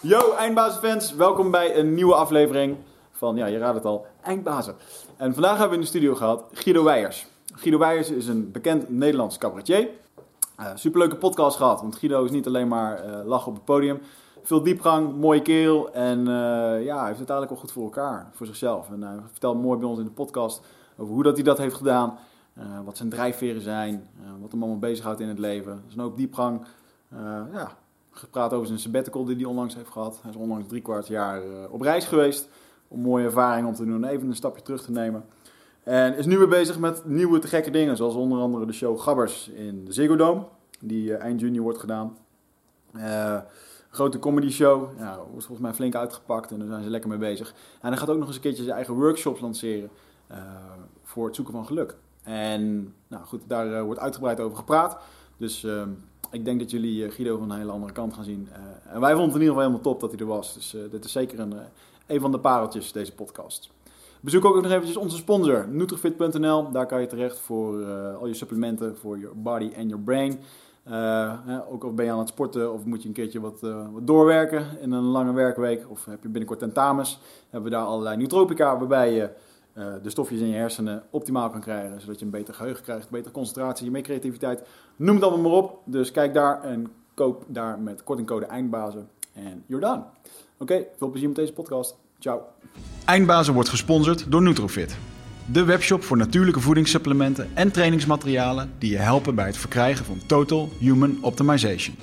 Yo, Eindbazenfans, welkom bij een nieuwe aflevering van, ja, je raadt het al, Eindbazen. En vandaag hebben we in de studio gehad Guido Weijers. Guido Weijers is een bekend Nederlands cabaretier. Uh, superleuke podcast gehad, want Guido is niet alleen maar uh, lachen op het podium. Veel diepgang, mooie kerel en uh, ja, hij heeft het eigenlijk wel goed voor elkaar, voor zichzelf. En hij vertelt mooi bij ons in de podcast over hoe dat hij dat heeft gedaan. wat zijn drijfveren zijn, wat hem allemaal bezighoudt in het leven. Er is een hoop diepgang. ja, gepraat over zijn sabbatical die hij onlangs heeft gehad. Hij is onlangs drie kwart jaar op reis geweest om mooie ervaringen om te doen. Even een stapje terug te nemen. En is nu weer bezig met nieuwe te gekke dingen. Zoals onder andere de show Gabbers in de Ziggo Dome. Die uh, eind juni wordt gedaan. Uh, grote comedy show. Ja, wordt volgens mij flink uitgepakt. En daar zijn ze lekker mee bezig. En hij gaat ook nog eens een keertje zijn eigen workshops lanceren. Voor het zoeken van geluk. En nou goed, daar wordt uitgebreid over gepraat. Dus ehm, ik denk dat jullie Guido van een hele andere kant gaan zien. en wij vonden het in ieder geval helemaal top dat hij er was. Dus dit is zeker een, een van de pareltjes, deze podcast. Bezoek ook nog eventjes onze sponsor, Nutrifit.nl. Daar kan je terecht voor al je supplementen voor je body en your brain. Ook al ben je aan het sporten of moet je een keertje wat, wat, doorwerken in een lange werkweek. Of heb je binnenkort tentamens. Hebben we daar allerlei nootropica waarbij je de stofjes in je hersenen optimaal kan krijgen. Zodat je een beter geheugen krijgt, betere concentratie, meer creativiteit. Noem het allemaal maar op. Dus kijk daar en koop daar met kortingcode eindbazen. En you're done. Oké, veel plezier met deze podcast. Ciao. Eindbazen wordt gesponsord door Nutrofit. De webshop voor natuurlijke voedingssupplementen en trainingsmaterialen die je helpen bij het verkrijgen van Total Human Optimization.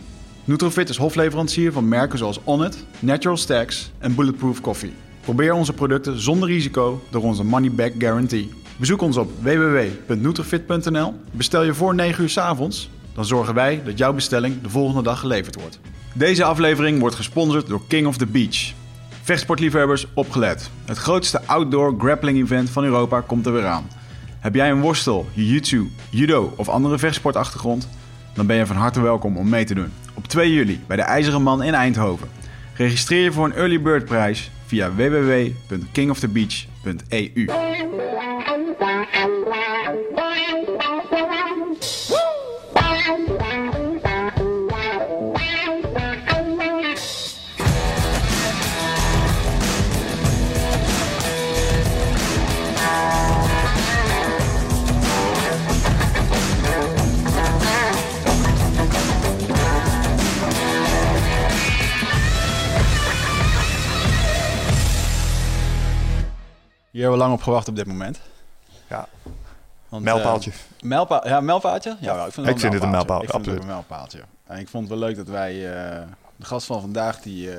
Nutrofit is hofleverancier van merken zoals Onnit, Natural Stacks en Bulletproof Coffee. Probeer onze producten zonder risico door onze money back guarantee. Bezoek ons op www.nutrofit.nl. Bestel je voor 9 uur s avonds, dan zorgen wij dat jouw bestelling de volgende dag geleverd wordt. Deze aflevering wordt gesponsord door King of the Beach. Vechtsportliefhebbers, opgelet. Het grootste outdoor grappling event van Europa komt er weer aan. Heb jij een worstel, jiu-jitsu, judo of andere vechtsportachtergrond? Dan ben je van harte welkom om mee te doen. Op 2 juli bij de IJzeren Man in Eindhoven. Registreer je voor een early bird prijs via www.kingofthebeach.eu. Hier hebben we lang op gewacht op dit moment. Ja. Want, mijlpaaltje. Uh, mijlpa ja, mijlpaaltje? Ja, ik vind, het, ik vind een mijlpaaltje. Ik vind het een mijlpaaltje. En ik vond het wel leuk dat wij, uh, de gast van vandaag, die uh,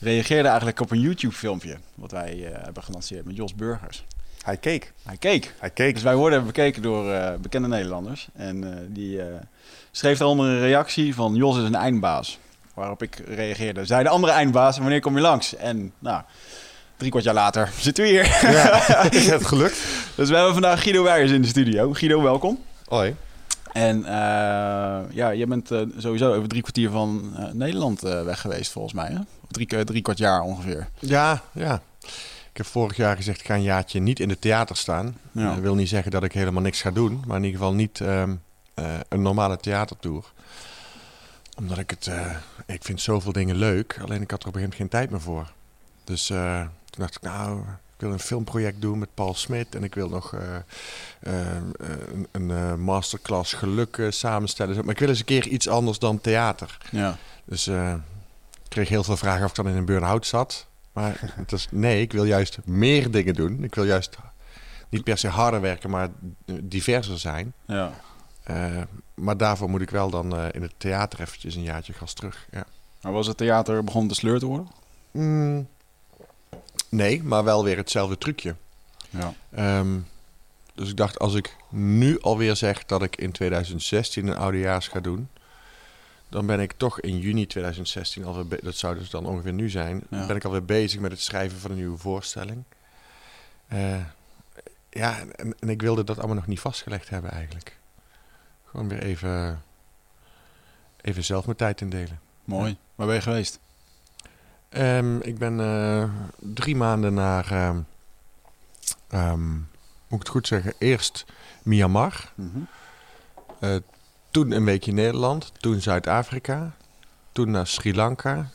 reageerde eigenlijk op een YouTube-filmpje. Wat wij hebben gelanceerd met Jos Burgers. Hij keek. Hij keek. Hij keek. Dus wij worden bekeken door bekende Nederlanders. En die schreef daaronder een reactie van Jos is een eindbaas. Waarop ik reageerde. Zij de andere eindbaas, wanneer kom je langs? En nou drie kwart jaar later zitten we hier. Ja, is het gelukt? dus we hebben vandaag Guido Weijers in de studio. Guido, welkom. Hoi. En uh, ja, jij bent uh, sowieso over drie kwartier van uh, Nederland weg geweest, volgens mij. Hè? Drie, drie kwart jaar ongeveer. Ja, ja. Ik heb vorig jaar gezegd, ik ga een jaartje niet in het theater staan. Ja. Dat wil niet zeggen dat ik helemaal niks ga doen. Maar in ieder geval niet um, een normale theatertour. Omdat ik het... ik vind zoveel dingen leuk. Alleen ik had er op een gegeven moment geen tijd meer voor. Dus toen dacht ik, nou, ik wil een filmproject doen met Paul Smit. En ik wil nog uh, uh, een, een uh, masterclass geluk samenstellen. Maar ik wil eens een keer iets anders dan theater. Ja. Dus ik kreeg heel veel vragen of ik dan in een burn-out zat. Maar het is, nee, ik wil juist meer dingen doen. Ik wil juist niet per se harder werken, maar diverser zijn. Ja. maar daarvoor moet ik wel dan in het theater eventjes een jaartje gas terug. Ja. Maar was het theater begon te sleur te worden? Mm, Nee, maar wel weer hetzelfde trucje. Ja. Um, dus ik dacht, als ik nu alweer zeg dat ik in 2016 een oudejaars ga doen, dan ben ik toch in juni 2016 alweer, dat zou dus dan ongeveer nu zijn, ja. ben ik alweer bezig met het schrijven van een nieuwe voorstelling. Uh, ja, en, en, ik wilde dat allemaal nog niet vastgelegd hebben eigenlijk. Gewoon weer even, even zelf mijn tijd indelen. Mooi. Ja. Waar ben je geweest? Um, ik ben uh, drie maanden naar, um, um, moet ik het goed zeggen, eerst Myanmar. Mm -hmm. uh, toen een weekje Nederland, toen Zuid-Afrika, toen naar Sri Lanka,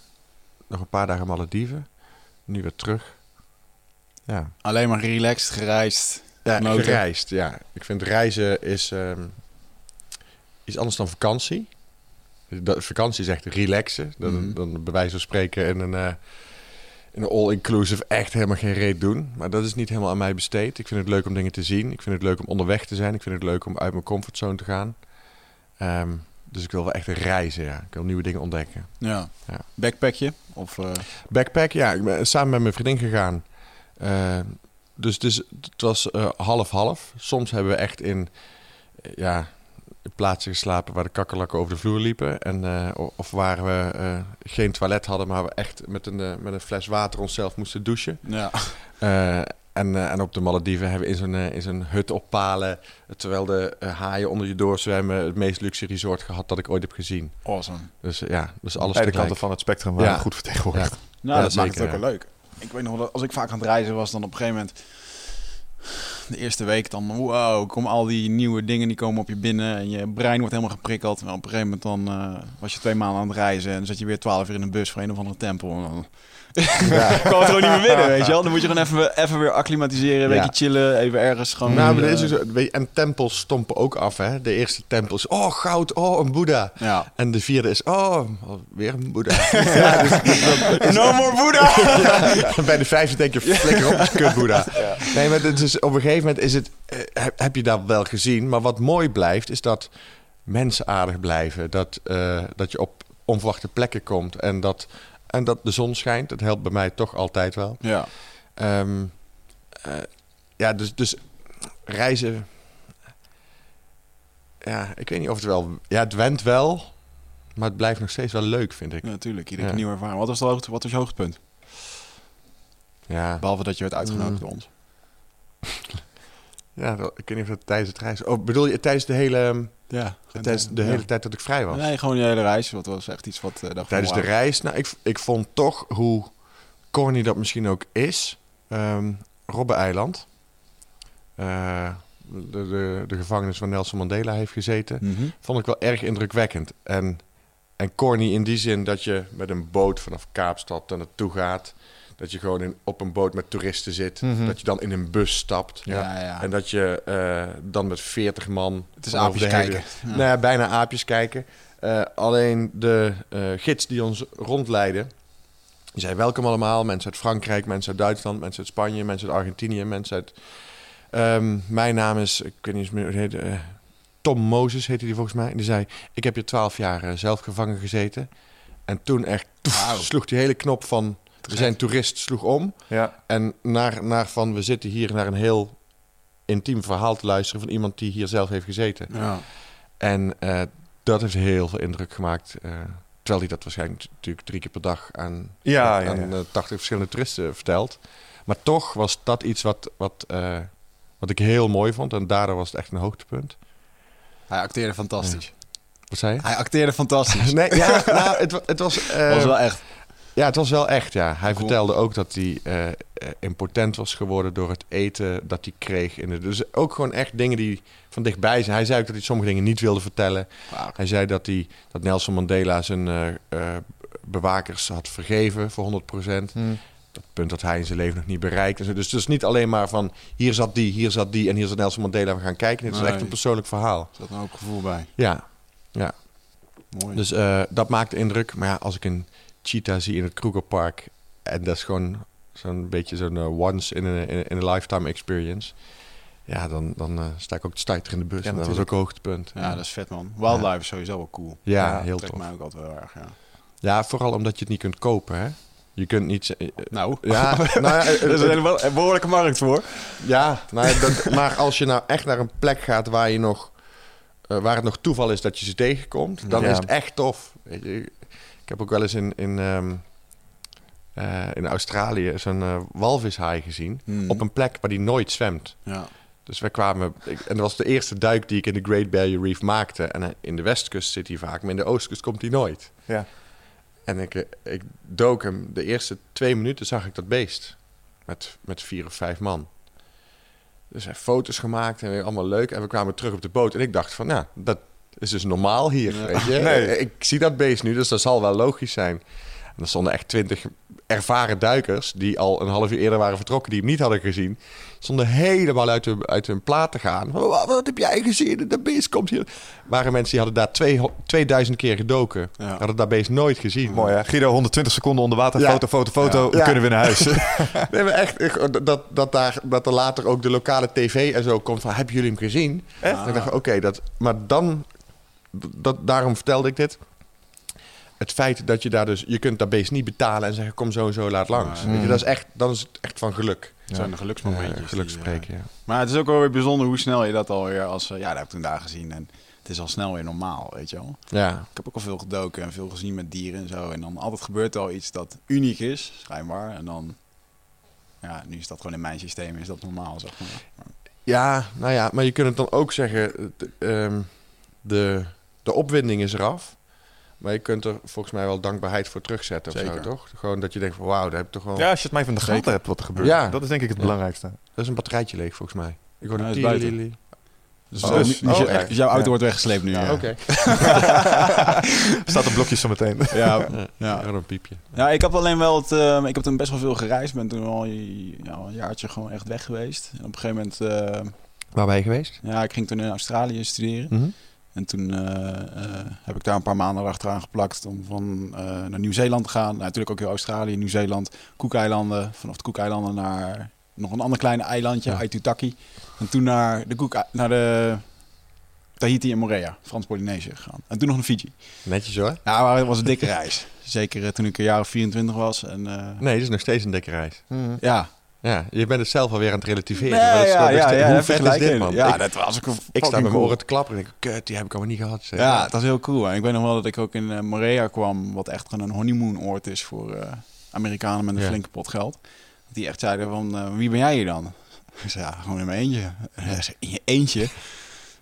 nog een paar dagen Malediven. Nu weer terug. Ja. Alleen maar relaxed, gereisd. Ja, genoten. gereisd, ja. Ik vind reizen is ehm, iets anders dan vakantie. Dat, vakantie is echt relaxen. Dan, Mhm. dan bij wijze van spreken in een, in een all-inclusive echt helemaal geen reet doen. Maar dat is niet helemaal aan mij besteed. Ik vind het leuk om dingen te zien. Ik vind het leuk om onderweg te zijn. Ik vind het leuk om uit mijn comfortzone te gaan. Ehm, dus ik wil wel echt reizen, ja. Ik wil nieuwe dingen ontdekken. Ja. Ja. Backpackje? Of, eh, Backpack, ja. Ik ben samen met mijn vriendin gegaan. Eh, dus het, is, het was eh, half-half. Soms hebben we echt in, ja, plaatsen geslapen waar de kakkerlakken over de vloer liepen. En, eh, of waar we eh, geen toilet hadden, maar we echt met een, eh, met een fles water onszelf moesten douchen. ja. Eh, en, en op de Malediven hebben we in zo'n, in zo'n hut op palen, terwijl de haaien onder je doorzwemmen, het meest luxe resort gehad dat ik ooit heb gezien. Awesome. Dus ja, dus alles Beide tegelijk. kanten van het spectrum waren Ja. goed vertegenwoordigd. Nou, Ja, dat maakt het ook wel leuk. Ik weet nog wel als ik vaak aan het reizen was, dan op een gegeven moment... De eerste week dan, wow, komen al die nieuwe dingen die komen op je binnen en je brein wordt helemaal geprikkeld. Maar op een gegeven moment dan eh, was je twee maanden aan het reizen en dan je weer twaalf uur in een bus voor een of andere tempel. En dan kwam het gewoon niet meer binnen, weet je wel. Dan moet je gewoon even, even weer acclimatiseren, een Ja. beetje chillen, even ergens gewoon... Nou, maar eh, is ook zo, weet je, en tempels stompen ook af, hè. De eerste tempel is, oh, goud, oh, een boeddha. Ja. En de vierde is, oh, weer een boeddha. ja, dus, dus No more dan- bij de vijfde denk je, flikker op, kut boeddha. Nee, maar het is, op een gegeven moment is het, eh, heb, heb je dat wel gezien. Maar wat mooi blijft, is dat mensen aardig blijven. Dat, eh, dat je op onverwachte plekken komt. En dat, en dat de zon schijnt. Dat helpt bij mij toch altijd wel. Ja. Ehm, eh, ja, dus, dus reizen. Ja, ik weet niet of het wel. Ja, het went wel. Maar het blijft nog steeds wel leuk, vind ik. Ja, natuurlijk. Iedere Ja. nieuwe ervaring. Wat was, hoogte, wat was je hoogtepunt? Ja, Behalve dat je werd uitgenodigd Mm. door ons. ja ik weet niet of dat tijdens het reizen. Oh, bedoel je tijdens de hele, Ja. tijdens de hele tijd dat ik vrij was? Nee, gewoon die hele reis. Dat was echt iets wat... eh Tijdens de reis, nou, ik, ik vond toch hoe corny dat misschien ook is. ehm Robben-eiland. Eh, de, de, de gevangenis waar Nelson Mandela heeft gezeten. Mhm. vond ik wel erg indrukwekkend. En, en corny in die zin dat je met een boot vanaf Kaapstad daar naartoe gaat. Dat je gewoon in, op een boot met toeristen zit. Mhm. Dat je dan in een bus stapt. Ja, ja. En dat je eh, dan met 40 man... Het is aapjes hele- kijken. Ja. Nou ja, bijna aapjes kijken. Eh, alleen de eh, gids die ons rondleidde... Die zei welkom allemaal. Mensen uit Frankrijk, mensen uit Duitsland, mensen uit Spanje, mensen uit Argentinië, mensen uit... Ehm, mijn naam is, ik weet niet eens meer hoe het heet... eh, Tom Moses heette die volgens mij. Die zei, ik heb hier twaalf jaar zelf gevangen gezeten. En toen echt sloeg die hele knop van... We zijn toerist, sloeg om. Ja. En naar, naar van, we zitten hier naar een heel intiem verhaal te luisteren... van iemand die hier zelf heeft gezeten. Ja. En eh, dat heeft heel veel indruk gemaakt. eh, terwijl hij dat waarschijnlijk natuurlijk drie keer per dag aan, Ja, aan ja. eh, 80 verschillende toeristen vertelt. Maar toch was dat iets wat, wat, wat ik heel mooi vond. En daardoor was het echt een hoogtepunt. Hij acteerde fantastisch. Wat zei je? Hij acteerde fantastisch. Nee, ja, nou, het, het was... was wel echt. Ja, het was wel echt, ja. Hij Cool. vertelde ook dat hij eh, impotent was geworden door het eten dat hij kreeg. In de, dus ook gewoon echt dingen die van dichtbij zijn. Hij zei ook dat hij sommige dingen niet wilde vertellen. Hij zei dat, hij, dat Nelson Mandela zijn eh, bewakers had vergeven voor 100%. Hm. Dat punt dat hij in zijn leven nog niet bereikt. en zo. Dus het is niet alleen maar van hier zat die, hier zat die en hier zat Nelson Mandela. We gaan kijken. Het is echt een persoonlijk verhaal. Er zat een hoop gevoel bij. Ja, Mooi. dus dat maakt indruk. Maar ja, als ik een cheetah zie in het Krugerpark... en dat is gewoon zo'n beetje zo'n eh, once in a, in a- lifetime experience... ja, dan, dan eh, sta ik ook te stuiter in de bus. Ja, en dat was ook een hoogtepunt. ja, dat is vet man. Wildlife is sowieso wel cool. Ja, heel tof. mij ook altijd wel erg, ja. Ja, vooral omdat je het niet kunt kopen, hè? Je kunt niet... eh, Nou, Ja, nou ja, er is een behoorlijke markt voor. Ja, nou dat, maar als je nou echt naar een plek gaat waar je nog waar het nog toeval is dat je ze tegenkomt, dan is het echt tof. Weet je, ik heb ook wel eens in, in, ehm, eh, in Australië zo'n eh, walvishaai gezien. Hmm. Op een plek waar die nooit zwemt. Ja. Dus wij kwamen, ik- en dat was de eerste duik die ik in de Great Barrier Reef maakte. En eh, in de westkust zit hij vaak, maar in de oostkust komt hij nooit. Ja. En ik, ik dook hem, de eerste twee minuten zag ik dat beest. Met, met vier of vijf man. Dus hij foto's gemaakt en weer allemaal leuk. En we kwamen terug op de boot. En ik dacht van, ja, dat is dus normaal hier. Ja. Weet je? Nee. Ik zie dat beest nu, dus dat zal wel logisch zijn. En er stonden echt twintig ervaren duikers die al een half uur eerder waren vertrokken, die hem niet hadden gezien. Stonden helemaal uit hun, uit hun plaat te gaan. Wat, wat heb jij gezien? De beest komt hier. waren mensen die hadden daar twee, 2000 keer gedoken. Ja. Hadden dat beest nooit gezien. Mooi hè? Guido, 120 seconden onder water, Ja. foto, foto, foto. Ja. We kunnen weer naar huis. Nee, maar echt, dat, dat, daar, dat er later ook de lokale tv en zo komt van, hebben jullie hem gezien? Echt? Ik dacht, oké, dat, maar dan, dat, daarom vertelde ik dit. Het feit dat je daar dus, je kunt dat beest niet betalen en zeggen, kom zo en zo laat langs. Weet je, dat is echt, dan is het echt van geluk. Het zijn de geluksmomentjes. Ja, geluk spreken, ja. eh, Maar het is ook wel weer bijzonder hoe snel je dat alweer als... eh, ja, dat heb ik toen daar gezien. En het is al snel weer normaal, weet je wel. Ja, Ik heb ook al veel gedoken en veel gezien met dieren en zo. En dan altijd gebeurt er al iets dat uniek is, schijnbaar. En dan... Ja, nu is dat gewoon in mijn systeem, is dat normaal, zeg maar. ja, nou ja, maar je kunt het dan ook zeggen, ehm, de, de opwinding is eraf. Maar je kunt er volgens mij wel dankbaarheid voor terugzetten of zo, toch? Gewoon dat je denkt van, wauw, daar heb ik toch wel... ja, als je het mij van de gaten Zeker. hebt wat er gebeurt. Ja. Dat is denk ik het Ja. belangrijkste. Dat is een batterijtje leeg, volgens mij. Ik hoor Ja, een tierenlilie. Dus, Oh, eh, dus- oh, dus jouw auto Ja. wordt weggesleept nu. Ja, ja. oké. Staat op blokjes zo meteen. Ja, Ja, een piepje. Ja, ik heb alleen wel het. eh, ik heb toen best wel veel gereisd. Ben toen al een jaartje gewoon echt weg geweest. En op een gegeven moment. eh, Waar ben je geweest? ja, ik ging toen in Australië studeren. Mhm. En toen eh, eh, heb ik daar een paar maanden achteraan geplakt om van eh, naar Nieuw-Zeeland te gaan. Nou, natuurlijk ook heel Australië, Nieuw-Zeeland, Cookeilanden. Vanaf de Cookeilanden naar nog een ander klein eilandje, Ja. Aitutaki. En toen naar de, Cook, naar de Tahiti en Moorea, Frans-Polynesië gegaan. En toen nog naar Fiji. Netjes hoor. Ja, maar het was een dikke reis. Zeker toen ik een jaar of 24 was. En, eh, Nee, dit is nog steeds een dikke reis. Ja, Ja, je bent het zelf alweer aan het relativeren. Nee, maar dat is ja, gewoon nog ja, steeds- ja, hoe vet is dit, man? Ja, ik, dat was ook ik sta met mijn cool. oren te klapperen en denk, kut, die heb ik allemaal niet gehad. zeg. Ja, het was heel cool. En ik weet nog wel dat ik ook in eh, Morea kwam, wat echt gewoon een honeymoon-oord is voor eh, Amerikanen met een Ja. flinke pot geld. Dat die echt zeiden van, eh, wie ben jij hier dan? Ik zei, ja, gewoon in mijn eentje. Zei, in je eentje?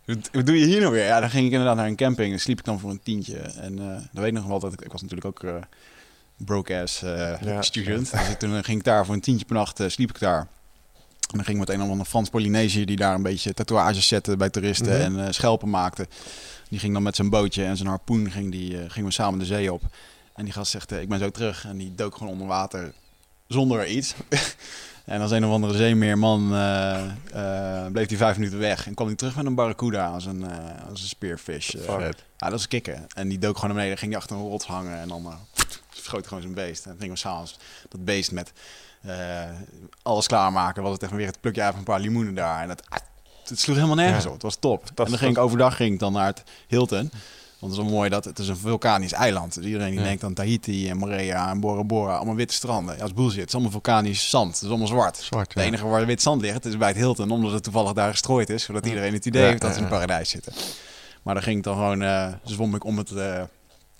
Wat, doe je hier nou weer? Ja, dan ging ik inderdaad naar een camping en sliep ik dan voor een tientje. En eh dan weet ik nog wel dat ik, ik was natuurlijk ook broke-ass eh, Ja. student. Dus ik, toen ging ik daar voor een tientje per nacht, eh, sliep ik daar. En dan ging ik met een of andere Frans Polynesië die daar een beetje tatoeages zette bij toeristen Mhm. en eh, schelpen maakte. Die ging dan met zijn bootje en zijn harpoen ging die, eh, gingen we samen de zee op. En die gast zegt, eh, ik ben zo terug. En die dook gewoon onder water zonder iets. en als een of andere zeemeerman eh, eh, bleef hij vijf minuten weg. En kwam hij terug met een barracuda als een, eh, als een spearfish. eh. Vet. Ja, dat is kicken. En die dook gewoon naar beneden, ging die achter een rots hangen en dan eh, schoot gewoon zijn beest. En dan gingen we s'avonds dat beest met eh, alles klaarmaken. Was het echt weer het plukje uit van een paar limoenen daar. En dat, ah, het sloeg helemaal nergens Ja. op. Het was top. En dan ging ik overdag ging ik dan naar het Hilton. Want het is wel mooi dat het is een vulkanisch eiland. Dus iedereen die Ja. denkt aan Tahiti en Morea en Bora Bora, allemaal witte stranden. Ja, dat is bullshit. Het is allemaal vulkanisch zand. Het is allemaal zwart. Zwart, Het enige waar wit zand ligt, is bij het Hilton, omdat het toevallig daar gestrooid is, zodat iedereen het idee heeft dat ze in een paradijs zitten. Maar dan ging ik dan gewoon, eh zwom ik om het, eh,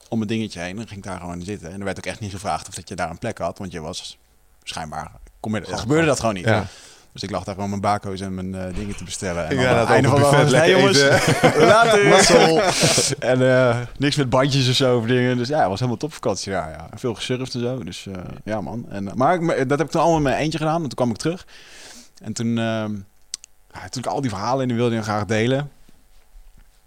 om het dingetje heen. Dan ging ik daar gewoon zitten. En er werd ook echt niet gevraagd of dat je daar een plek had, want je was schijnbaar, kom je, gebeurde dat gewoon niet. Ja. Dus ik lag daar gewoon mijn bako's en mijn eh, dingen te bestellen. En ga aan het einde van de buffet, avond, lekker "Hey, jongens, later. Mazzel. en eh, niks met bandjes of zo of dingen. Dus ja, het was helemaal topvakantie daar. Ja. Veel gesurfd en zo. Dus eh, ja, man. En, eh, maar ik, dat heb ik toen allemaal in mijn eentje gedaan. En toen kwam ik terug. En toen, ja, toen ik al die verhalen in die wilde ik graag delen.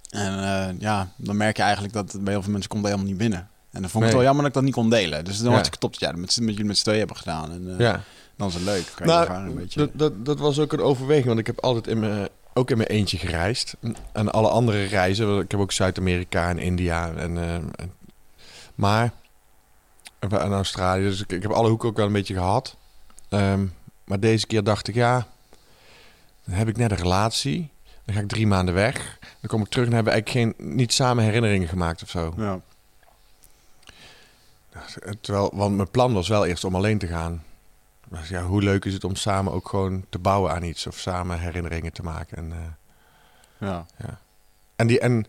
En eh, ja, dan merk je eigenlijk dat het bij heel veel mensen komt dat helemaal niet binnen. En dan vond ik Nee. het wel jammer dat ik dat niet kon delen. Dus dan Ja. was ik top. Ja, met, met jullie met z'n tweeën hebben gedaan. En eh, Ja. dan is het leuk. Kan je ervaren een Nou, beetje. dat, dat, dat was ook een overweging, want ik heb altijd in mijn, ook in mijn eentje gereisd. En alle andere reizen, ik heb ook Zuid-Amerika en India en, eh, en- maar en Australië, dus ik, ik heb alle hoeken ook wel een beetje gehad. Ehm, maar deze keer dacht ik, ja, dan heb ik net een relatie. Dan ga ik drie maanden weg. Dan kom ik terug en hebben we eigenlijk geen, niet samen herinneringen gemaakt of zo. ja. Terwijl, want mijn plan was wel eerst om alleen te gaan. Dus ja, hoe leuk is het om samen ook gewoon te bouwen aan iets of samen herinneringen te maken. En, eh, ja. en, die, en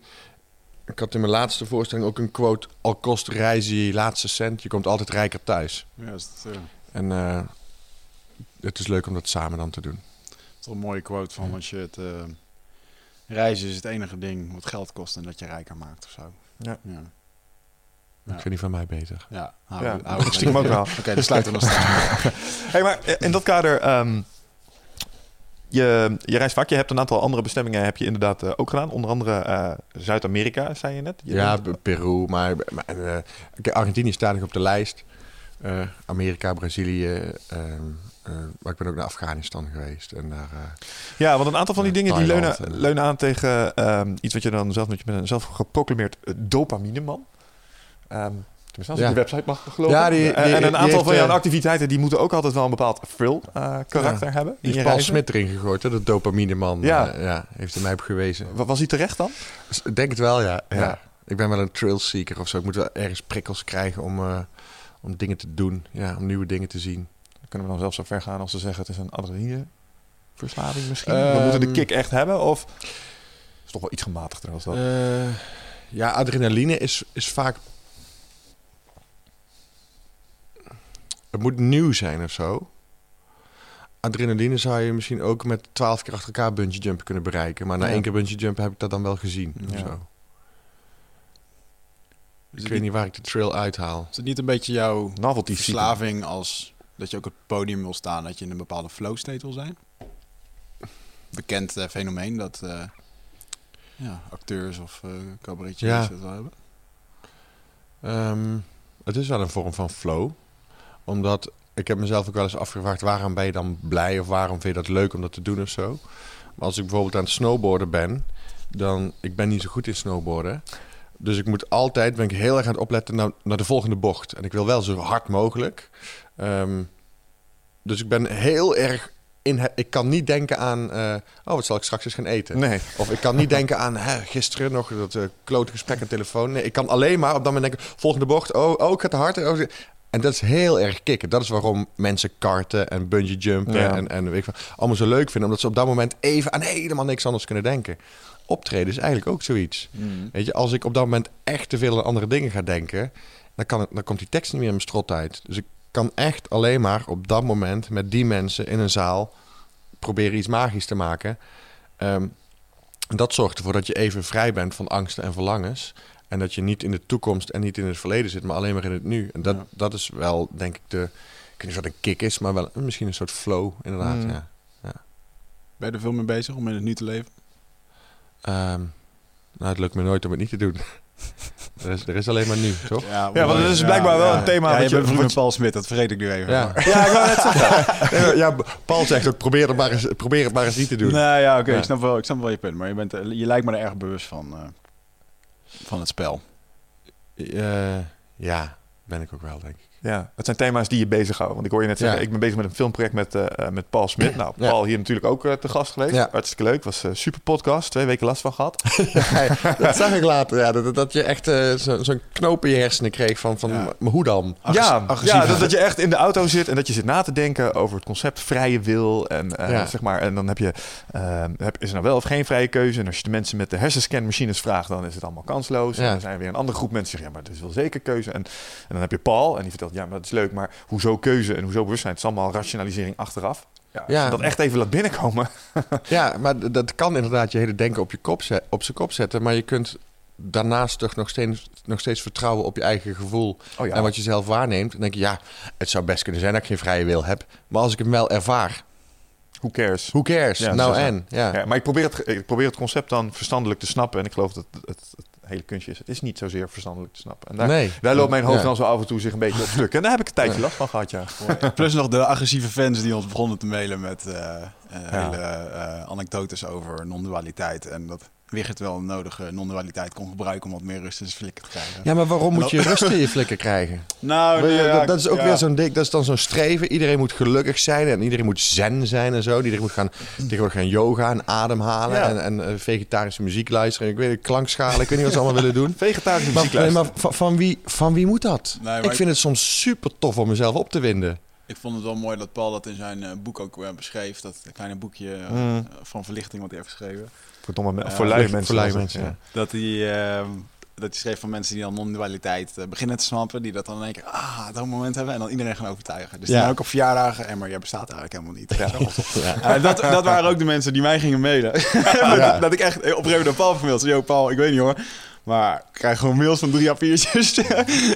ik had in mijn laatste voorstelling ook een quote: Al kost reizen je laatste cent, je komt altijd rijker thuis. ja is het, eh, En eh, het is leuk om dat samen dan te doen. Dat is een mooie quote van als je het reizen is het enige ding wat geld kost en dat je rijker maakt of zo. Ja. Ja. Ik vind die van mij beter. Ja, hou- Ja, hou- ik stiekem ook wel. Oké, dan sluiten we nog steeds. Hey, maar in dat kader, ehm, je, je reist vaak. Je hebt een aantal andere bestemmingen heb je inderdaad eh, ook gedaan. Onder andere eh, Zuid-Amerika, zei je net. Je ja, bent- Peru, maar, maar eh, Argentinië staat nog op de lijst. eh, Amerika, Brazilië. Eh, maar ik ben ook naar Afghanistan geweest. En naar, eh, Ja, want een aantal van die dingen die leunen, en- leunen aan tegen ehm, iets wat je dan zelf, met je bent zelf geproclameerd dopamineman. Ehm tenminste, als Ja. ik de website mag geloven. Ja, die- En- die- en een aantal heeft, van jouw eh, activiteiten die moeten ook altijd wel een bepaald thrill eh, karakter hebben. die heeft Paul. Smit erin gegooid, hè, de dopamineman. Ja. Ja. ja, heeft er mij op gewezen. Wa- Was hij terecht dan? Ik denk het wel, ja. Ja. Ik ben wel een trail seeker of zo. Ik moet wel ergens prikkels krijgen om, eh, om dingen te doen. Ja, om nieuwe dingen te zien. Kunnen we dan zelfs zo ver gaan als ze zeggen het is een adrenalineverslaving misschien. we Ehm, moeten de kick echt hebben of is toch wel iets gematigder als dat. Eh, ja, adrenaline is, is vaak... Het moet nieuw zijn of zo. Adrenaline zou je misschien ook met twaalf keer achter elkaar bungee jumpen kunnen bereiken. Maar na Ja. één keer bungee jumpen heb ik dat dan wel gezien. Ja. zo. Ik weet niet, niet waar ik de trail uithaal. is het niet een beetje jouw Novelty verslaving als dat je ook op het podium wil staan, dat je in een bepaalde flow state wil zijn? Bekend eh, fenomeen dat eh, ja, acteurs of eh cabaretiers Ja. dat wel hebben. Ehm, het is wel een vorm van flow. Omdat ik heb mezelf ook wel eens afgevraagd... waarom ben je dan blij of waarom vind je dat leuk om dat te doen of zo. Maar als ik bijvoorbeeld aan het snowboarden ben... dan... Ik ben niet zo goed in snowboarden. Dus ik moet altijd... ben ik heel erg aan het opletten naar, naar de volgende bocht. En ik wil wel zo hard mogelijk. Ehm, dus ik ben heel erg... In ik kan niet denken aan... eh, oh, wat zal ik straks eens gaan eten? Nee. Of ik kan niet denken aan hè, gisteren nog dat uh, klote gesprek aan telefoon. Nee, ik kan alleen maar op dat moment denken: volgende bocht. Oh, oh ik ga te hard. Oh, en dat is heel erg kicken. Dat is waarom mensen karten en bungee jumpen Ja. en, en weet ik allemaal zo leuk vinden. Omdat ze op dat moment even aan helemaal niks anders kunnen denken. Optreden is eigenlijk ook zoiets. Weet je, als ik op dat moment echt te veel aan andere dingen ga denken, dan, kan het, dan komt die tekst niet meer in mijn strot uit. Dus ik kan echt alleen maar op dat moment met die mensen in een zaal proberen iets magisch te maken. Ehm, dat zorgt ervoor dat je even vrij bent van angsten en verlangens. En dat je niet in de toekomst en niet in het verleden zit, maar alleen maar in het nu. En dat, Ja. dat is wel, denk ik, de. Ik weet niet wat een kick is, maar wel misschien een soort flow, inderdaad. Mm. Ja. Ben je er veel mee bezig om in het nu te leven? Ehm, nou, het lukt me nooit om het niet te doen. er, is, er is alleen maar nu, toch? Ja, want dat is blijkbaar wel een thema Ja, je bent vriend met Paul Smit, dat vergeet ik nu even. Ja. Maar- Ja, ik wou net zeggen. Ja, Paul zegt ook: probeer het maar eens, probeer het maar eens niet te doen. Nee, ja, oké, Ja. ik, snap wel, ik snap wel je punt. Maar je, bent, je lijkt me er erg bewust van, eh, van het spel. Eh, ja, ben ik ook wel, denk ik. Ja, het zijn thema's die je bezighouden. Want ik hoor je net zeggen, Ja. ik ben bezig met een filmproject met, eh, eh, met Paul Smit. Nou, Ja. Paul hier natuurlijk ook eh, te gast geweest. Ja. Hartstikke leuk. Was een super podcast. Twee weken last van gehad. dat zag ik later, ja. Dat, dat je echt zo- zo'n knoop in je hersenen kreeg van, van maar hoe dan? ja, agressief. ja dat, dat je echt in de auto zit en dat je zit na te denken over het concept vrije wil. En, zeg maar, en dan heb je, heb, is er nou wel of geen vrije keuze? En als je de mensen met de hersenscanmachines vraagt, dan is het allemaal kansloos. En dan zijn er weer een andere groep mensen die zeggen, ja, maar het is wel zeker keuze. En, en dan heb je Paul en die vertelt, ja, maar dat is leuk, maar hoezo keuze en hoezo bewustzijn? Het is allemaal rationalisering achteraf. Ja, als Ja. je dat echt even laat binnenkomen. Ja, maar dat kan inderdaad je hele denken op, je kop zet, op zijn kop zetten. Maar je kunt daarnaast toch nog steeds, nog steeds vertrouwen op je eigen gevoel. Oh ja. En wat je zelf waarneemt. Dan denk je, ja, het zou best kunnen zijn dat ik geen vrije wil heb. Maar als ik hem wel ervaar, Who cares? who cares? Ja, nou is en? Ja. Ja, maar ik probeer, het, ik probeer het concept dan verstandelijk te snappen. En ik geloof dat het, het, het hele kunstje is. Het is niet zozeer verstandelijk te snappen. En daar, nee. daar loopt mijn hoofd Ja. dan zo af en toe zich een beetje op stuk. En daar heb ik een tijdje last van gehad, ja. Plus nog de agressieve fans die ons begonnen te mailen met eh, eh, hele eh, anekdotes over non-dualiteit. En dat Wigert wel een nodige non-dualiteit kon gebruiken om wat meer rust in zijn flikker te krijgen. Ja, maar waarom moet je rust in je flikker krijgen? Nou, nee, ja, dat, dat is ook ja. weer zo'n ding. Dat is dan zo'n streven. Iedereen moet gelukkig zijn en iedereen moet zen zijn en zo. Iedereen moet gaan, tegenwoordig gaan yoga en ademhalen Ja. en, en eh, vegetarische muziek luisteren. Ik weet het, klankschalen. Ik weet niet wat ze allemaal willen doen. Vegetarische Maar, muziek nee, luisteren. maar van, van wie, van wie moet dat? Nee, maar ik ik- vind het soms super tof om mezelf op te winden. Ik vond het wel mooi dat Paul dat in zijn eh, boek ook eh, beschreef. Dat kleine boekje Mm. van verlichting wat hij heeft geschreven. Voor, domme, me- Ja, voor lui voor- mensen. voor lui was het, mensen, ja. Dat hij, ehm, dat hij schreef van mensen die dan non-dualiteit eh, beginnen te snappen. Die dat dan in één keer, ah, dat moment hebben. En dan iedereen gaan overtuigen. Dus Ja. dan ook op verjaardagen. En maar jij bestaat eigenlijk helemaal niet. Ja. Eh, dat, dat waren ook de mensen die mij gingen mailen. Dat, dat ik echt op een gegeven moment Paul. Zei, Yo, Paul, ik weet niet hoor. Maar ik krijg gewoon mails van drie A4'tjes.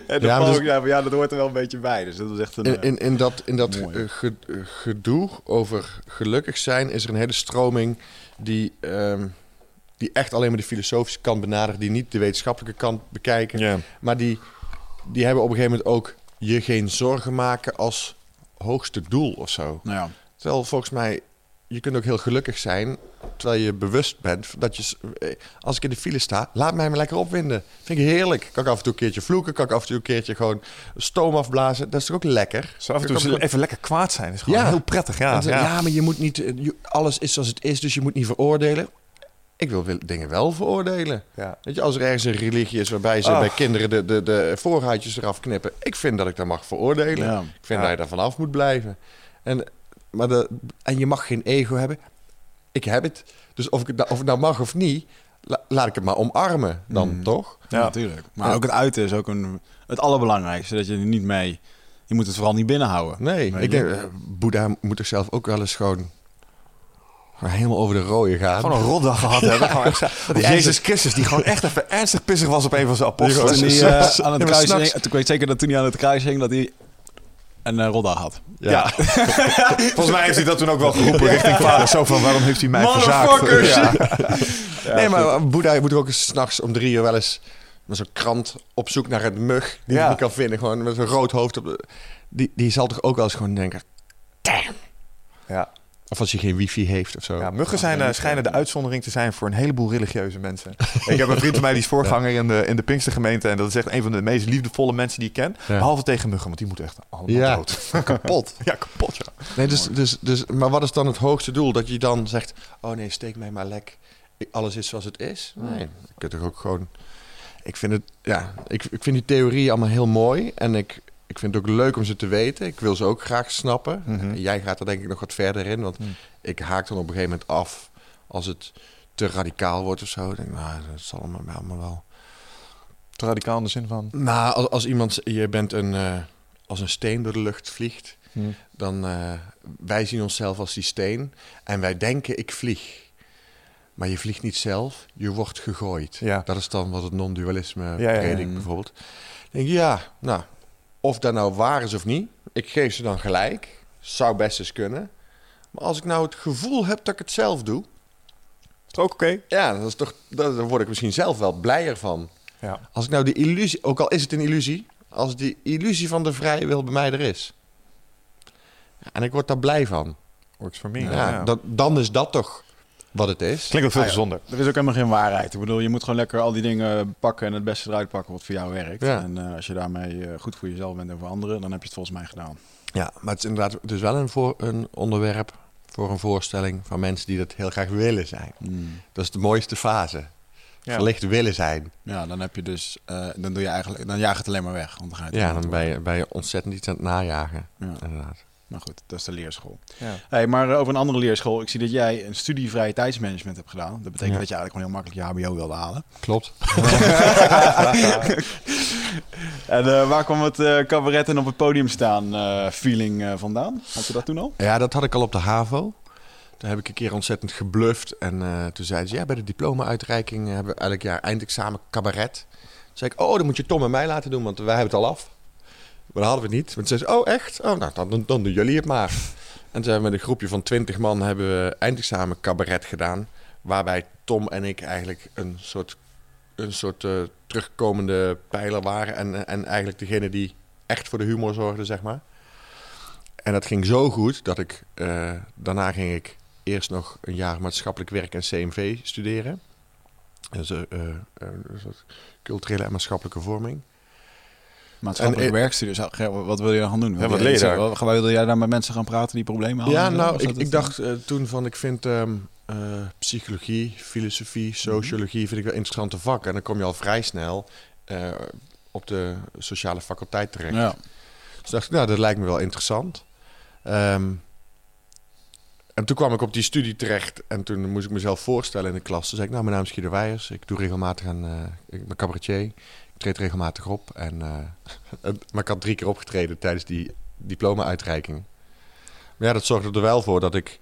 en dan Ja, dus- ook van, ja, dat hoort er wel een beetje bij. Dus dat was echt een... In, in, in dat, in dat Mooi. eh, gedoe over gelukkig zijn is er een hele stroming die, ehm, die echt alleen maar de filosofische kant benadert, die niet de wetenschappelijke kant bekijken. Maar die, die hebben op een gegeven moment ook je geen zorgen maken als hoogste doel of zo. Nou ja. Terwijl volgens mij, je kunt ook heel gelukkig zijn terwijl je bewust bent dat je, eh, als ik in de file sta, laat mij maar lekker opwinden. Vind ik heerlijk. Kan ik af en toe een keertje vloeken, kan ik af en toe een keertje gewoon stoom afblazen. Dat is toch ook lekker? Zo af en toe Kan even lekker kwaad zijn. is gewoon Ja. heel prettig. Ja, ja. ja, maar je moet niet, eh, alles is zoals het is, dus je moet niet veroordelen. Ik wil dingen wel veroordelen. Ja. Weet je, als er ergens een religie is waarbij ze bij kinderen de, de, de voorhuidjes eraf knippen. Ik vind dat ik dat mag veroordelen. Ja. Ik vind dat je daar vanaf moet blijven. En, maar de, en je mag geen ego hebben. Ik heb het. Dus of, ik het, nou- of het nou mag of niet, la- laat ik het maar omarmen dan, Mm. toch? Ja, natuurlijk. Maar Ja. ook het uiten is ook een, het allerbelangrijkste. Dat je er niet mee... Je moet het vooral niet binnenhouden. Nee, ik denk, eh, Boeddha moet toch zelf ook wel eens gewoon, helemaal over de rode gaan. Gewoon een rotdag gehad hebben. Gewoon die Jezus Christus, die gewoon echt even ernstig pissig was op een van zijn apostelen. Toen hij Ja, eh, aan het kruis hing, toen weet ik zeker dat toen hij aan het kruis hing, dat hij een uh, rotdag had. Ja. Volgens mij heeft hij dat toen ook wel geroepen richting vader. Zo van, waarom heeft hij mij verzaakt? Ja. nee, maar Boeddha moet ook eens s'nachts om drie uur wel eens met zo'n krant op zoek naar het mug die Ja. hij niet kan vinden. Gewoon met zo'n rood hoofd. Op de, die, die zal toch ook wel eens gewoon denken, damn. Ja. Of als je geen wifi heeft of zo. Ja, muggen zijn, eh, schijnen de uitzondering te zijn voor een heleboel religieuze mensen. ik heb een vriend van mij die is voorganger in de, in de Pinkstergemeente. En dat is echt een van de meest liefdevolle mensen die ik ken. Ja. Behalve tegen muggen, want die moeten echt allemaal Ja. dood. kapot. Ja, kapot ja. Nee, dus, dus, dus, maar wat is dan het hoogste doel? Dat je dan zegt, oh nee, steek mij maar lek. Ik- Alles is zoals het is. Nee, je kunt toch ook gewoon... Ik vind, het, ja, ik, ik vind die theorieën allemaal heel mooi. En ik, ik vind het ook leuk om ze te weten. Ik wil ze ook graag snappen. Mhm. Jij gaat er denk ik nog wat verder in. Want Mhm. ik haak dan op een gegeven moment af als het te radicaal wordt of zo. Ik denk, nou, dat zal allemaal, allemaal wel. Te radicaal in de zin van... Nou, als, als iemand, je bent een, eh, als een steen door de lucht vliegt, dan uh, wij zien onszelf als die steen en wij denken ik vlieg. Maar je vliegt niet zelf, je wordt gegooid. Ja. Dat is dan wat het non-dualisme Ja, predikt bijvoorbeeld. Denk ja, nou, of dat nou waar is of niet, ik geef ze dan gelijk. Zou best eens kunnen. Maar als ik nou het gevoel heb dat ik het zelf doe, Is het ook oké? ja, dat is toch, dat, dan word ik misschien zelf wel blijer van. Ja. Als ik nou de illusie, ook al is het een illusie, als die illusie van de vrije wil bij mij er is. En ik word daar blij van. Works for me. Ja, Ja, Dat, dan is dat toch wat het is. Klinkt ook veel Ah, ja. gezonder. Er is ook helemaal geen waarheid. Ik bedoel, je moet gewoon lekker al die dingen pakken en het beste eruit pakken wat voor jou werkt. Ja. En eh, als je daarmee eh, goed voor jezelf bent en voor anderen, dan heb je het volgens mij gedaan. Ja, maar het is inderdaad het is wel een, voor, een onderwerp voor een voorstelling van mensen die dat heel graag willen zijn. Dat is de mooiste fase. Ja. Verlicht willen zijn. Ja, dan heb je dus, eh, dan doe je eigenlijk, dan jaag het alleen maar weg. Want dan ga je Ja, dan ben je, ben je ontzettend iets aan het najagen. Ja. Inderdaad. Maar goed, dat is de leerschool. Ja. Hey, maar eh, over een andere leerschool. Ik zie dat jij een studie vrije tijdsmanagement hebt gedaan. Dat betekent Ja. dat je eigenlijk gewoon heel makkelijk je HBO wilde halen. Klopt. En eh, waar kwam het eh, cabaret en op het podium staan eh, feeling eh, vandaan? Had je dat toen al? Ja, dat had ik al op de HAVO. Daar heb ik een keer ontzettend gebluft. En eh, toen zeiden ze, ja, bij de diploma-uitreiking hebben we elk jaar eindexamen cabaret. Toen zei ik, oh, dan moet je Tom en mij laten doen, want wij hebben het al af. Maar dat hadden we niet. Want toen zei ze, oh, echt? Oh, nou, dan, dan, doen jullie het maar. En toen we met een groepje van twintig man hebben we eindexamen cabaret gedaan. Waarbij Tom en ik eigenlijk een soort, een soort eh, terugkomende pijler waren. En, en eigenlijk degene die echt voor de humor zorgde, zeg maar. En dat ging zo goed dat ik... eh, daarna ging ik eerst nog een jaar maatschappelijk werk en CMV studeren. Dus, een culturele en maatschappelijke vorming. En, werkstudie. Zou- Ger, Wat wil je dan gaan doen? Ja, wat leer je daar? Wat- Wil jij daar met mensen gaan praten die problemen hadden? Ja, en nou, ik, dacht eh, toen van, ik vind ehm, eh, psychologie, filosofie, sociologie vind ik wel interessante vakken. En dan kom je al vrij snel eh, op de sociale faculteit terecht. Ja. Dus dacht ik, nou, dat lijkt me wel interessant. Ehm, en toen kwam ik op die studie terecht en toen moest ik mezelf voorstellen in de klas. Toen zei ik, nou, mijn naam is Guido Weijers. Ik doe regelmatig aan, ik ben cabaretier. Treed regelmatig op. En, eh, maar ik had drie keer opgetreden tijdens die diploma-uitreiking. Maar ja, dat zorgde er wel voor dat ik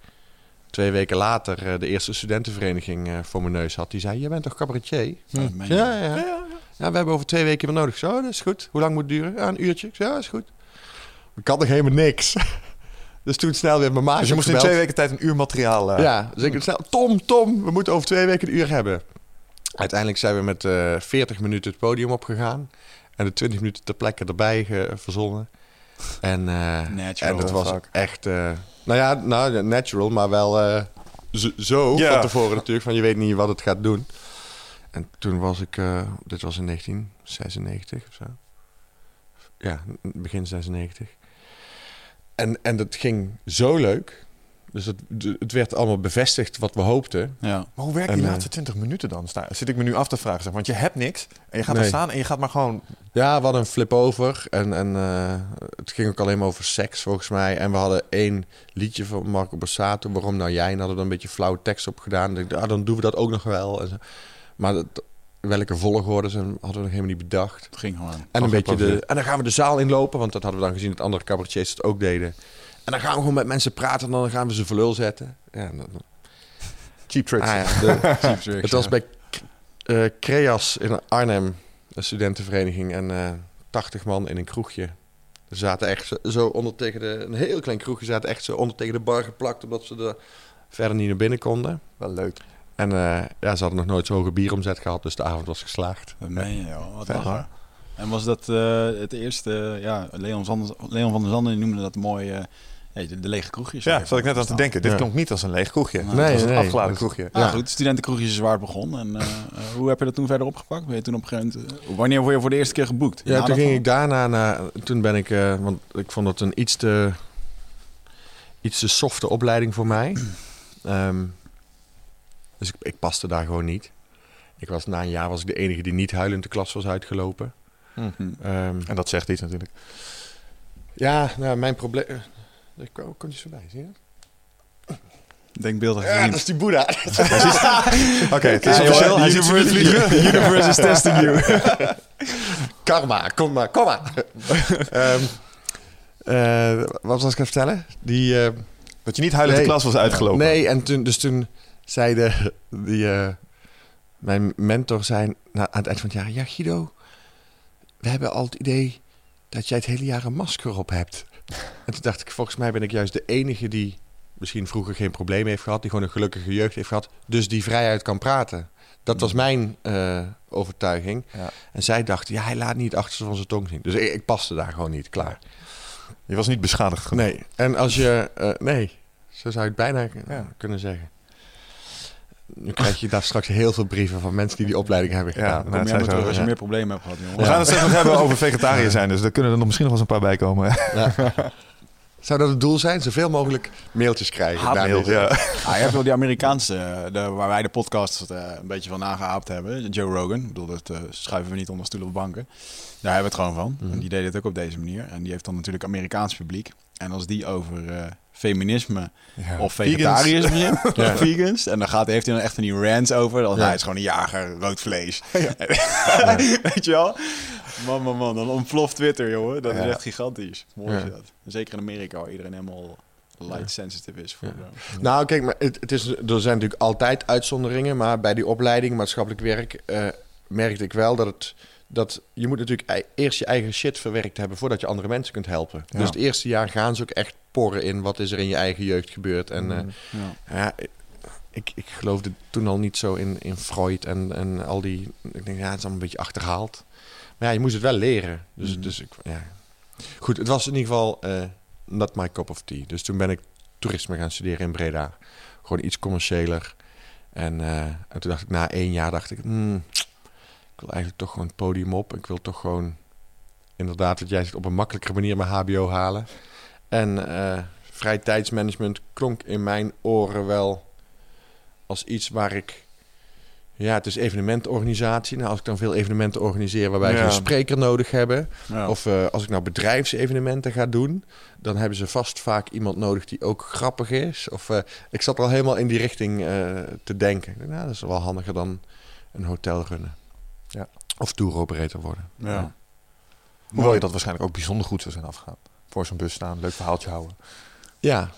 twee weken later eh, de eerste studentenvereniging eh, voor mijn neus had. Die zei, jij bent toch cabaretier? Ja, je. Ja, ja, ja. We hebben over twee weken weer nodig. Zo, dat is goed. Hoe lang moet het duren? Ja, een uurtje. Ik zei, ja, dat is goed. Ik had nog helemaal niks. Dus toen snel weer mijn maatje Dus je moest in twee weken tijd een uur materiaal... Ja, dus ik snel, Tom, Tom, we moeten over twee weken een uur hebben. Uiteindelijk zijn we met eh 40 minuten het podium opgegaan. En de 20 minuten ter plekke erbij verzonnen. En, eh, en dat was fuck. echt... eh, nou ja, nou, natural, maar wel eh, zo, van tevoren natuurlijk. Van je weet niet wat het gaat doen. En toen was ik... eh, dit was in 1996 of zo. Ja, begin 96. En, en dat ging zo leuk. Dus het, het werd allemaal bevestigd wat we hoopten. Ja. Maar hoe werken En, die eh, laatste 20 minuten dan? Sta, zit ik me nu af te vragen. Zeg. Want je hebt niks. En je gaat Nee. er staan en je gaat maar gewoon... Ja, we hadden een flip over. En, en eh, het ging ook alleen maar over seks, volgens mij. En we hadden één liedje van Marco Borsato. Waarom nou jij? En hadden we er een beetje flauwe tekst op gedaan. Ik dacht, ah, dan doen we dat ook nog wel. En zo. Maar dat, welke volgorde zijn, hadden we nog helemaal niet bedacht. Het ging gewoon. En, een beetje de, en dan gaan we de zaal inlopen. Want dat hadden we dan gezien dat andere cabaretiers het ook deden. En dan gaan we gewoon met mensen praten. En dan gaan we ze voor lul zetten. Ja, dan- dan- Cheap tricks. ah, ja, de- Het was bij eh Creas in Arnhem, een studentenvereniging. En eh 80 man in een kroegje. Ze zaten echt zo, onder tegen de... Een heel klein kroegje zaten echt zo onder tegen de bar geplakt... omdat ze er verder niet naar binnen konden. Wel leuk. En eh, ja, ze hadden nog nooit zo'n hoge bieromzet gehad... dus de avond was geslaagd. Dat meen je, joh. Wat hoor. En was dat het eerste... ja, Leon, Zanders, Leon van der Zanden noemde dat mooi... ja, de, de lege kroegjes. Ja, zat ik net aan te denken. Dit Ja. klonk niet als een leeg kroegje. Nee, het was een nee. afgeladen Dat- kroegje. Ja, goed. Studentenkroegjes is waar het begon. En eh, eh, hoe heb je dat toen verder opgepakt? Ben je toen op een gegeven moment... eh, wanneer word je voor de eerste keer geboekt? Ja, Na toen dat ging van- ik daarna naar... Toen ben ik... eh, want ik vond het een iets te... Iets te softe opleiding voor mij. Ehm, dus ik, ik paste daar gewoon niet. Ik was, na een jaar was ik de enige die niet huilend de klas was uitgelopen. Hm. Ehm, En dat zegt iets natuurlijk. ja, nou, mijn probleem... Ik kom je zo bij, zie je? Denkbeeldig Ja, dat is die Boeddha. Oké, het is officieel. Hij ziet vliegen. Universe is testing you. Karma, kom maar, kom maar. Ehm, eh, wat was ik aan het vertellen? Die... eh, Dat je niet huilend de klas was uitgelopen. Nee, en toen, dus toen zei de, die, eh, mijn mentor zei aan het eind van het jaar... Ja, Guido, we hebben al het idee dat jij het hele jaar een masker op hebt. En toen dacht ik, volgens mij ben ik juist de enige die misschien vroeger geen probleem heeft gehad... die gewoon een gelukkige jeugd heeft gehad, dus die vrijuit kan praten. Dat was mijn eh, overtuiging. Ja. En zij dachten, ja, hij laat niet achter van zijn tong zien. Dus ik, ik paste daar gewoon niet, klaar. Je was niet beschadigd genoeg. Nee, en als je... eh, nee, zo zou je het bijna k- Ja. kunnen zeggen. Nu krijg je daar straks heel veel brieven van mensen die die opleiding hebben Ja, gedaan. nou, het terug als je ja. meer problemen hebt gehad, jongen. We gaan het straks nog hebben over vegetariër zijn. Dus daar kunnen er nog misschien nog wel eens een paar bij komen. Ja. Zou dat het doel zijn? Zoveel mogelijk mailtjes krijgen. Haatmail, deze- ja. Ah, je hebt wel die Amerikaanse, eh, de, waar wij de podcast eh, een beetje van nagehaapt hebben. Joe Rogan. Ik bedoel, dat eh, schuiven we niet onder stoelen of banken. Daar hebben we het gewoon van. Mhm. En die deed het ook op deze manier. En die heeft dan natuurlijk Amerikaans publiek. En als die over eh, feminisme Ja. of vegetariërs begint, Ja. of vegans. En dan gaat, heeft hij dan echt van die rants over. Dan Ja. hij is gewoon een jager, rood vlees. Weet je wel? Man, man, man. Dan ontploft Twitter, jongen. Dat is echt gigantisch. Mooi is dat. Zeker in Amerika, waar iedereen helemaal light sensitive is voor. Ja. Nou, kijk, maar het, het is, er zijn natuurlijk altijd uitzonderingen. Maar bij die opleiding maatschappelijk werk eh, merkte ik wel dat het... Dat je moet natuurlijk eerst je eigen shit verwerkt hebben voordat je andere mensen kunt helpen. Ja. Dus het eerste jaar gaan ze ook echt porren in wat is er in je eigen jeugd gebeurd. En Mm. eh, ja. Ja, ik, ik geloofde toen al niet zo in, in Freud en, en al die... Ik denk, ja, het is allemaal een beetje achterhaald. Maar ja, je moest het wel leren. Dus, Mhm. dus ik, ja. Goed, het was in ieder geval eh, not my cup of tea. Dus toen ben ik toerisme gaan studeren in Breda. Gewoon iets commerciëler. En, eh, en toen dacht ik, na één jaar dacht ik... hmm, ik wil eigenlijk toch gewoon het podium op. Ik wil toch gewoon... Inderdaad, dat jij zegt, op een makkelijkere manier mijn hbo halen. En eh vrij tijdsmanagement klonk in mijn oren wel als iets waar ik... Ja, het is evenementenorganisatie. Nou, als ik dan veel evenementen organiseer waarbij ze een spreker nodig hebben... Of eh, als ik nou bedrijfsevenementen ga doen, dan hebben ze vast vaak iemand nodig die ook grappig is. Of eh, ik zat al helemaal in die richting eh, te denken. Dacht, Nou, dat is wel handiger dan een hotel runnen. Ja. Of tour operator worden. Ja. Hoewel je dat waarschijnlijk ook bijzonder goed zou zijn afgegaan. Voor zo'n bus staan, leuk verhaaltje houden. Ja,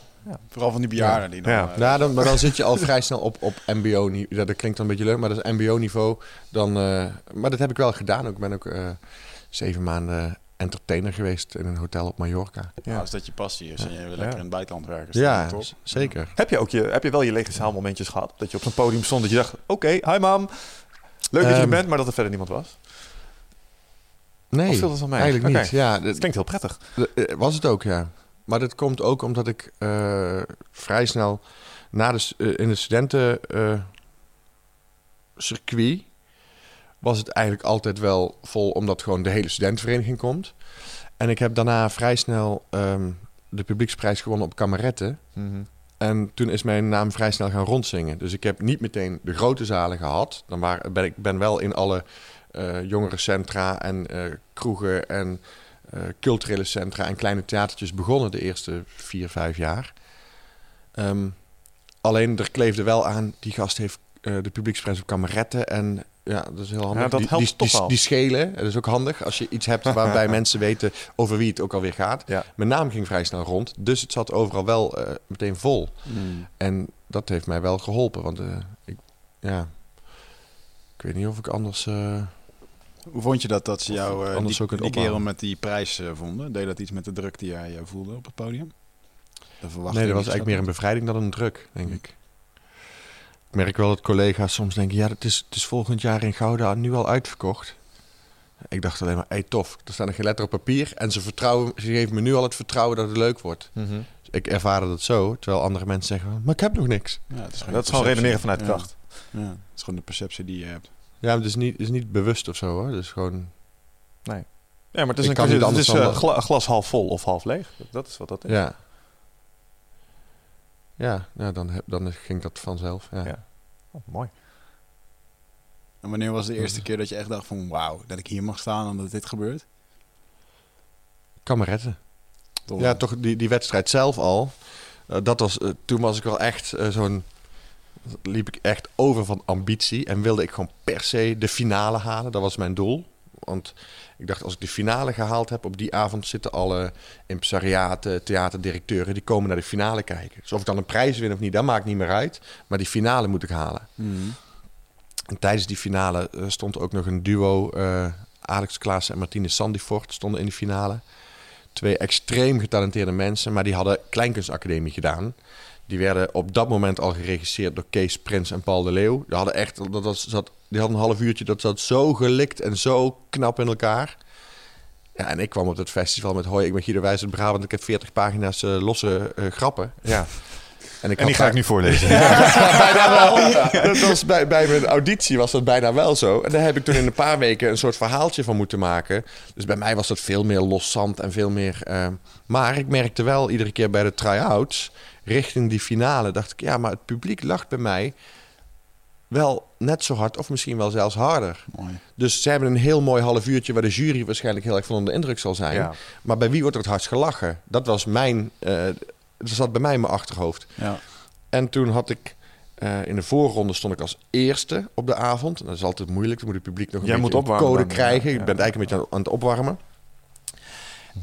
Vooral van die bejaarden die dan... Ja. eh, nou, dan, maar dan zit je al vrij snel op, op mbo-niveau. Ja, dat klinkt dan een beetje leuk, maar dat is mbo-niveau. Dan, eh, maar dat heb ik wel gedaan. Ik ben ook eh, zeven maanden entertainer geweest in een hotel op Mallorca. ja. Als dat je passie is en je wil lekker Ja. in het buitenland werken. Ja, top. zeker. Heb je, ook je, heb je wel je lege zaalmomentjes gehad? Dat je op zo'n podium stond dat je dacht... Oké, hi mam. Leuk dat je er Ehm. bent, maar dat er verder niemand was. Nee, Of viel dat eigenlijk niet. Ja, Dat klinkt heel prettig. was het ook, ja. Maar dat komt ook omdat ik eh, vrij snel na de, eh, in de studenten eh, circuit was het eigenlijk altijd wel vol, omdat gewoon de hele studentenvereniging komt. En ik heb daarna vrij snel ehm, de publieksprijs gewonnen op kameretten. Mhm. En toen is mijn naam vrij snel gaan rondzingen. Dus ik heb niet meteen de grote zalen gehad. Dan ben ik ben wel in alle eh jongerencentra en kroegen en culturele centra en kleine theatertjes begonnen de eerste vier, vijf jaar. Ehm, alleen er kleefde wel aan, die gast heeft eh, de publieksprijs op kameretten. En ja, dat is heel handig. Ja, dat helpt die, toch die, die schelen. Dat is ook handig als je iets hebt waarbij mensen weten over wie het ook alweer gaat. Ja. Mijn naam ging vrij snel rond, dus het zat overal wel eh, meteen vol. En dat heeft mij wel geholpen, want eh, ik, ja, ik weet niet of ik anders... eh, Hoe vond je dat, dat ze jou eh, anders die, die kerel met die prijs eh, vonden? Deed dat iets met de druk die jij voelde op het podium? Nee, dat was eigenlijk meer een bevrijding dan een druk, denk ik. Ik merk wel dat collega's soms denken, ja, het is, het is volgend jaar in Gouda nu al uitverkocht. Ik dacht alleen maar, hey, tof, er staan er geen letter op papier en ze, vertrouwen, ze geven me nu al het vertrouwen dat het leuk wordt. Mhm. Dus ik ervaarde dat zo, terwijl andere mensen zeggen, maar ik heb nog niks. Ja, het is Dat is gewoon redeneren vanuit Ja. kracht. Ja, het is gewoon de perceptie die je hebt. Ja, maar het is niet, het is niet bewust of zo hoor, het is gewoon... Ja, maar het is, Ik een, het is eh, gla- glas half vol of half leeg. Dat is wat dat is. Ja. Ja, ja dan, heb, dan ging dat vanzelf. Ja. Ja. Oh, mooi. En wanneer was de eerste keer dat je echt dacht van... Wauw, dat ik hier mag staan en dat dit gebeurt? Kameretten. Toch? Ja, toch die, die wedstrijd zelf al. eh, dat was, eh, toen was ik wel echt zo'n... liep ik echt over van ambitie. En wilde ik gewoon per se de finale halen. Dat was mijn doel. Want ik dacht, als ik de finale gehaald heb... op die avond zitten alle impresariaten, theaterdirecteuren... die komen naar de finale kijken. Dus of ik dan een prijs win of niet, dat maakt niet meer uit. Maar die finale moet ik halen. Mhm. En tijdens die finale eh, stond ook nog een duo. eh, Alex Klaas en Martine Sandifort stonden in de finale. Twee extreem getalenteerde mensen, maar die hadden Kleinkunstacademie gedaan. Die werden op dat moment al geregisseerd door Kees Prins en Paul de Leeuw. Die hadden echt, dat was, zat, die hadden een half uurtje, dat zat zo gelikt en zo knap in elkaar. Ja, en ik kwam op het festival met hoi, ik ben Guido Wijs uit Brabant. Ik heb 40 pagina's eh, losse eh, grappen. Ja. En, ik En die ga ik nu voorlezen. bijna wel. Dat was bij, bij mijn auditie was dat bijna wel zo. En daar heb ik toen in een paar weken een soort verhaaltje van moeten maken. Dus bij mij was dat veel meer loszand en veel meer... eh, maar ik merkte wel iedere keer bij de try-outs... richting die finale dacht ik... ja, maar het publiek lacht bij mij wel net zo hard... of misschien wel zelfs harder. Mooi. Dus ze hebben een heel mooi half uurtje... waar de jury waarschijnlijk heel erg van onder de indruk zal zijn. Ja. Maar bij wie wordt er het hardst gelachen? Dat was mijn... eh dat zat bij mij in mijn achterhoofd. Ja. En toen had ik eh, in de voorronde stond ik als eerste op de avond. Dat is altijd moeilijk. Dan moet het publiek nog een Jij beetje moet opwarmen code dan, krijgen. ja, Ik ben eigenlijk een beetje aan, aan het opwarmen.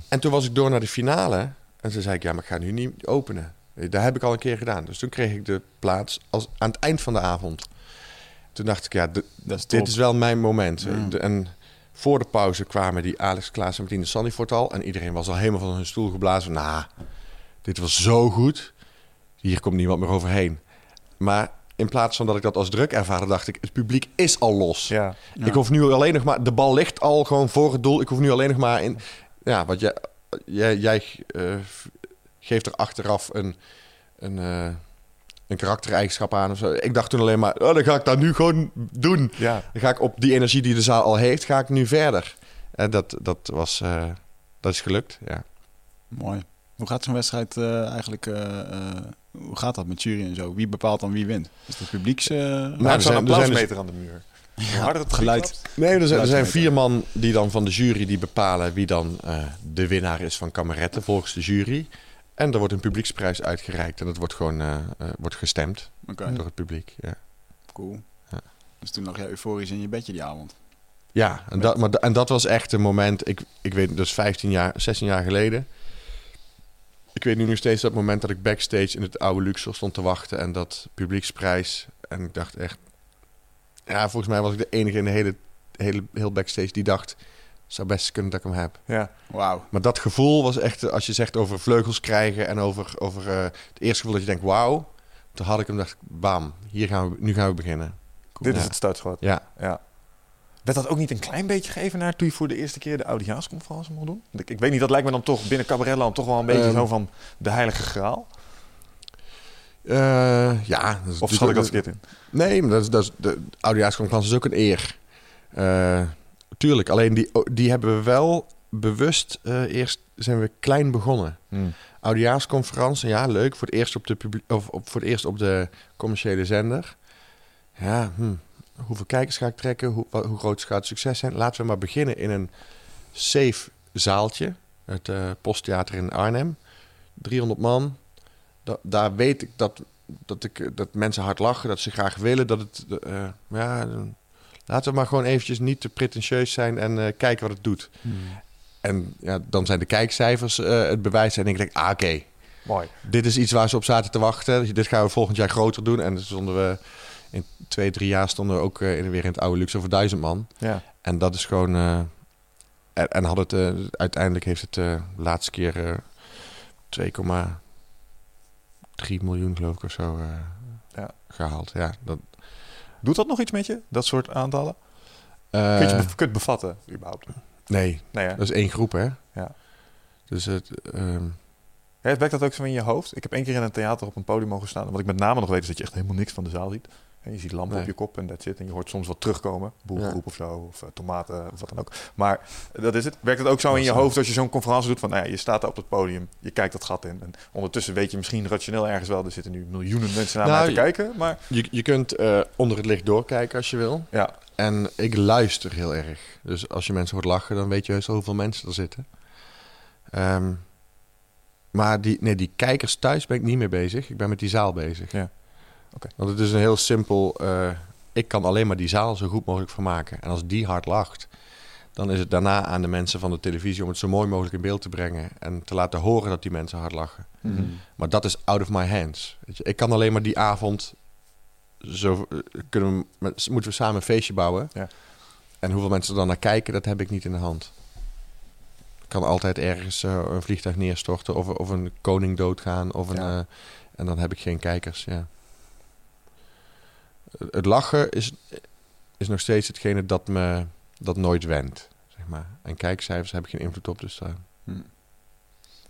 En toen was ik door naar de finale. En toen zei ik, ja, maar ik ga nu niet openen. Daar heb ik al een keer gedaan. Dus toen kreeg ik de plaats als, aan het eind van de avond. Toen dacht ik, ja, is dit is wel mijn moment. Ja. De- En voor de pauze kwamen die Alex Klaas en Martine Sandifort al. En iedereen was al helemaal van hun stoel geblazen. Nou, dit was zo goed. Hier komt niemand meer overheen. Maar in plaats van dat ik dat als druk ervaarde, dacht ik, het publiek is al los. Ja. Ja. Ik hoef nu alleen nog maar, de bal ligt al gewoon voor het doel. Ik hoef nu alleen nog maar in, ja, wat jij, jij, jij eh, geeft er achteraf een, een, eh, een karaktereigenschap aan of zo. Ik dacht toen alleen maar, oh, dan ga ik dat nu gewoon doen. Ja. Dan ga ik op die energie die de zaal al heeft, ga ik nu verder. En dat, dat was, eh, dat is gelukt, ja. Mooi. Hoe gaat zo'n wedstrijd eh, eigenlijk... eh, eh, hoe gaat dat met jury en zo? Wie bepaalt dan wie wint? Is het publieks... eh, Nou, er zijn- er zijn aan de muur. Harder het geluid. Nee, er zijn, er zijn vier man die dan van de jury die bepalen wie dan eh, de winnaar is van Kameretten volgens de jury. En er wordt een publieksprijs uitgereikt en dat wordt gewoon eh, eh, wordt gestemd door het publiek. Ja, cool. Ja. Dus toen lag jij euforisch in je bedje die avond. ja en, dat, maar, en dat was echt een moment, ik, ik weet dus 15 jaar, 16 jaar geleden. Ik weet nu nog steeds dat moment dat ik backstage in het oude Luxor stond te wachten en dat publieksprijs. En ik dacht echt, ja, volgens mij was ik de enige in de hele, hele heel backstage die dacht, zou best kunnen dat ik hem heb. Ja. Wauw. Maar dat gevoel was echt, als je zegt over vleugels krijgen en over, over eh, het eerste gevoel dat je denkt, wauw. Toen had ik hem dacht, bam, hier gaan we, nu gaan we beginnen. Dit is het startschot. Ja, Ja. Werd dat ook niet een klein beetje gegeven naar toen je voor de eerste keer de oudejaarsconferentie mocht doen? Ik, ik weet niet, dat lijkt me dan toch binnen Cabaretland toch wel een beetje Ehm. zo van de heilige graal. Eh, ja. dat is Of schat ik dat verkeerd in? Nee, maar dat is, dat is, de oudejaarsconferentie is ook een eer. Eh, tuurlijk, alleen die, die hebben we wel bewust eh, eerst zijn we klein begonnen. Hmm. Oudejaarsconferentie, ja, leuk. Voor het eerst op de, of op, voor het eerst op de commerciële zender. Ja, hm, hoeveel kijkers ga ik trekken? Hoe, hoe groot gaat het succes zijn? Laten we maar beginnen in een safe zaaltje. Het eh, Posttheater in Arnhem. 300 man. Da- daar weet ik dat, dat, ik, dat mensen hard lachen, dat ze graag willen. Dat het, eh, ja, laten we maar gewoon eventjes niet te pretentieus zijn en eh, kijken wat het doet. En ja, dan zijn de kijkcijfers eh, het bewijs. En ik denk, ah, oké, Mooi. dit is iets waar ze op zaten te wachten. Dit gaan we volgend jaar groter doen. En stonden we in twee, drie jaar stonden we ook eh, weer in het oude luxe over duizend man. Ja. En dat is gewoon. en, en had het, uiteindelijk heeft het de laatste keer eh 2,3 miljoen, geloof ik, of zo Ja. gehaald. Ja, dat, Doet dat nog iets met je, dat soort aantallen? eh, Kun je het be- bevatten, überhaupt? nee, Nee, hè? dat is één groep, hè? Ja. Dus het. Ja, werkt dat ook zo in je hoofd? Ik heb één keer in een theater op een podium mogen staan. Wat ik met name nog weet is dat je echt helemaal niks van de zaal ziet. En je ziet lampen Nee. op je kop en dat zit. En je hoort soms wat terugkomen. Boelgroep Ja. of zo. Of eh, tomaten of wat dan ook. Maar dat is het. Werkt het ook zo in je zo. hoofd als je zo'n conferentie doet? Van nou ja, je staat daar op het podium. Je kijkt dat gat in. En ondertussen weet je misschien rationeel ergens wel. Er zitten nu miljoenen mensen naar Nou, mij te je- kijken. Maar je, je kunt eh, onder het licht doorkijken als je wil. ja, En ik luister heel erg. Dus als je mensen hoort lachen, dan weet je heus wel hoeveel mensen er zitten. Ehm, maar die, nee, die kijkers thuis ben ik niet mee bezig. Ik ben met die zaal bezig. Ja. Oké. Want het is een heel simpel... eh, ik kan alleen maar die zaal zo goed mogelijk vermaken. En als die hard lacht, dan is het daarna aan de mensen van de televisie... om het zo mooi mogelijk in beeld te brengen. En te laten horen dat die mensen hard lachen. Mhm. Maar dat is out of my hands. Weet je, ik kan alleen maar die avond. Zo, eh, kunnen we, met- moeten we samen een feestje bouwen. Ja. En hoeveel mensen er dan naar kijken, dat heb ik niet in de hand. Ik kan altijd ergens eh, een vliegtuig neerstorten. Of, of een koning doodgaan. Of een, Ja. eh, en dan heb ik geen kijkers. Ja. Het lachen is, is nog steeds hetgene dat me dat nooit wendt. Zeg maar. En kijkcijfers heb ik geen invloed op. Dus daar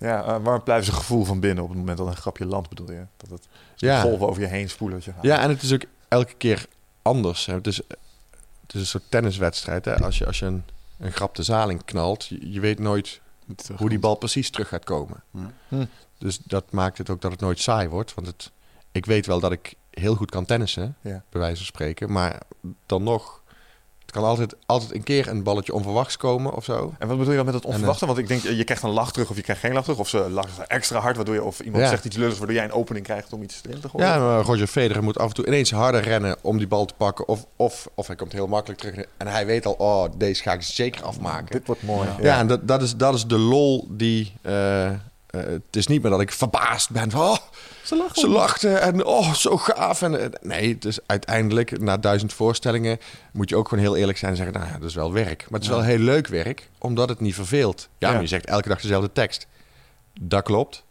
ja uh, waar blijft een gevoel van binnen op het moment dat een grapje landt, bedoel je? Dat het Ja. golven over je heen spoelen. je gaat. Ja, en het is ook elke keer anders. Hè. Het, is, het is een soort tenniswedstrijd. Hè. Als je, als je een, een grap de zaal in knalt, je, je weet nooit hoe die bal precies terug gaat komen. Ja. Hm. Dus dat maakt het ook dat het nooit saai wordt. Want het, ik weet wel dat ik heel goed kan tennissen, Ja. bij wijze van spreken. Maar dan nog, het kan altijd, altijd een keer een balletje onverwachts komen of zo. En wat bedoel je dan met het En, eh, onverwachte? Want ik denk, je krijgt een lach terug of je krijgt geen lach terug. Of ze lachen extra hard, waardoor je, of iemand Ja. zegt iets lulligs, waardoor jij een opening krijgt om iets erin te gooien. Ja, maar Roger Federer moet af en toe ineens harder rennen om die bal te pakken. Of, of, of hij komt heel makkelijk terug. En hij weet al, oh, deze ga ik zeker afmaken. Dit wordt mooi. Ja, en dat, dat, is, dat is de lol die. eh, eh, het is niet meer dat ik verbaasd ben van. Oh, Ze lachen. ze lachten en oh, zo gaaf. En, eh, nee, het is uiteindelijk, na duizend voorstellingen, moet je ook gewoon heel eerlijk zijn en zeggen: Nou ja, dat is wel werk. Maar het is wel heel leuk werk, omdat het niet verveelt. Ja, je zegt elke dag dezelfde tekst. Dat klopt.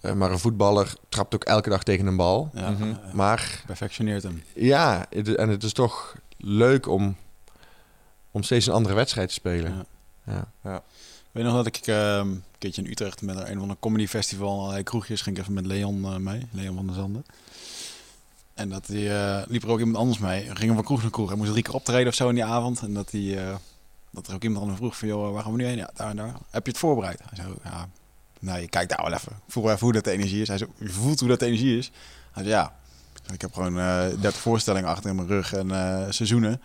Eh, maar een voetballer trapt ook elke dag tegen een bal. Ja, Mhm. Maar perfectioneert hem. ja, het- en het is toch leuk om, om steeds een andere wedstrijd te spelen. Ja. Ja. Weet nog dat ik ehm, een keertje in Utrecht met een van een comedy festival, allerlei kroegjes, ging ik even met Leon eh, mee, Leon van der Zanden. En dat die, eh, liep er ook iemand anders mee. We gingen van kroeg naar kroeg. Hij moest drie keer optreden of zo in die avond. En dat, die, eh, dat er ook iemand aan vroeg van, joh, waar gaan we nu heen? Ja, daar en daar. Heb je het voorbereid? Hij zo, ja, nou, je kijkt daar wel even. Voel even hoe dat de energie is. Hij zo, je voelt hoe dat de energie is. Hij zei, ja, ik heb gewoon eh 30 voorstellingen achter in mijn rug en eh, seizoenen.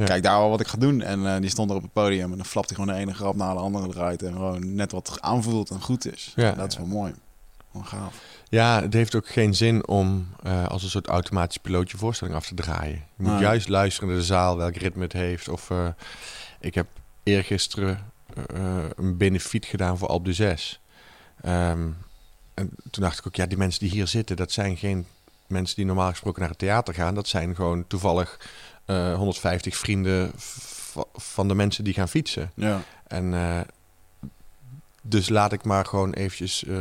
Ja. Kijk daar wel wat ik ga doen. En eh, die stond er op het podium en dan flapt hij gewoon de ene grap na de andere eruit. En gewoon net wat aanvoelt en goed is. Ja. En dat is wel mooi. Wel gaaf. Ja, het heeft ook geen zin om eh, als een soort automatisch pilootje voorstelling af te draaien. Je moet Nee. juist luisteren naar de zaal, welk ritme het heeft. Of eh, ik heb eergisteren een benefiet gedaan voor Alpe d'Huez. Ehm, en toen dacht ik ook, ja, die mensen die hier zitten, dat zijn geen mensen die normaal gesproken naar het theater gaan. Dat zijn gewoon toevallig eh, 150 vrienden v- van de mensen die gaan fietsen. Ja. En eh, dus laat ik maar gewoon eventjes, eh,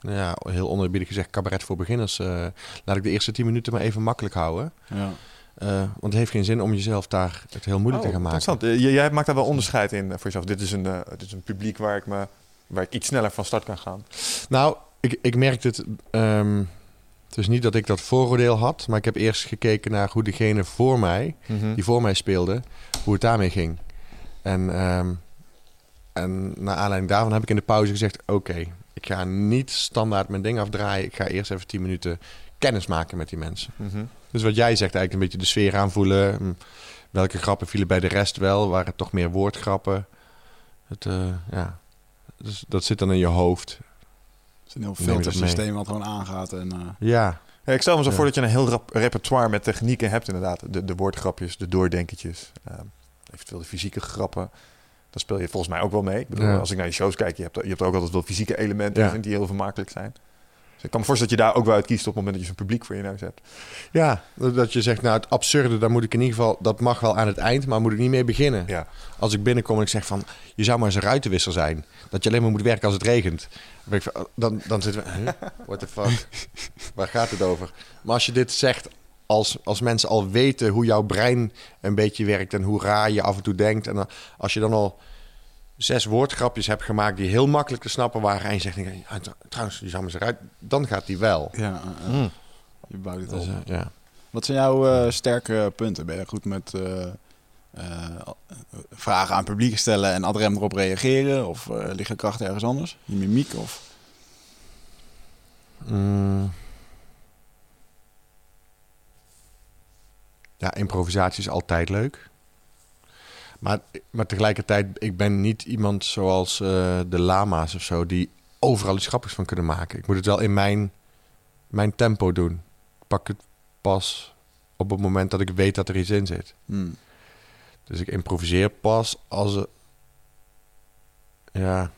nou ja, heel onerbiedig gezegd, cabaret voor beginners. eh, laat ik de eerste tien minuten maar even makkelijk houden. ja. Eh, want het heeft geen zin om jezelf daar het heel moeilijk Oh, te gaan maken. interessant. Eh, Jij maakt daar wel onderscheid in eh, voor jezelf. Dit is een, eh, dit is een publiek waar ik, me, waar ik iets sneller van start kan gaan. Nou, ik, ik merkte het. ehm, het is niet dat ik dat vooroordeel had, maar ik heb eerst gekeken naar hoe degene voor mij, Mhm. die voor mij speelde, hoe het daarmee ging. En, ehm, en naar aanleiding daarvan heb ik in de pauze gezegd: Oké, ik ga niet standaard mijn ding afdraaien. Ik ga eerst even 10 minuten kennis maken met die mensen. Mhm. Dus wat jij zegt, eigenlijk een beetje de sfeer aanvoelen. Hm, Welke grappen vielen bij de rest wel? Waren het toch meer woordgrappen? Het, eh, ja. Dus dat zit dan in je hoofd. Is een heel filtersysteem wat gewoon aangaat. En, eh, Ja, Ja, ik stel me zo Ja. voor dat je een heel rap- repertoire met technieken hebt inderdaad. De, de woordgrapjes, de doordenkertjes, ehm, eventueel de fysieke grappen. Daar speel je volgens mij ook wel mee. Ik bedoel, Ja. als ik naar je shows kijk, je hebt, je hebt ook altijd wel fysieke elementen die heel vermakelijk zijn. Ik kan me voorstellen dat je daar ook wel uit kiest op het moment dat je zo'n publiek voor je neus hebt. Ja, dat je zegt, nou het absurde, daar moet ik in ieder geval, dat mag wel aan het eind, maar moet ik niet mee beginnen. Ja. Als ik binnenkom en ik zeg van, je zou maar eens een ruitenwisser zijn. Dat je alleen maar moet werken als het regent. Dan, ik dan, dan zitten we, huh? what the fuck, waar gaat het over? Maar als je dit zegt, als, als mensen al weten hoe jouw brein een beetje werkt en hoe raar je af en toe denkt. En als je dan al zes woordgrapjes hebt gemaakt die heel makkelijk te snappen waren. En je zegt, trouwens, je zou maar eens eruit, dan gaat die wel. ja, eh, eh, je bouwt het Dus, op. eh, ja. Wat zijn jouw sterke punten? Ben je goed met vragen aan publiek stellen en ad rem erop reageren? Of liggen krachten ergens anders? Je mimiek? Of... Mm. Ja, improvisatie is altijd leuk. Maar, maar tegelijkertijd, ik ben niet iemand zoals eh, de lama's of zo... die overal iets grappigs van kunnen maken. Ik moet het wel in mijn, mijn tempo doen. Ik pak het pas op het moment dat ik weet dat er iets in zit. Hmm. Dus ik improviseer pas als... Ja...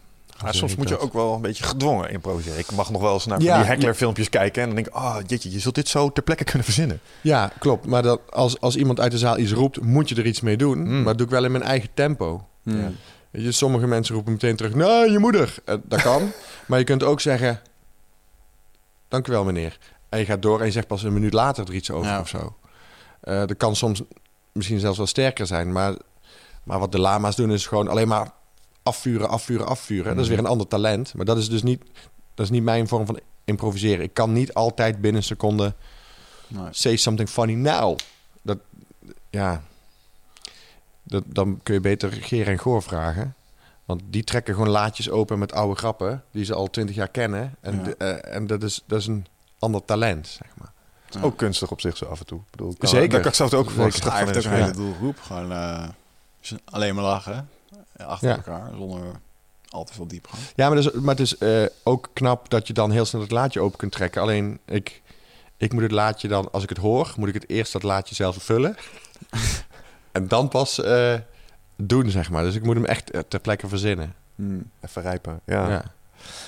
Maar zeg soms moet je ook wel een beetje gedwongen improviseren. Ik mag nog wel eens naar Ja, die heckler filmpjes kijken en dan denk ik, ah, jeetje, je zult dit zo ter plekke kunnen verzinnen. Ja, klopt. Maar dat, als, als iemand uit de zaal iets roept, moet je er iets mee doen. Mm. Maar dat doe ik wel in mijn eigen tempo. Hmm. Ja. Je, sommige mensen roepen meteen terug, nou, je moeder. Eh, dat kan. maar je kunt ook zeggen, dank u wel meneer. En je gaat door en je zegt pas een minuut later er iets over Ja. of zo. Eh, dat kan soms misschien zelfs wel sterker zijn. Maar, maar wat de lama's doen is gewoon alleen maar afvuren, afvuren, afvuren. Dat is weer een ander talent. Maar dat is dus niet, dat is niet mijn vorm van improviseren. Ik kan niet altijd binnen een seconde Nee. say something funny now. Dat, ja, dat, dan kun je beter Geer en Goor vragen. Want die trekken gewoon laadjes open met oude grappen... die ze al twintig jaar kennen. En, Ja. de- eh, en dat, is, dat is een ander talent, zeg maar. Ook kunstig op zich zo af en toe. Ik bedoel, ik kan, Zeker. Daar kan ik zelf ook Hij heeft ook in een hele doelgroep. Gewoon eh, alleen maar lachen. Achter Ja. elkaar. Zonder al te veel diepgang. Ja, maar, is, maar het is eh, ook knap dat je dan heel snel het laadje open kunt trekken. Alleen, ik, ik moet het laadje dan... Als ik het hoor, moet ik het eerst dat laadje zelf vullen. en dan pas eh, doen, zeg maar. Dus ik moet hem echt eh, ter plekke verzinnen. Hmm. Even rijpen. Ja. ja.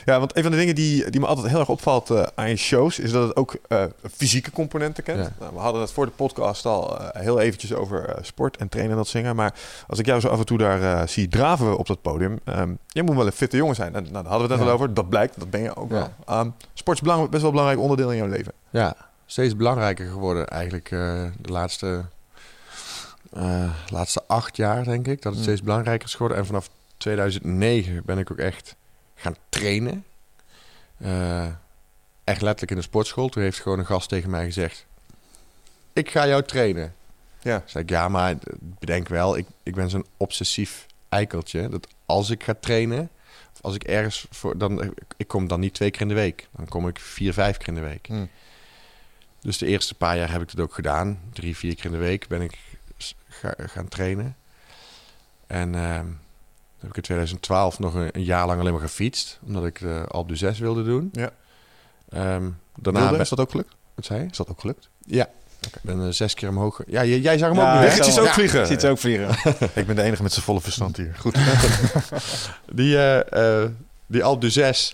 Ja, want een van de dingen die, die me altijd heel erg opvalt eh, aan je shows... is dat het ook eh, fysieke componenten kent. Ja. Nou, we hadden het voor de podcast al eh, heel eventjes over sport en trainen en dat zingen. Maar als ik jou zo af en toe daar zie draven op dat podium... ehm jij moet wel een fitte jongen zijn. En, nou, daar hadden we het net Ja. al over. Dat blijkt, dat ben je ook Ja. wel. Ehm, sport is belang- best wel een belangrijk onderdeel in jouw leven. Ja, steeds belangrijker geworden eigenlijk de laatste, laatste acht jaar, denk ik. Dat het Hmm. steeds belangrijker is geworden. En vanaf 2009 ben ik ook echt gaan trainen. Eh, echt letterlijk in de sportschool. Toen heeft gewoon een gast tegen mij gezegd... Ik ga jou trainen. Ja. Zei ik, ja, maar bedenk wel, ik, ik ben zo'n obsessief eikeltje. Dat als ik ga trainen, of als ik ergens voor... Dan, ik kom dan niet twee keer in de week. Dan kom ik vier, vijf keer in de week. Hmm. Dus de eerste paar jaar heb ik het ook gedaan. Drie, vier keer in de week ben ik ga- gaan trainen. En ehm, heb ik in 2012 nog een, een jaar lang alleen maar gefietst. Omdat ik de Alpe d'Huez wilde doen. Ja. Ehm, daarna Wilde, ben- is dat ook gelukt? Wat zei je? Is dat ook gelukt? Ja. Ik ben eh, zes keer omhoog. Ja, jij, jij zag hem Ja, ook? Weggetjes zo- ook ja, vliegen. Ziet ze ook vliegen. Ik ben de enige met zijn volle verstand hier. Goed. Die, eh, eh, die Alpe d'Huez,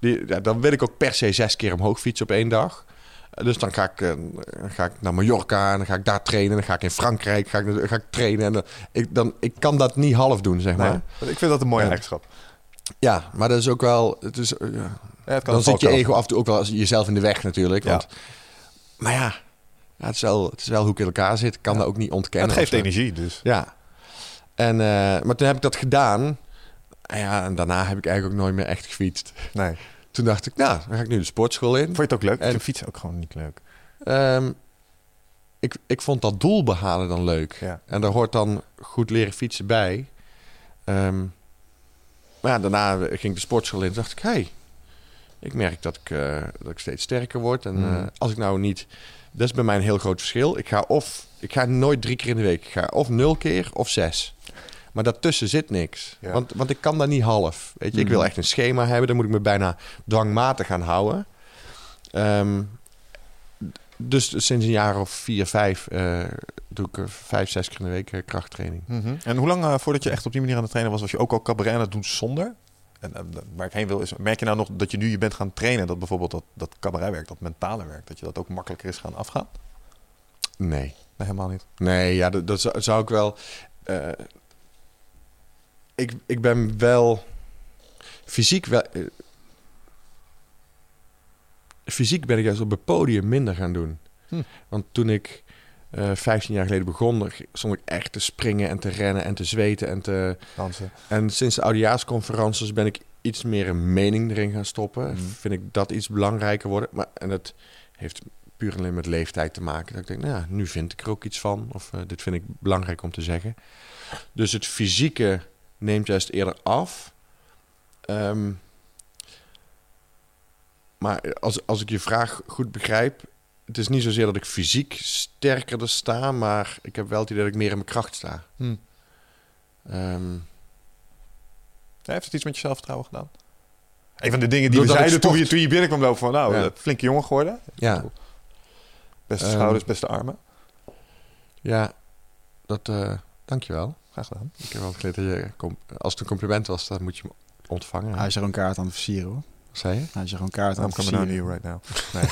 die, ja, dan wil ik ook per se zes keer omhoog fietsen op één dag. Eh, Dus dan ga ik, eh, ga ik naar Mallorca en dan ga ik daar trainen. Dan ga ik in Frankrijk ga ik, ga ik trainen. En dan, ik, dan, ik kan dat niet half doen, zeg maar. Nee, ik vind dat een mooie eigenschap. Ja, maar dat is ook wel... Het is, eh, ja. Ja, het Dan zit je ego af en toe ook wel jezelf in de weg natuurlijk. Ja. Want, maar ja, het, is wel, het is wel hoe ik in elkaar zit. Ik kan dat ook niet ontkennen. het geeft energie, dus. Ja. En, eh, maar toen heb ik dat gedaan. En, ja, en daarna heb ik eigenlijk ook nooit meer echt gefietst. Nee. Toen dacht ik, nou, dan ga ik nu de sportschool in. Vond je het ook leuk? En- Ik vind fietsen ook gewoon niet leuk. Ehm, ik, ik vond dat doel behalen dan leuk. Ja. En daar hoort dan goed leren fietsen bij. Ehm, maar ja, daarna ging ik de sportschool in. Toen dacht ik, hé, hey, ik merk dat ik, eh, dat ik steeds sterker word. En Mhm. eh, als ik nou niet... Dat is bij mij een heel groot verschil. Ik ga of... Ik ga nooit drie keer in de week. Ik ga of nul keer of zes. Maar daartussen zit niks. Ja. Want, want ik kan dat niet half. Weet je, ik wil Mhm. echt een schema hebben. Dan moet ik me bijna dwangmatig gaan houden. Ehm, dus sinds een jaar of vier, vijf eh, doe ik vijf, zes keer in de week eh, krachttraining. Mhm. En hoe lang eh, voordat je echt op die manier aan het trainen was, was je ook al cabaret aan het doen zonder? En waar ik heen wil is, merk je nou nog dat je nu je bent gaan trainen, dat bijvoorbeeld dat, dat cabaretwerk, dat mentale werk, dat je dat ook makkelijker is gaan afgaan? Nee. Nee, helemaal niet. Nee, ja, dat, dat zou, zou ik wel. Ik, ik ben wel fysiek wel. eh, fysiek ben ik juist op het podium minder gaan doen. Hm. Want toen ik eh 15 jaar geleden begon, stond ik echt te springen en te rennen en te zweten en te. Dansen. En sinds de oudejaarsconferences ben ik iets meer een mening erin gaan stoppen. Mhm. Vind ik dat iets belangrijker worden. Maar, en dat heeft puur alleen met leeftijd te maken. Dat ik denk, nou, ja, nu vind ik er ook iets van. Of eh, dit vind ik belangrijk om te zeggen. Dus het fysieke neemt juist eerder af. Ehm, maar als, als ik je vraag goed begrijp... Het is niet zozeer dat ik fysiek sterker sta... maar ik heb wel het idee dat ik meer in mijn kracht sta. Hm. Ehm, Ja, heeft het iets met je zelfvertrouwen gedaan? Een van de dingen die Doordat we zeiden toen je, toen je binnenkwam lopen van, nou, Ja. flinke jongen geworden. ja. Beste Ehm. schouders, beste armen. Ja, dat, eh dankjewel. Graag gedaan. Ik heb wel geleerd dat je, als het een compliment was, dan moet je hem ontvangen. Hij is er een kaart aan het versieren hoor. Wat zei je? Hij is er een kaart aan I'm het coming versieren. to you right now. Nee.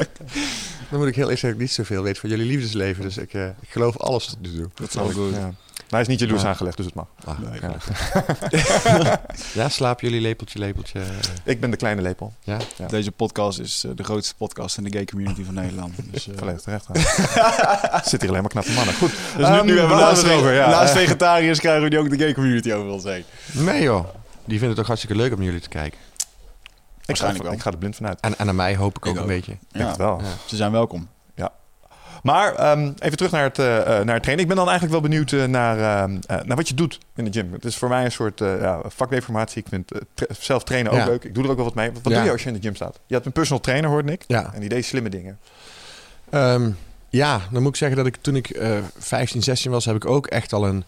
Dan moet ik heel eerlijk zeggen ik niet zoveel weet van jullie liefdesleven. Dus ik, eh, ik geloof alles tot nu toe. Dat is wel goed. Ja. Nou, hij is niet jaloers Ja. aangelegd, dus het mag. Ah, Nee. Ja. Ja, slaap jullie lepeltje, lepeltje. Ik ben de kleine lepel. Ja? Ja. Deze podcast is eh, de grootste podcast in de gay community van Nederland. Dus, eh, Volledig terecht. Zit hier alleen maar knappe mannen. Goed. dus nu, Ehm, nu hebben we naast, over? Ja, naast vegetariërs krijgen we nu ook de gay community over ons heen. Nee joh. Die vinden het toch hartstikke leuk om jullie te kijken. ik, ga, Waarschijnlijk wel. ik ga er blind vanuit. En, en aan mij hoop ik ook een ook. beetje. Ik denk Ja, het wel. Ja. ze zijn welkom. Maar ehm, even terug naar het, eh, eh, naar het trainen. Ik ben dan eigenlijk wel benieuwd eh, naar, ehm, eh, naar wat je doet in de gym. Het is voor mij een soort ja, vakdeformatie. Ik vind tra- zelf trainen ook Ja. leuk. Ik doe er ook wel wat mee. Wat Ja. doe je als je in de gym staat? Je had een personal trainer, hoorde ik. Ja. En die deed slimme dingen. Ehm, ja, dan moet ik zeggen dat ik toen ik eh 15, 16 was, heb ik ook echt al een,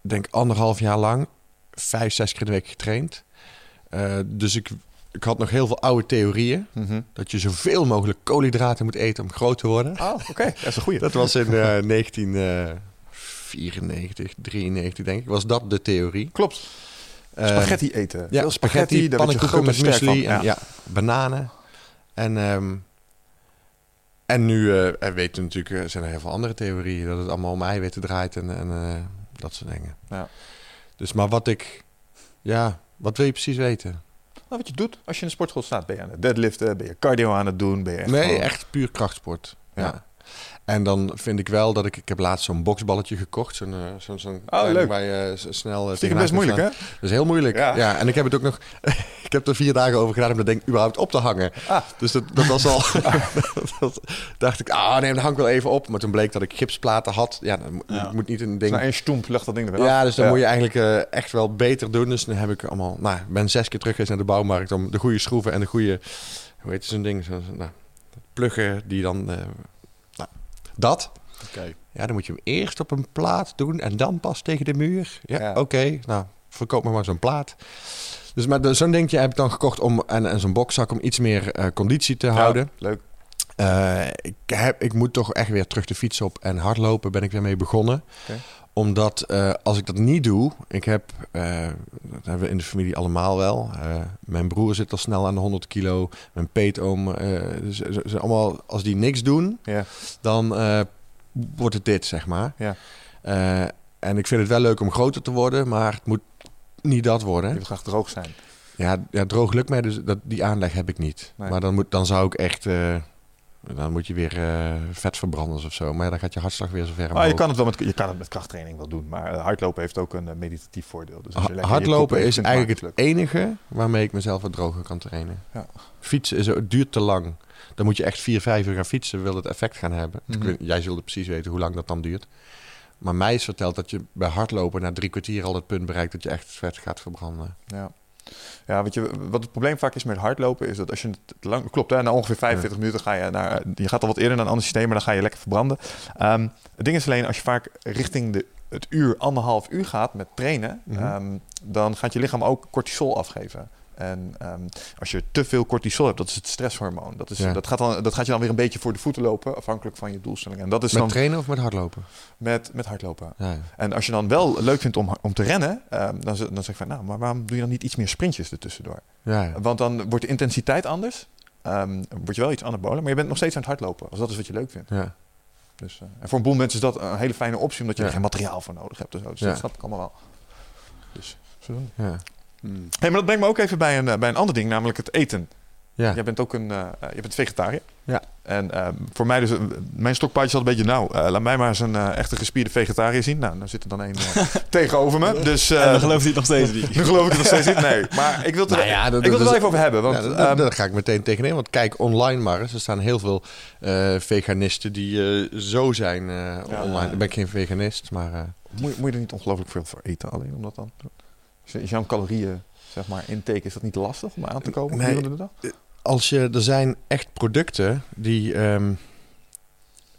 denk anderhalf jaar lang, vijf, zes keer in de week getraind. Dus ik, ik had nog heel veel oude theorieën. Dat je zoveel mogelijk koolhydraten moet eten om groot te worden. Oh, oké. Dat is een goeie. Dat was in eh 1994, 93 denk ik, was dat de theorie. Klopt. Eh, Spaghetti eten. ja, Veel spaghetti, je pannenkoeken en met muesli en ja. bananen. En, ehm, en nu eh, er weten natuurlijk, eh, zijn er heel veel andere theorieën. Dat het allemaal om eiwitten draait en, en eh, dat soort dingen. Ja. Dus maar wat ik, ja, wat wil je precies weten? Nou, wat je doet als je in de sportschool staat. Ben je aan het deadliften? Ben je cardio aan het doen? Ben je echt nee, gewoon- echt puur krachtsport. Ja. Ja. En dan vind ik wel dat ik... Ik heb laatst zo'n boksballetje gekocht. Zo'n, eh, zo'n, zo'n klein leuk. waar je s- snel... uh, Stiekem best moeilijk, hè? Dat is heel moeilijk. Ja. Ja. en ik heb het ook nog... ik heb er vier dagen over gedaan om dat ding überhaupt op te hangen. Ah. Dus dat, dat was al... dat, dacht ik, ah nee, dan hang ik wel even op. Maar toen bleek dat ik gipsplaten had. Ja, dan moet, Ja. moet niet een ding... één stoemp lag dat ding er weer af. Ja, dus dan Ja. moet je eigenlijk eh, echt wel beter doen. Dus dan heb ik allemaal... Nou, ben zes keer terug geweest naar de bouwmarkt... om de goede schroeven en de goede... Hoe heet zo'n ding? Zo, nou, pluggen die dan... eh, dat. Ja, dan moet je hem eerst op een plaat doen en dan pas tegen de muur. Ja, Ja. oké. Nou, verkoop me maar zo'n plaat. Dus maar de- zo'n dingetje heb ik dan gekocht om en, en zo'n bokzak om iets meer eh, conditie te Ja, houden. Leuk. Eh, ik, heb, ik moet toch echt weer terug de fiets op en hardlopen ben ik weer mee begonnen. Omdat eh, als ik dat niet doe, ik heb, eh, dat hebben we in de familie allemaal wel. Eh, mijn broer zit al snel aan de 100 kilo, mijn peetoom. ze, ze- allemaal, als die niks doen, Ja. dan wordt het dit, zeg maar. Ja. En ik vind het wel leuk om groter te worden, maar het moet niet dat Je worden. wil graag droog zijn. Ja, ja droog lukt mij, dus dat, die aanleg heb ik niet. Nee. Maar dan, moet, dan zou ik echt... eh, Dan moet je weer uh, vetverbranders of zo. Maar dan gaat je hartslag weer zo ver omhoog. je, kan het wel met, je kan het met krachttraining wel doen. Maar hardlopen heeft ook een meditatief voordeel. Dus hardlopen is eigenlijk het enige waarmee ik mezelf wat droger kan trainen. Ja. Fietsen is, duurt te lang. Dan moet je echt vier, vijf uur gaan fietsen, wil het effect gaan hebben. Mm Jij zult precies weten hoe lang dat dan duurt. Maar mij is verteld dat je bij hardlopen na drie kwartier al het punt bereikt dat je echt vet gaat verbranden. Ja. Ja, weet je, wat het probleem vaak is met hardlopen is dat als je het lang klopt, hè, na ongeveer 45 minuten ga je naar, je gaat al wat eerder naar een ander systeem, maar dan ga je lekker verbranden. Um, het ding is alleen als je vaak richting de, het uur, anderhalf uur gaat met trainen, mhm. ehm, dan gaat je lichaam ook cortisol afgeven. En ehm, als je te veel cortisol hebt, dat is het stresshormoon. Dat, is, dat, gaat dan, dat gaat je dan weer een beetje voor de voeten lopen, afhankelijk van je doelstelling. En dat is met dan, trainen of met hardlopen? Met, met hardlopen. Ja, en als je dan wel leuk vindt om, om te rennen, um, dan, dan zeg ik van, nou, maar waarom doe je dan niet iets meer sprintjes ertussendoor? Ja, Want dan wordt de intensiteit anders. Um, word je wel iets anabolen, maar je bent nog steeds aan het hardlopen. Als dat is wat je leuk vindt. Ja. Dus, uh, en voor een boel mensen is dat een hele fijne optie, omdat je er geen materiaal voor nodig hebt. Dus, dus dat snap ik allemaal wel. Dus, zo. Ja. Hmm. Hey, maar dat brengt me ook even bij een, eh, bij een ander ding, namelijk het eten. Ja. Jij bent ook een, uh, je bent vegetariër. Ja. En uh, voor mij dus, mijn stokpaardje altijd een beetje, nou, laat mij maar eens een echte gespierde vegetariër zien. Nou, dan zit er dan een tegenover me. Dus, en dan geloof je het nog steeds niet. dan geloof ik het nog steeds niet, nee. Maar ik wil het, nou ja, dat, ik wil het wel even over hebben. Want, ja, dat, daar ga ik meteen tegenin. Want kijk online maar eens. Er staan heel veel veganisten die zo zijn online. Ik ben geen veganist, maar... Moet, moet je er niet ongelooflijk veel voor eten alleen, omdat dan... Is jouw calorieën, zeg maar, intake, is dat niet lastig om aan te komen nee, de dag? Eh, als je, er zijn echt producten die... Um,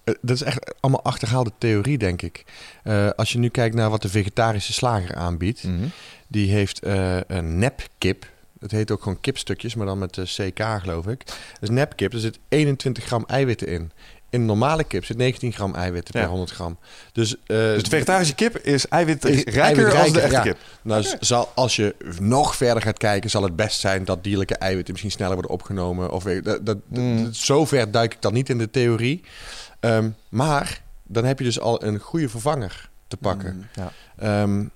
dat is echt allemaal achterhaalde theorie, denk ik. Uh, als je nu kijkt naar wat de vegetarische slager aanbiedt, mm -hmm. die heeft uh, een nepkip. Het heet ook gewoon kipstukjes, maar dan met de CK, geloof ik. Dat is nepkip. Er zit 21 gram eiwitten in. In een normale kip zit 19 gram eiwitten per 100 gram. Dus, uh, dus de vegetarische kip is eiwitrijker eiwit als de echte kip? Nou, zal, als je nog verder gaat kijken, zal het best zijn dat dierlijke eiwitten misschien sneller worden opgenomen. Of, dat, dat, mm. Zover duik ik dan niet in de theorie. Um, maar dan heb je dus al een goede vervanger te pakken. Mm, ja. um,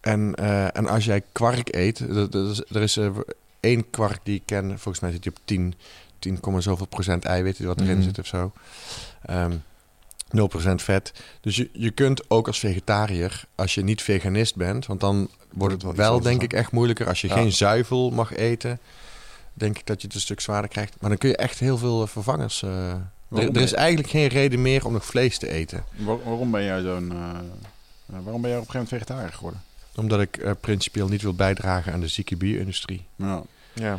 en, uh, en als jij kwark eet, dat is, er is uh, één kwark die ik ken, volgens mij zit hij op 10 10, zoveel procent eiwitten wat erin mm zit of zo. Um, ehm, 0% vet. Dus je, je kunt ook als vegetariër, als je niet veganist bent, want dan wordt het wel, wel denk ik, echt moeilijker. Als je geen zuivel mag eten, denk ik dat je het een stuk zwaarder krijgt. Maar dan kun je echt heel veel eh, vervangers. Uh, er, is eigenlijk geen reden meer om nog vlees te eten. waarom ben jij zo'n. Uh, waarom ben jij op een gegeven moment vegetariër geworden? Omdat ik uh, principieel niet wil bijdragen aan de zieke bier-industrie. Ja. ja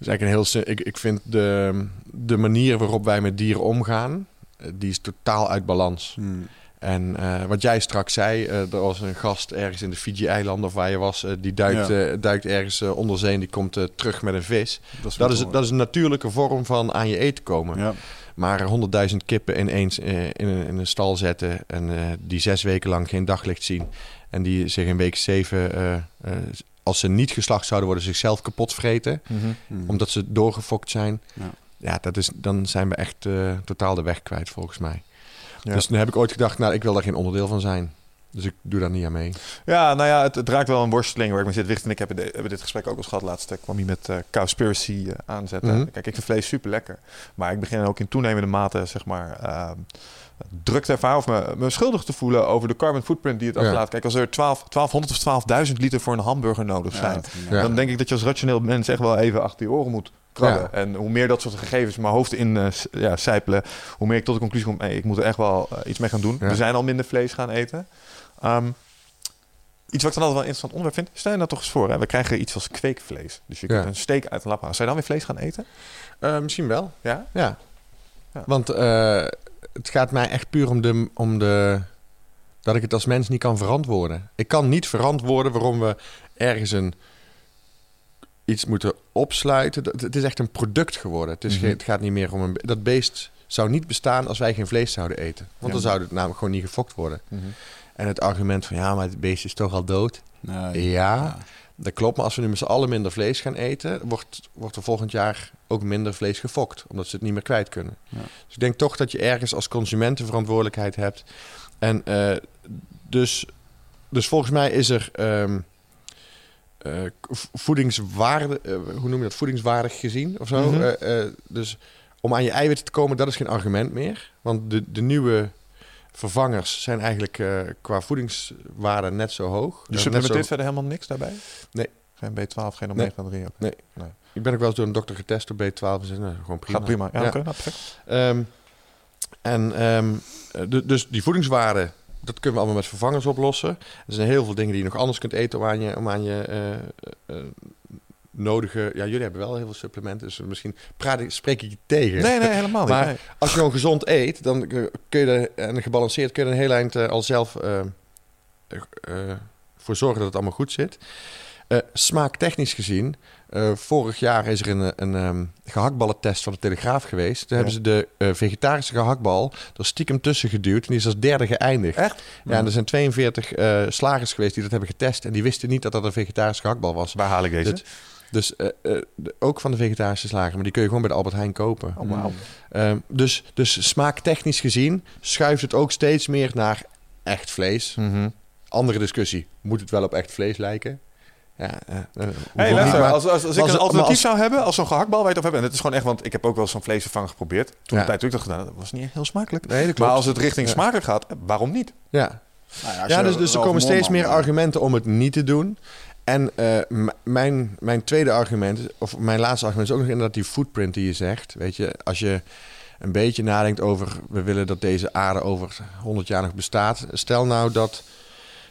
is eigenlijk een heel. Ik, ik vind de, de manier waarop wij met dieren omgaan, eh, die is totaal uit balans. Hmm. En uh, wat jij straks zei, uh, er was een gast ergens in de Fiji-eilanden of waar je was, uh, die duikt, duikt ergens onder zee en die komt terug met een vis. Dat is, dat is, dat is, een natuurlijke vorm van aan je eten komen. Ja. Maar honderdduizend kippen ineens in, een, in een stal zetten en die zes weken lang geen daglicht zien en die zich in week zeven als ze niet geslacht zouden worden, zichzelf kapot vreten. Mhm. Mhm. Omdat ze doorgefokt zijn. Ja, ja dat is, dan zijn we echt uh, totaal de weg kwijt, volgens mij. Dus nu heb ik ooit gedacht, nou, ik wil daar geen onderdeel van zijn. Dus ik doe daar niet aan mee. Ja, nou ja, het, het raakt wel een worsteling waar ik me zit. Wicht en ik hebben, de, hebben dit gesprek ook eens gehad. Laatst kwam hij met uh, Cowspiracy uh, aanzetten. Mhm. Kijk, ik vind vlees super lekker. Maar ik begin ook in toenemende mate, zeg maar... Uh, druk te ervaren of me, me schuldig te voelen over de carbon footprint die het ook laat. Kijk, als er 12, 1200 of 12.000 liter voor een hamburger nodig zijn, dan denk ik dat je als rationeel mens echt wel even achter je oren moet krabben. En hoe meer dat soort gegevens mijn hoofd in uh, ja, sijpelen, hoe meer ik tot de conclusie kom, hey, ik moet er echt wel uh, iets mee gaan doen. We zijn al minder vlees gaan eten. Um, Iets wat ik dan altijd wel een interessant onderwerp vind. Stel je nou toch eens voor, hè? we krijgen iets als kweekvlees. Dus je kunt een steek uit een lap halen. Zou je dan weer vlees gaan eten? Uh, misschien wel. Ja? Ja. ja. Want uh, het gaat mij echt puur om de, om de. dat ik het als mens niet kan verantwoorden. Ik kan niet verantwoorden waarom we ergens een. iets moeten opsluiten. Het is echt een product geworden. Het, is mhm. geen, het gaat niet meer om een. Dat beest zou niet bestaan als wij geen vlees zouden eten. Want dan zou het namelijk gewoon niet gefokt worden. Mhm. En het argument van ja, maar het beest is toch al dood. Nee, ja, dat klopt. Maar als we nu met z'n allen minder vlees gaan eten, wordt, wordt er volgend jaar ook minder vlees gefokt. Omdat ze het niet meer kwijt kunnen. Ja. Dus ik denk toch dat je ergens als consument de verantwoordelijkheid hebt. En uh, dus, dus volgens mij is er um, uh, voedingswaarde, uh, hoe noem je dat, voedingswaardig gezien of zo. Mm -hmm. dus om aan je eiwitten te komen, dat is geen argument meer. Want de, de nieuwe vervangers zijn eigenlijk uh, qua voedingswaarde net zo hoog. Je supplementeert zo... verder helemaal niks daarbij? Nee. Geen B12, geen omega-3? Nee. nee. nee. Ik ben ook wel eens door een dokter getest op B12 en zei, nou, gewoon prima. Gaat prima, ja, ja. oké, okay, nou, um, en um, dus die voedingswaarde, dat kunnen we allemaal met vervangers oplossen. Er zijn heel veel dingen die je nog anders kunt eten om aan je, om aan je uh, uh, nodige... Ja, jullie hebben wel heel veel supplementen, dus misschien praat ik, spreek ik je tegen. Nee, nee, helemaal niet. Maar nee. als je gewoon gezond eet, dan kun je er, en gebalanceerd kun je er een heel eind uh, al zelf voor zorgen dat het allemaal goed zit. smaaktechnisch gezien uh, vorig jaar is er een, een um, gehaktballentest van de Telegraaf geweest. Toen ja. hebben ze de uh, vegetarische gehaktbal er stiekem tussen geduwd. En die is als derde geëindigd. Echt? Ja, en er zijn 42 uh, slagers geweest die dat hebben getest. En die wisten niet dat dat een vegetarische gehaktbal was. Waar haal ik deze? Dus, dus de, ook van de vegetarische slager. Maar die kun je gewoon bij de Albert Heijn kopen. Oh, wow. um, dus, dus smaaktechnisch gezien schuift het ook steeds meer naar echt vlees. Mm -hmm. Andere discussie. Moet het wel op echt vlees lijken? Ja, hey, luister, als, als, als ik een alternatief als, zou hebben, als zo'n gehaktbal weet of hebben, en het is gewoon echt, want ik heb ook wel zo'n vleesvervanger geprobeerd. Toen ja. een tijd toen ik dat gedaan, dat was niet heel smakelijk. Nee, dat maar als het richting ja. smakelijk gaat, waarom niet? Ja, nou ja, ja dus, dus er komen steeds meer argumenten om het niet te doen. En uh, mijn, mijn tweede argument, of mijn laatste argument, is ook nog inderdaad die footprint die je zegt. Weet je, als je een beetje nadenkt over, we willen dat deze aarde over 100 jaar nog bestaat. Stel nou dat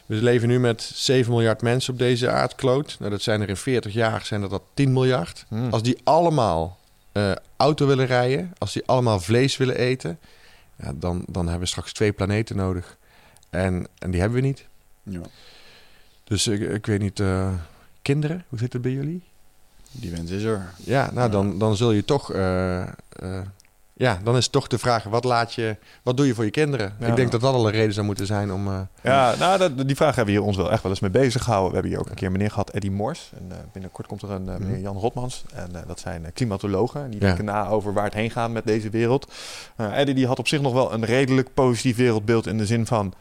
we leven nu met 7 miljard mensen op deze aardkloot. Nou, dat zijn er in 40 jaar zijn dat, dat 10 miljard. Hmm. Als die allemaal uh, auto willen rijden, als die allemaal vlees willen eten, ja, dan, dan hebben we straks twee planeten nodig. En, en die hebben we niet. Ja. Dus ik, ik weet niet, uh, kinderen, hoe zit het bij jullie? Die wens is er. Ja, nou dan, dan zul je toch uh, ja, dan is toch de vraag: wat, laat je, wat doe je voor je kinderen? Ja. Ik denk dat dat al een reden zou moeten zijn om. Uh, ja, nou, dat, die vraag hebben we hier ons wel echt wel eens mee bezig gehouden. We hebben hier ook een keer een meneer gehad, Eddie Mors. En uh, binnenkort komt er een uh, meneer Jan Rotmans. En dat zijn klimatologen. Die denken na over waar het heen gaat met deze wereld. Eddie die had op zich nog wel een redelijk positief wereldbeeld. In de zin van: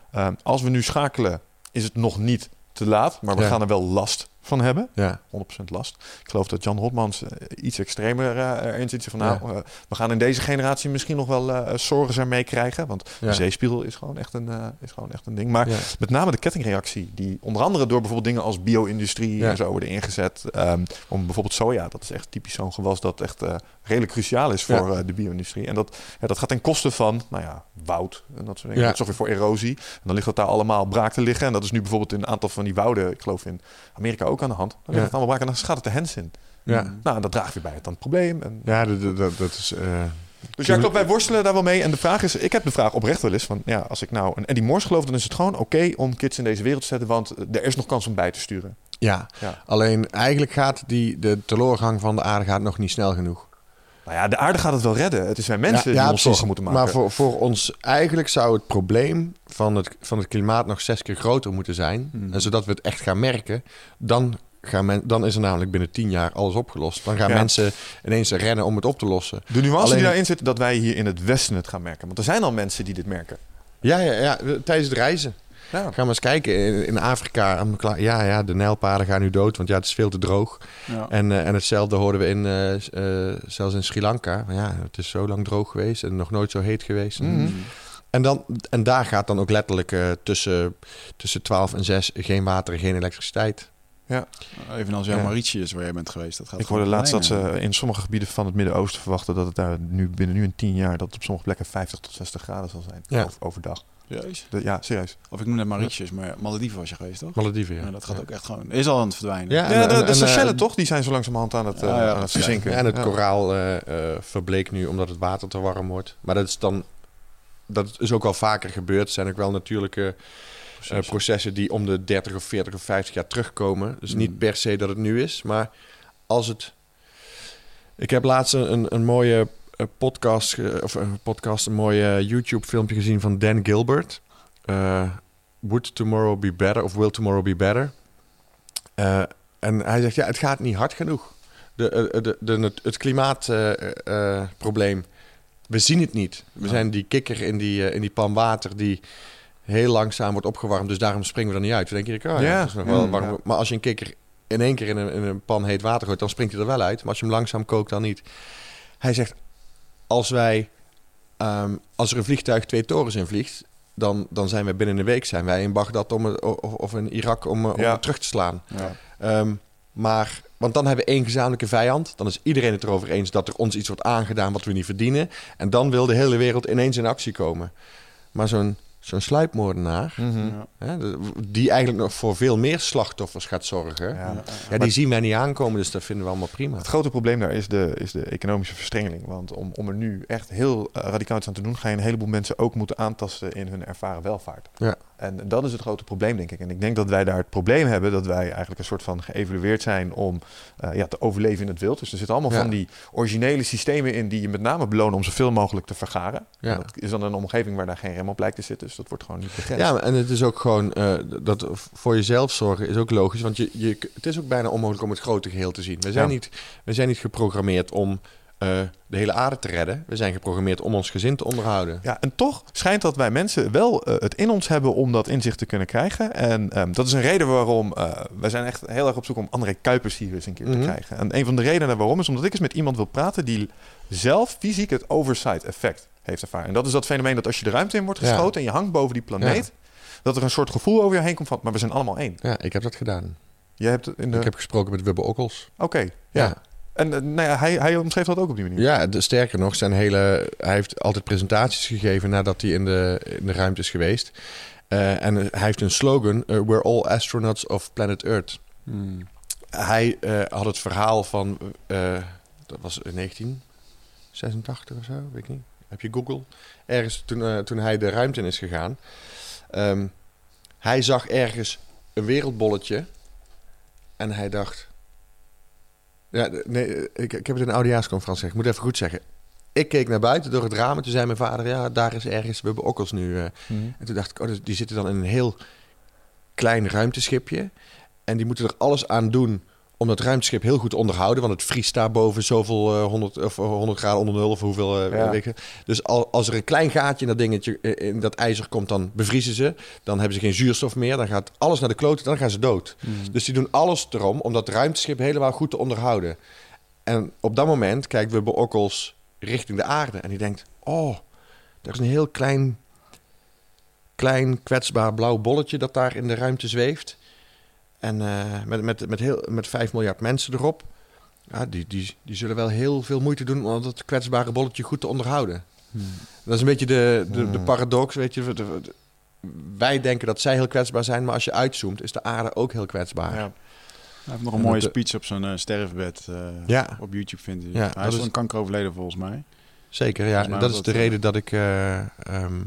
als we nu schakelen, is het nog niet te laat. Maar we gaan er wel last van hebben. Ja. 100% last. Ik geloof dat Jan Hotmans uh, iets extremer uh, erin zit. Van, nou, ja. uh, we gaan in deze generatie misschien nog wel zorgen ermee krijgen. Want ja. de zeespiegel is gewoon echt een, is gewoon echt een ding. Maar met name de kettingreactie, die onder andere door bijvoorbeeld dingen als bio-industrie en zo worden ingezet. Um, om bijvoorbeeld soja, dat is echt typisch zo'n gewas dat echt redelijk cruciaal is voor de bio-industrie. En dat, dat gaat ten koste van, nou ja, woud en dat soort dingen. Dat zorgt weer voor erosie. En dan ligt dat daar allemaal braak te liggen. En dat is nu bijvoorbeeld in een aantal van die wouden, ik geloof in Amerika ook aan de hand. Dan ligt het allemaal braak en dan gaat het de hens in. Ja. Nou, dat draagt weer bij het dan het probleem. En... Ja, dat, dat, dat is... Uh... Dus ja, klopt, wij worstelen daar wel mee. En de vraag is, ik heb de vraag oprecht wel eens van, ja, als ik nou een Eddie Morse geloof, dan is het gewoon oké okay om kids in deze wereld te zetten, want er is nog kans om bij te sturen. Ja, ja. alleen eigenlijk gaat die, de teleurgang van de aarde gaat nog niet snel genoeg. Nou ja, de aarde gaat het wel redden. Het is wij mensen ja, ja, die ons zorgen moeten maken. Maar voor, voor ons, eigenlijk zou het probleem van het, van het klimaat nog zes keer groter moeten zijn. Mhm. Mm. En zodat we het echt gaan merken, dan gaan men, dan is er namelijk binnen tien jaar alles opgelost. Dan gaan Ja. mensen ineens rennen om het op te lossen. De nuance Alleen- die daarin zit, dat wij hier in het Westen het gaan merken. Want er zijn al mensen die dit merken. Ja, ja, ja, tijdens het reizen. Ja. Ga maar eens kijken. In, in Afrika, ja, ja, de nijlpaarden gaan nu dood, want ja, het is veel te droog. Ja. En, eh, en hetzelfde hoorden we in, eh, eh, zelfs in Sri Lanka. Maar ja, het is zo lang droog geweest en nog nooit zo heet geweest. Mhm. En, dan, en daar gaat dan ook letterlijk eh, tussen, tussen 12 en 6 geen water en geen elektriciteit. Evenals jouw Ja. Mauritius, waar jij bent geweest. Dat gaat Ik hoorde laatst dat ze in sommige gebieden van het Midden-Oosten verwachten dat het daar nu binnen nu een tien jaar dat het op sommige plekken 50 tot 60 graden zal zijn. Ja. Over- overdag. Serieus? De- ja, serieus. Of ik noem net Mauritius, maar Malediven was je geweest, toch? Malediven, ja. Ja, dat gaat ook echt gewoon... Is al aan het verdwijnen. Ja, Ja, en- de, de Seychellen eh, toch? Die zijn zo langzamerhand aan het, eh, Ja, ja, aan het verzinken. Ja, en het Ja. koraal eh, eh, verbleekt nu omdat het water te warm wordt. Maar dat is dan... Dat is ook wel vaker gebeurd. Er zijn ook wel natuurlijke eh, processen die om de 30 of 40 of 50 jaar terugkomen. Dus niet Mm. per se dat het nu is, maar als het... Ik heb laatst een, een, mooie podcast, ge- of een podcast, een mooie YouTube-filmpje gezien van Dan Gilbert. Eh, Would Tomorrow Be Better of Will Tomorrow Be Better? Eh, en hij zegt, ja, het gaat niet hard genoeg. De, eh, de, de, het klimaatprobleem, we zien het niet. We Ja. zijn die kikker in die, eh, in die pan water die heel langzaam wordt opgewarmd. Dus daarom springen we er niet uit. Dan denk je, oh, ja, is nog wel warm. ja. Maar als je een kikker in één keer in een, in een pan heet water gooit, dan springt hij er wel uit. Maar als je hem langzaam kookt, dan niet. Hij zegt, als wij, ehm, als er een vliegtuig twee torens in vliegt, dan, dan zijn we binnen een week zijn wij in Bagdad om, of, of in Irak om, om Ja. terug te slaan. Ja. Ehm, maar, want dan hebben we één gezamenlijke vijand. Dan is iedereen het erover eens dat er ons iets wordt aangedaan wat we niet verdienen. En dan wil de hele wereld ineens in actie komen. Maar zo'n zo'n sluipmoordenaar, Mhm. Hè, die eigenlijk nog voor veel meer slachtoffers gaat zorgen. Ja, Ja. die zien wij niet aankomen, dus dat vinden we allemaal prima. Het grote probleem daar is de, is de economische verstrengeling. Want om, om er nu echt heel eh, radicaal iets aan te doen, ga je een heleboel mensen ook moeten aantasten in hun ervaren welvaart. Ja. En dat is het grote probleem, denk ik. En ik denk dat wij daar het probleem hebben dat wij eigenlijk een soort van geëvalueerd zijn om eh, ja, te overleven in het wild. Dus er zitten allemaal Ja. van die originele systemen in die je met name belonen om zoveel mogelijk te vergaren. Ja. En Dat is dan een omgeving waar daar geen rem op lijkt te zitten. Dus dat wordt gewoon niet begrensd. Ja, en het is ook gewoon eh, dat voor jezelf zorgen is ook logisch. Want je, je, het is ook bijna onmogelijk om het grote geheel te zien. We zijn, Ja. niet, we zijn niet geprogrammeerd om eh, de hele aarde te redden. We zijn geprogrammeerd om ons gezin te onderhouden. Ja, en toch schijnt dat wij mensen wel eh, het in ons hebben om dat inzicht te kunnen krijgen. En ehm, dat is een reden waarom eh, wij zijn echt heel erg op zoek om André Kuipers hier eens een keer Mhm. te krijgen. En een van de redenen waarom is omdat ik eens met iemand wil praten die zelf fysiek het oversight effect heeft ervaren. En dat is dat fenomeen dat als je de ruimte in wordt geschoten en je hangt boven die planeet, dat er een soort gevoel over je heen komt van, maar we zijn allemaal één. Ja, ik heb dat gedaan. Je hebt in de... Ik heb gesproken met Wubbe Okkels. Oké, ja. Ja. En eh, nou ja, hij, hij omschreef dat ook op die manier. Ja, de, sterker nog, zijn hele, hij heeft altijd presentaties gegeven nadat hij in de, in de ruimte is geweest. Eh, en hij heeft een slogan: eh, We're all astronauts of planet Earth. Hmm. Hij eh, had het verhaal van, eh, dat was in 1986 of zo, weet ik niet. Heb je Google? Ergens toen, eh, toen hij de ruimte in is gegaan. Ehm, hij zag ergens een wereldbolletje en hij dacht... Ja, nee, ik, ik heb het in een oudejaarsconferentie gezegd. Ik moet even goed zeggen. Ik keek naar buiten door het raam en toen zei mijn vader... Ja, daar is ergens, we hebben okkels nu. eh. Mhm. En toen dacht ik, oh, dus die zitten dan in een heel klein ruimteschipje. En die moeten er alles aan doen om dat ruimteschip heel goed te onderhouden. Want het vriest daar boven zoveel eh, 100, of eh, 100 graden onder nul of hoeveel. eh, Ja. weet ik. Dus al, als er een klein gaatje in dat dingetje, eh, in dat ijzer komt, dan bevriezen ze. Dan hebben ze geen zuurstof meer. Dan gaat alles naar de kloten, dan gaan ze dood. Hmm. Dus die doen alles erom om dat ruimteschip helemaal goed te onderhouden. En op dat moment kijkt Wubbe Okkels richting de aarde. En die denkt, oh, er is een heel klein, klein kwetsbaar blauw bolletje dat daar in de ruimte zweeft. En eh, met, met, met, heel, met 5 miljard mensen erop. Ja, die, die, die zullen wel heel veel moeite doen om dat kwetsbare bolletje goed te onderhouden. Hmm. Dat is een beetje de, de, de Hmm. paradox, weet je. De- de- de- wij denken dat zij heel kwetsbaar zijn, maar als je uitzoomt, is de aarde ook heel kwetsbaar. Ja. Hij heeft nog een En mooie speech op zijn eh, sterfbed eh, Ja. op YouTube, vindt hij. Ja, hij dat is een kanker overleden volgens mij. Zeker, ja. Volgens mij Dat is de dat, reden dat ik eh, ehm,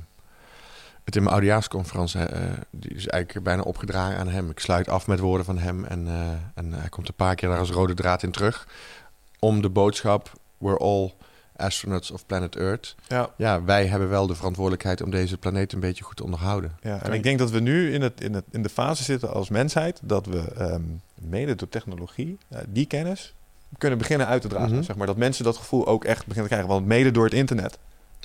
het in mijn oudejaarsconferentie, eh, die is eigenlijk bijna opgedragen aan hem. Ik sluit af met woorden van hem en, eh, en hij komt een paar keer daar als rode draad in terug. Om de boodschap, we're all astronauts of planet Earth. Ja. Ja, wij hebben wel de verantwoordelijkheid om deze planeet een beetje goed te onderhouden. Ja, en ik denk dat we nu in, het, in, het, in de fase zitten als mensheid dat we ehm, mede door technologie eh, die kennis kunnen beginnen uit te dragen. Mhm. Zeg maar, dat mensen dat gevoel ook echt beginnen te krijgen. Want mede door het internet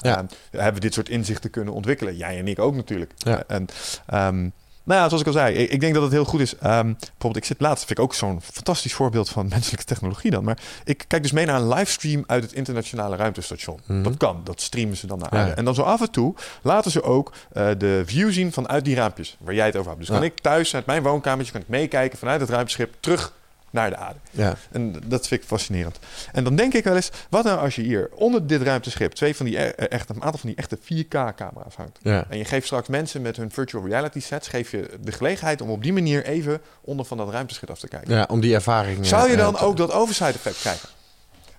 Ja. ehm, hebben we dit soort inzichten kunnen ontwikkelen. Jij en ik ook natuurlijk. Ja. En ehm, nou ja, zoals ik al zei, ik, ik denk dat het heel goed is. Ehm, bijvoorbeeld, ik zit laatst, vind ik ook zo'n fantastisch voorbeeld van menselijke technologie dan. Maar ik kijk dus mee naar een livestream uit het internationale ruimtestation. Mhm. Dat kan, dat streamen ze dan naar Ja. aarde. En dan zo af en toe laten ze ook eh, de view zien vanuit die raampjes waar jij het over hebt. Dus kan ik thuis uit mijn woonkamertje kan ik meekijken vanuit het ruimteschip terug naar de aarde. Ja, En dat vind ik fascinerend. En dan denk ik wel eens, wat nou als je hier onder dit ruimteschip twee van die e- eh, echt, een aantal van die echte 4K-camera's hangt. ja. En je geeft straks mensen met hun virtual reality sets, geef je de gelegenheid om op die manier even onder van dat ruimteschip af te kijken. ja om die ervaring... Zou je eh, dan ook dat oversight effect krijgen?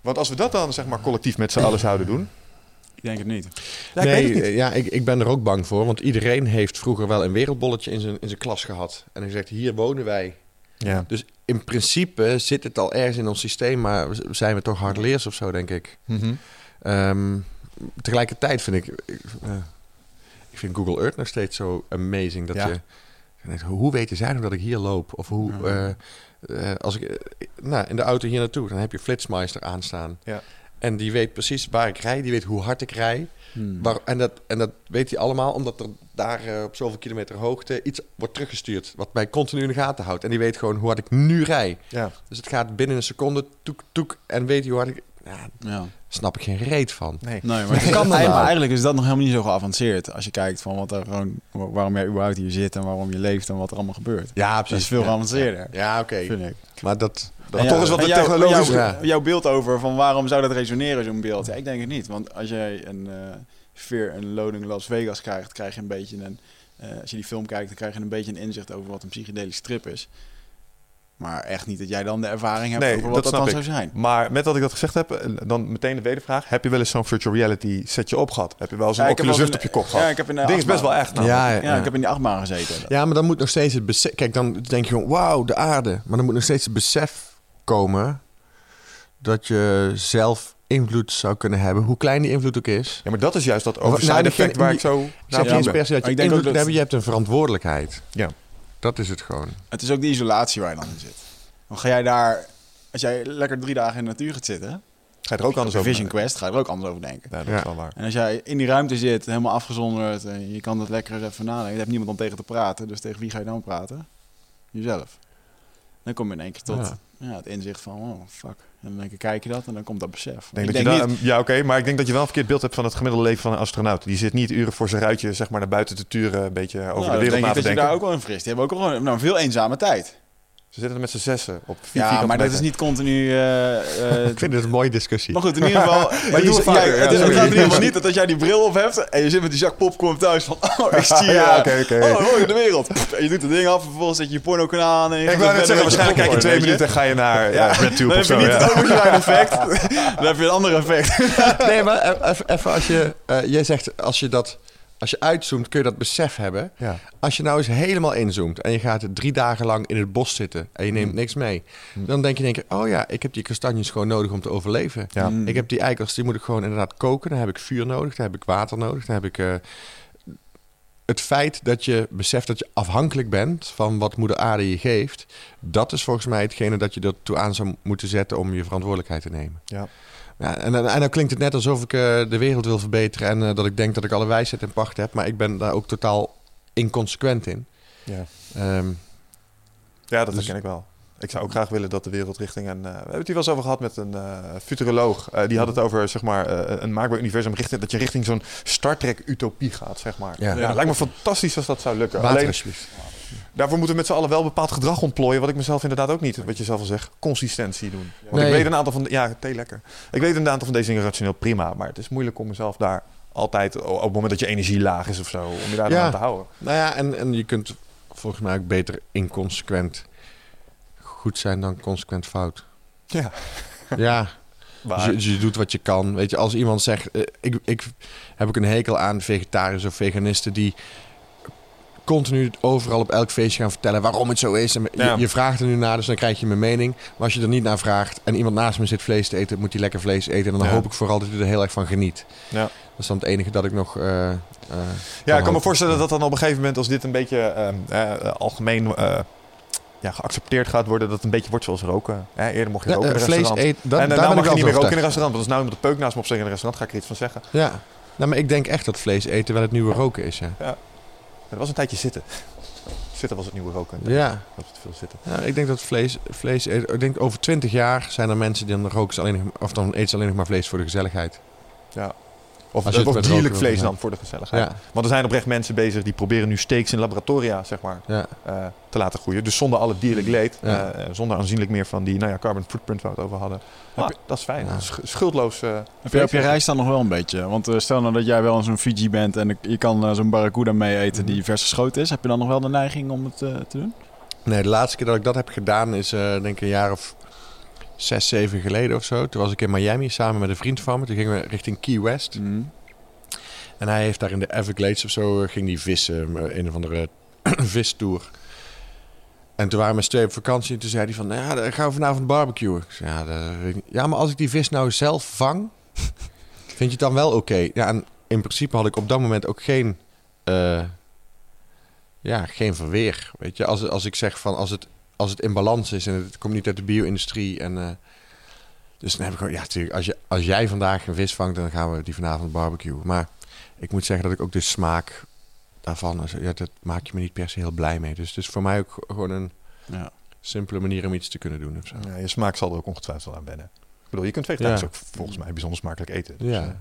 Want als we dat dan zeg maar collectief met z'n allen zouden doen. Ik denk het niet. Ja, ik het niet. nee, ja, ik, ik ben er ook bang voor. Want iedereen heeft vroeger wel een wereldbolletje in zijn, in zijn klas gehad. En hij zegt, hier wonen wij. Ja. Dus in principe zit het al ergens in ons systeem, maar zijn we toch hardleers of zo, denk ik. Mhm. Ehm, tegelijkertijd vind ik, ik, eh, ik vind Google Earth nog steeds zo amazing dat Ja. je, hoe weten zij nog dat ik hier loop? Of hoe, Ja. eh, eh, als ik, nou, in de auto hier naartoe, dan heb je Flitsmeister aanstaan. Ja. En die weet precies waar ik rij, die weet hoe hard ik rij. Hmm. Waar, en, dat, en dat weet hij allemaal omdat er daar eh, op zoveel kilometer hoogte iets wordt teruggestuurd. Wat mij continu in de gaten houdt. En die weet gewoon hoe hard ik nu rij. Ja. Dus het gaat binnen een seconde, toek, toek. En weet hij hoe hard ik... Ja, Ja. snap ik geen reet van. Nee. Nee, maar, Kan dat eigenlijk, nou? maar eigenlijk is dat nog helemaal niet zo geavanceerd. Als je kijkt van wat er gewoon, waarom jij überhaupt hier zit en waarom je leeft en wat er allemaal gebeurt. Ja, Dat is veel geavanceerder, Ja, oké. vind ik. Maar dat... Dat En toch is wat en de jouw- technologisch... Jouw, Ja. jouw beeld over van waarom zou dat resoneren, zo'n beeld? Ja, ik denk het niet. Want als jij een eh Fear and Loading Las Vegas krijgt, krijg je een beetje een... eh, als je die film kijkt, dan krijg je een beetje een inzicht over wat een psychedelische trip is. Maar echt niet dat jij dan de ervaring hebt Nee, over wat dat dat, snap dan ik. zou zijn. Maar met dat ik dat gezegd heb, eh, dan meteen de wedervraag. Heb je wel eens zo'n virtual reality setje op gehad? Heb je wel eens een Ja, ik heb Oculus Rift op je kop gehad? Ja, ik heb in de ding is best wel echt. namelijk. Ja, ja, Ja, ik heb in die achtbaan gezeten. Ja, maar dan moet nog steeds het besef... Kijk, dan denk je gewoon, wauw, de aarde. Maar dan moet nog steeds het besef komen... dat je zelf invloed zou kunnen hebben. Hoe klein die invloed ook is. Ja, maar dat is juist dat nou, overside effect waar ik zo naar dat je ik denk invloed dat- hebben. Je hebt een verantwoordelijkheid. Ja. Dat is het gewoon. Het is ook die isolatie waar je dan in zit. Dan ga jij daar, als jij lekker drie dagen in de natuur gaat zitten, Ga je er ook anders over Vision? Quest, ga je er ook anders over denken. Ja, dat Ja. is wel waar. En als jij in die ruimte zit, helemaal afgezonderd, en je kan het lekker even nadenken, je hebt niemand om tegen te praten, dus tegen wie ga je dan praten? Jezelf. Dan kom je in één keer tot ja. het inzicht van, oh fuck. En dan denk ik, kijk je dat en dan komt dat besef. Denk ik dat denk je niet, ja, oké, maar ik denk dat je wel een verkeerd beeld hebt van het gemiddelde leven van een astronaut. Die zit niet uren voor zijn ruitje zeg maar, naar buiten te turen, een beetje over nou, de wereld denk na ik te dat je denken. daar ook wel in frist. Die hebben ook gewoon nou, een veel eenzame tijd. Ze zitten er met z'n zessen op vier Ja, maar dat is niet continu... eh, eh, Ik vind het een mooie discussie. Maar goed, in ieder geval. Maar doe het jij- vaker, ja, het, is- het gaat in ieder geval niet dat als jij die bril op hebt en je zit met die zak popcorn thuis van. Oh, ik zie je. Ja, oké, oké. Oh, hoor je de wereld. En je doet het ding af en vervolgens zet je je porno kanaal aan. En je Ik wou net zeggen, je waarschijnlijk kijk je twee minuten en ga je naar ja, RedTube Dan of heb je zo. niet het effect. Dan heb je een ander effect. Nee, maar even, als je... eh, jij zegt, als je dat... Als je uitzoomt, kun je dat besef hebben. Ja. Als je nou eens helemaal inzoomt en je gaat drie dagen lang in het bos zitten en je neemt niks mee, dan denk je in één keer, oh ja, ik heb die kastanjes gewoon nodig om te overleven. Ja. Ik heb die eikels, die moet ik gewoon inderdaad koken. Dan heb ik vuur nodig, dan heb ik water nodig, dan heb ik... eh, het feit dat je beseft dat je afhankelijk bent van wat moeder aarde je geeft, dat is volgens mij hetgene dat je ertoe aan zou moeten zetten om je verantwoordelijkheid te nemen. Ja. Ja, en, en, en dan klinkt het net alsof ik eh, de wereld wil verbeteren en eh, dat ik denk dat ik alle wijsheid in pacht heb, maar ik ben daar ook totaal inconsequent in. Ja. Ehm, Ja, dat Dus- herken ik wel. Ik zou ook graag willen dat de wereld richting een... eh, we hebben het hier wel eens over gehad met een eh, futuroloog. Eh, die had het over zeg maar, eh, een maakbaar universum. Richting, dat je richting zo'n Star Trek utopie gaat, zeg maar. Ja. Lijkt me fantastisch als dat zou lukken. water Alleen, alsjeblieft. Daarvoor moeten we met z'n allen wel bepaald gedrag ontplooien. Wat ik mezelf inderdaad ook niet, wat je zelf al zegt, consistentie doen. Want Nee. ik weet een aantal van... de- Ja, thee lekker. Ik weet een aantal van deze dingen rationeel prima. Maar het is moeilijk om mezelf daar altijd, op het moment dat je energie laag is of zo, om je daar Ja. aan te houden. Nou ja, en, en je kunt volgens mij ook beter inconsequent goed zijn dan consequent fout. Ja. Ja, dus je, dus je doet wat je kan. Weet je, als iemand zegt, eh, ik, ik heb ook een hekel aan vegetariërs of veganisten die continu overal op elk feestje gaan vertellen waarom het zo is. En je, Ja. je vraagt er nu naar, dus dan krijg je mijn mening. Maar als je er niet naar vraagt en iemand naast me zit vlees te eten, moet hij lekker vlees eten. En dan Ja. hoop ik vooral dat hij er heel erg van geniet. Ja. Dat is dan het enige dat ik nog. eh, eh, Ja, ik kan me voorstellen dat dan op een gegeven moment, als dit een beetje ehm, eh, algemeen ja, geaccepteerd gaat worden, dat het een beetje wordt zoals roken. Hè, eerder mocht je Ja, roken in een restaurant. eten, dat, en daar nou mag je niet meer roken in een restaurant. Want als nou iemand de peuk naast me opsteekt in een restaurant, ga ik er iets van zeggen. Ja, nou, maar ik denk echt dat vlees eten wel het nieuwe roken is. Ja, Maar dat was een tijdje zitten. Zitten was het nieuwe roken. ja. Dat was te veel zitten. ja ik denk dat vlees, vlees eten. Ik denk over twintig jaar zijn er mensen die dan roken alleen of dan eten ze alleen nog maar vlees voor de gezelligheid. Of, Als je het of met dierlijk vlees dan voor de gezelligheid. Ja, Want er zijn oprecht mensen bezig die proberen nu steaks in laboratoria zeg maar, ja. eh, te laten groeien. Dus zonder alle dierlijk leed. Ja. eh, zonder aanzienlijk meer van die nou ja, carbon footprint waar we het over hadden. Ah, dat is fijn. Ja. Sch- Schuldloos. eh, Heb je op je reis dan nog wel een beetje? Want eh, stel nou dat jij wel in zo'n Fiji bent en je kan eh, zo'n barracuda mee eten die vers geschoten is. Heb je dan nog wel de neiging om het eh, te doen? Nee, de laatste keer dat ik dat heb gedaan is eh, denk ik een jaar of zes, zeven geleden of zo. Toen was ik in Miami samen met een vriend van me. Toen gingen we richting Key West. En hij heeft daar in de Everglades of zo, eh, ging die vissen, eh, een of andere vistour. En toen waren we met z'n tweeën op vakantie en toen zei hij van, nou ja, dan gaan we vanavond barbecuen. Ik zei, ja, dat ja, maar als ik die vis nou zelf vang, vind je het dan wel oké? Ja, en in principe had ik op dat moment ook geen, eh, ja, geen verweer. Weet je, als, als ik zeg van, als het, als het in balans is en het komt niet uit de bio-industrie en... eh, dus dan heb ik gewoon, ja, natuurlijk, als, je, als jij vandaag een vis vangt, dan gaan we die vanavond barbecuen. Maar ik moet zeggen dat ik ook de smaak daarvan, ja, dat maak je me niet per se heel blij mee. Dus het is voor mij ook gewoon een Ja. simpele manier om iets te kunnen doen. Of zo. ja, je smaak zal er ook ongetwijfeld aan wennen. Ik bedoel, je kunt vegetarisch ook volgens mij bijzonder smakelijk eten. Dus, Ja.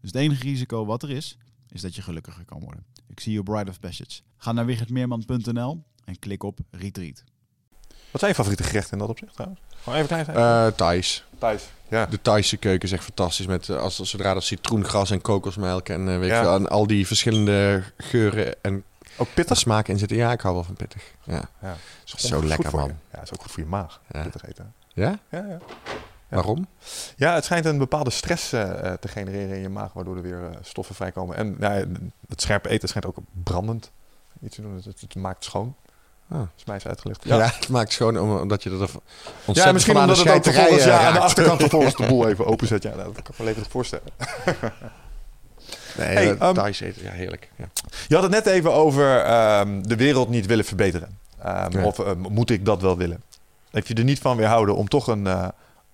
Dus het enige risico wat er is, is dat je gelukkiger kan worden. Ik zie je op Bride of Passage. Ga naar wichertmeerman.nl en klik op Retreat. Wat zijn je favoriete gerechten in dat opzicht trouwens? Gewoon even klein Eh Thais. Thuis. Ja. De Thaise keuken is echt fantastisch. Met, eh, als, zodra dat citroengras en kokosmelk en, eh, weet Ja. ik veel, en al die verschillende geuren en Ook pittig. smaken in zitten. Ja, ik hou wel van pittig. Ja. Ja. Is Zo lekker, man. Ja, is ook goed voor je maag. Ja. Pittig eten. Ja? Ja, ja. Waarom? Ja, het schijnt een bepaalde stress eh, eh, te genereren in je maag, waardoor er weer eh, stoffen vrijkomen. En nou, ja, het scherpe eten schijnt ook brandend iets te doen. Het, het, het maakt schoon. Ah. is mij eens uitgelegd. Ja, het maakt schoon om- omdat je er ontzettend Ja, misschien omdat het ook vervolgens ja, aan de achterkant vervolgens de boel even openzet. Ja, dat kan ik me levendig voorstellen. Nee, Hey, eh, ehm, Thais eten, ja, heerlijk. Ja. Je had het net even over ehm, de wereld niet willen verbeteren. Ehm, Ja. Of moet ik dat wel willen? Heb je er niet van weerhouden om toch een,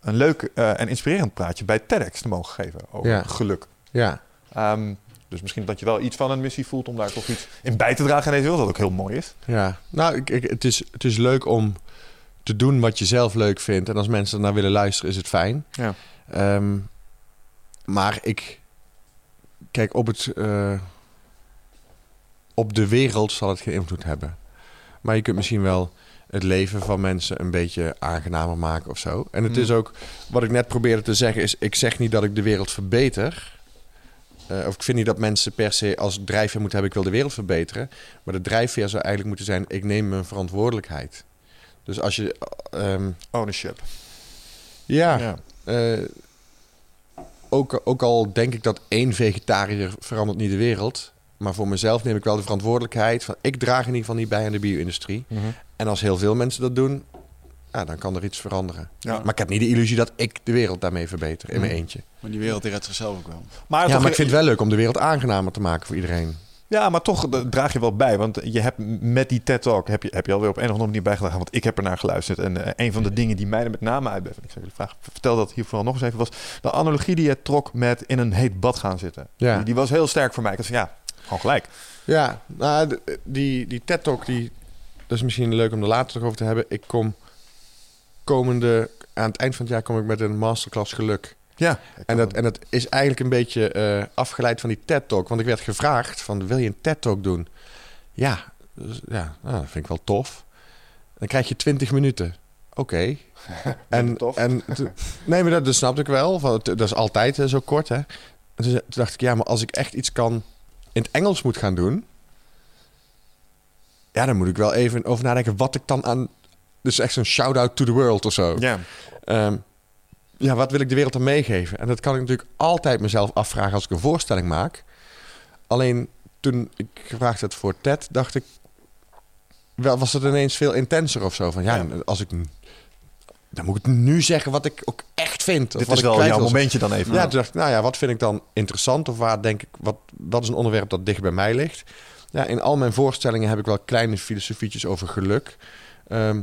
een leuk eh, en inspirerend praatje bij TEDx te mogen geven over Ja. geluk? ja. Ehm, dus misschien dat je wel iets van een missie voelt om daar toch iets in bij te dragen in deze wereld, wat ook heel mooi is. Ja, nou, ik, ik- het, is, het is leuk om te doen wat je zelf leuk vindt. En als mensen ernaar willen luisteren, is het fijn. Ja. Ehm, maar ik... Kijk, op, het, eh, op de wereld zal het geen invloed hebben. Maar je kunt misschien wel het leven van mensen een beetje aangenamer maken of zo. En het Hmm. is ook, wat ik net probeerde te zeggen, is... Ik zeg niet dat ik de wereld verbeter... Eh, of ik vind niet dat mensen per se als drijfveer moeten hebben... ik wil de wereld verbeteren. Maar de drijfveer zou eigenlijk moeten zijn... ik neem mijn verantwoordelijkheid. Dus als je... ehm, Ownership. ja, Ja. eh, ook, ook al denk ik dat één vegetariër verandert niet de wereld... maar voor mezelf neem ik wel de verantwoordelijkheid... van ik draag in ieder geval niet bij aan de bio-industrie. Mhm. En als heel veel mensen dat doen... Ja, dan kan er iets veranderen. Ja. Maar ik heb niet de illusie dat ik de wereld daarmee verbeter in mijn Mhm. eentje. Maar die wereld die redt zichzelf ook wel. Maar, Ja, toch- maar ik vind het wel leuk om de wereld aangenamer te maken voor iedereen. Ja, maar toch eh, draag je wel bij. Want je hebt met die TED Talk heb je, heb je alweer op een of andere manier bijgedragen. Want ik heb er naar geluisterd. En eh, een van de dingen die mij er met name uitbeven. Ik zou jullie vragen, vertel dat hier vooral nog eens even. Was de analogie die je trok met in een heet bad gaan zitten. Ja. Die, die was heel sterk voor mij. Ik dacht van ja, gewoon gelijk. Ja, nou, die, die TED-talk, die, dat is misschien leuk om er later nog over te hebben. Ik kom komende, aan het eind van het jaar kom ik met een masterclass geluk. Ja. En dat, en dat is eigenlijk een beetje eh, afgeleid van die TED-talk. Want ik werd gevraagd van, wil je een TED-talk doen? Ja, dus, ja nou, dat vind ik wel tof. Dan krijg je 20 minuten. Oké. En, tof. en nee, maar dat, dat snapte ik wel. Van, dat is altijd eh, zo kort, hè. En toen, toen dacht ik, ja, maar als ik echt iets kan in het Engels moet gaan doen... Ja, dan moet ik wel even over nadenken wat ik dan aan... Dus echt zo'n shout-out to the world of zo. Ja. Ehm, ja, wat wil ik de wereld dan meegeven? En dat kan ik natuurlijk altijd mezelf afvragen als ik een voorstelling maak. Alleen toen ik gevraagd werd voor TED, dacht ik... Wel, was het ineens veel intenser of zo. Van ja, Ja. als ik... Dan moet ik nu zeggen wat ik ook echt vind. Of Dit wat is ik wel jouw momentje dan even. Ja, toen dacht ik, nou ja, wat vind ik dan interessant? Of waar denk ik, wat, wat is een onderwerp dat dicht bij mij ligt? Ja, in al mijn voorstellingen heb ik wel kleine filosofietjes over geluk. Ehm,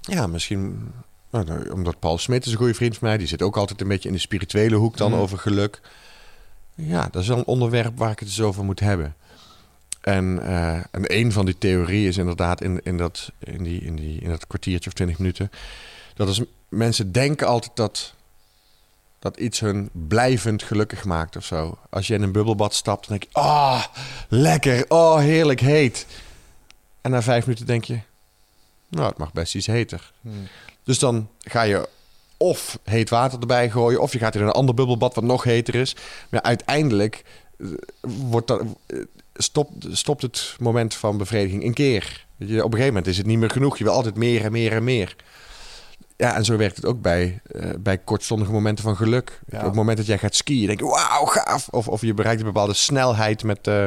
ja, misschien Nou, omdat Paul Smit is een goede vriend van mij. Die zit ook altijd een beetje in de spirituele hoek dan Mhm. over geluk. Ja, dat is wel een onderwerp waar ik het dus over moet hebben. En, eh, en een van die theorieën is inderdaad in, in, dat, in, die, in, die, in dat kwartiertje of twintig minuten. Dat als mensen denken altijd dat, dat iets hun blijvend gelukkig maakt of zo. Als je in een bubbelbad stapt, dan denk je... Ah, lekker. Oh, heerlijk heet. En na vijf minuten denk je... Nou, het mag best iets heter. Dus dan ga je of heet water erbij gooien... of je gaat in een ander bubbelbad wat nog heter is. Maar uiteindelijk eh, wordt dat, eh, stopt, stopt het moment van bevrediging een keer. Op een gegeven moment is het niet meer genoeg. Je wil altijd meer en meer en meer. Ja, en zo werkt het ook bij, eh, bij kortstondige momenten van geluk. Ja. Op het moment dat jij gaat skiën, denk je, wauw, gaaf. Of, of je bereikt een bepaalde snelheid met, eh,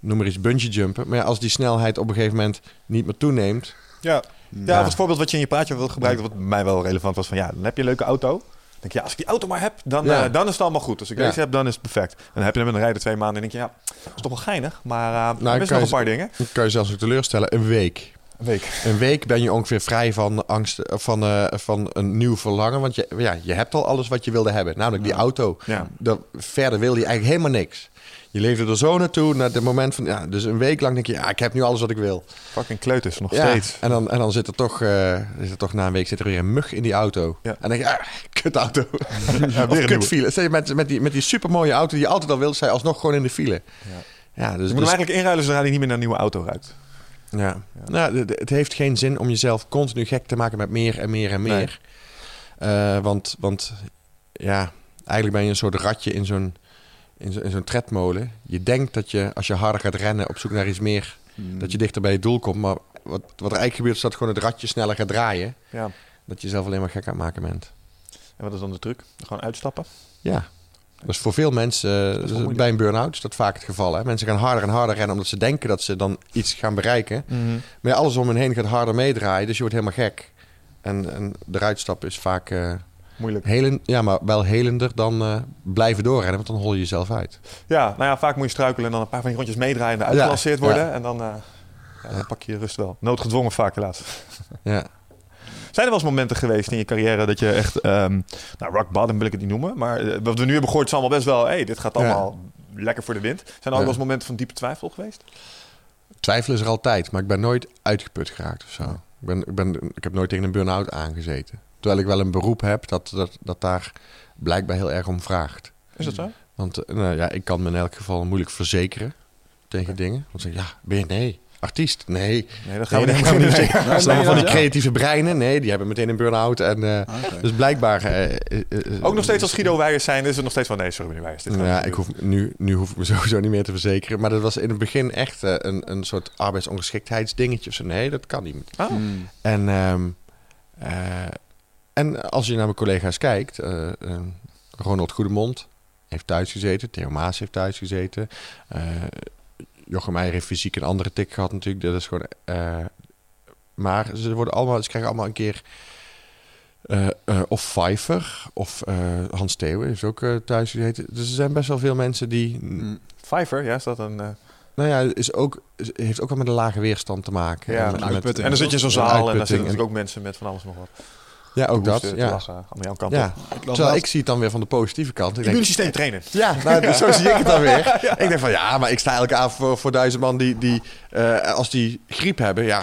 noem maar iets, bungee jumpen. Maar ja, als die snelheid op een gegeven moment niet meer toeneemt... Ja. Ja, het voorbeeld wat je in je praatje wil gebruiken, wat mij wel relevant was van ja, dan heb je een leuke auto. Dan denk je, ja, als ik die auto maar heb, dan, Ja. eh, dan is het allemaal goed. Als ik deze heb, dan is het perfect. En dan heb je hem en dan rijden twee maanden en denk je, ja, dat is toch wel geinig. Maar uh, Nou, er is kan nog je- een paar dingen. Kan je zelfs ook teleurstellen, een week. Een week. Een week ben je ongeveer vrij van angst, eh, van, eh, van een nieuw verlangen. Want je, ja, je hebt al alles wat je wilde hebben, namelijk die auto. Ja. Dat, verder wil je eigenlijk helemaal niks. Je leefde er zo naartoe, naar het moment van... Ja, dus een week lang denk je, ja, ik heb nu alles wat ik wil. Fucking kleuters, nog Ja, steeds. en dan, en dan zit er toch, is er toch na een week zit er weer een mug in die auto. Ja. En dan denk je, ah, kut auto. Ja, weer kut file. Stel je met, met, die, met die supermooie auto die je altijd al wilde, je alsnog gewoon in de file. Ja. Ja, dus, Je moet dus- hem eigenlijk inruilen zodra hij niet meer naar een nieuwe auto ruikt. Ja. Nou, het heeft geen zin om jezelf continu gek te maken met meer en meer en meer. Eh, want, want ja, eigenlijk ben je een soort ratje in zo'n, in zo- in zo'n tredmolen. Je denkt dat je, als je harder gaat rennen op zoek naar iets meer, dat je dichter bij je doel komt. Maar wat, wat er eigenlijk gebeurt, is dat gewoon het ratje sneller gaat draaien. Ja. Dat je jezelf alleen maar gek aan het maken bent. En wat is dan de truc? Gewoon uitstappen? Ja. Dat is voor veel mensen, eh, dus bij een burn-out is dat vaak het geval. Hè? Mensen gaan harder en harder rennen omdat ze denken dat ze dan iets gaan bereiken. Maar ja, alles om hen heen gaat harder meedraaien, dus je wordt helemaal gek. En, en eruit stappen is vaak eh Moeilijk. helen, ja, maar wel helender dan eh, blijven doorrennen, want dan hol je jezelf uit. Ja, nou ja, vaak moet je struikelen en dan een paar van die rondjes meedraaien en Ja, uitgelanceerd worden. ja. En dan, ja, dan pak je je rust wel. Noodgedwongen vaak helaas. Ja. Zijn er wel eens momenten geweest in je carrière dat je echt, ehm nou rock bottom wil ik het niet noemen, maar eh, wat we nu hebben gehoord is allemaal best wel, hey, dit gaat allemaal lekker voor de wind. Zijn er ook wel eens momenten van diepe twijfel geweest? Twijfel is er altijd, maar ik ben nooit uitgeput geraakt of zo. Ik, ben, ik, ben, ik heb nooit tegen een burn-out aangezeten. Terwijl ik wel een beroep heb dat, dat, dat daar blijkbaar heel erg om vraagt. Is dat zo? Want eh, nou ja, ik kan me in elk geval moeilijk verzekeren tegen dingen. Want zeg ja, ben je, nee, artiest, nee. Nee, dat Nee, gaan we niet gaan we niet doen. zeggen. Dat zijn allemaal van die creatieve breinen. Nee, die hebben meteen een burn-out. En, eh, Oké. Dus blijkbaar... eh, eh, Ook nog steeds als Guido Weijers zijn, is het nog steeds van nee, sorry meneer Weijers. Dit Ja, ik hoef, nu, nu hoef ik me sowieso niet meer te verzekeren. Maar dat was in het begin echt een, een soort arbeidsongeschiktheidsdingetje. of zo. Nee, dat kan niet. Oh. Hmm. En, ehm, eh, en als je naar mijn collega's kijkt... Ronald Goedemond heeft thuis gezeten. Theo Maas heeft thuis gezeten. Jochem Meijer heeft fysiek een andere tik gehad natuurlijk. Dat is gewoon... eh, maar ze, worden allemaal, ze krijgen allemaal een keer... eh, eh, of Pfeiffer of Hans Theeuwen heeft ook thuis gezeten. Dus er zijn best wel veel mensen die... Hmm. Fiverr, ja, is dat een... Nou ja, is ook, is- heeft ook wel met een lage weerstand te maken. Ja, En met- en dan zit je in zo'n zaal en daar zitten natuurlijk ook mensen met van alles nog wat. Ja, ook dat. Ja. lachen, aan jouw kant Ja. Terwijl ik zie het dan weer van de positieve kant. Ik denk, Immuunsysteem trainen. ja, nou, dus zo zie ik het dan weer. Ik denk van ja, maar ik sta elke avond voor, voor duizend man die, die eh, als die griep hebben, ja.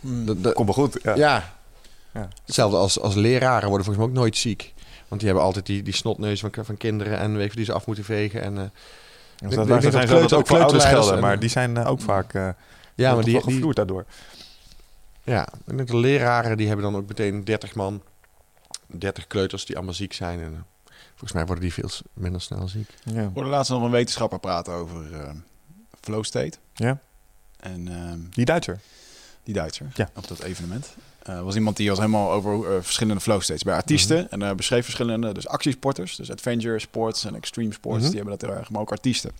dat- dat- Komt wel goed. Ja. ja. Ja. Hetzelfde als, als leraren worden volgens mij ook nooit ziek. Want die hebben altijd die, die snotneus van, van kinderen en weet je, die ze af moeten vegen. En, eh, Dus Ik dat, denk daar dat zijn dat ook voor ouders gelden, maar die zijn eh, ook vaak eh ja, maar die, die, gevloerd daardoor. Ja, denk de leraren die hebben dan ook meteen 30 man, 30 kleuters die allemaal ziek zijn. En eh, volgens mij worden die veel minder snel ziek. Ja. Ik hoorde laatst nog een wetenschapper praten over eh, flow state. ja, En ehm, die Duitser. die Duitser Ja. op dat evenement. Eh was iemand die was helemaal over verschillende flow states bij artiesten. En eh, beschreef verschillende, dus actiesporters, dus adventure sports en extreme sports, Mhm. die hebben dat heel erg, maar ook artiesten.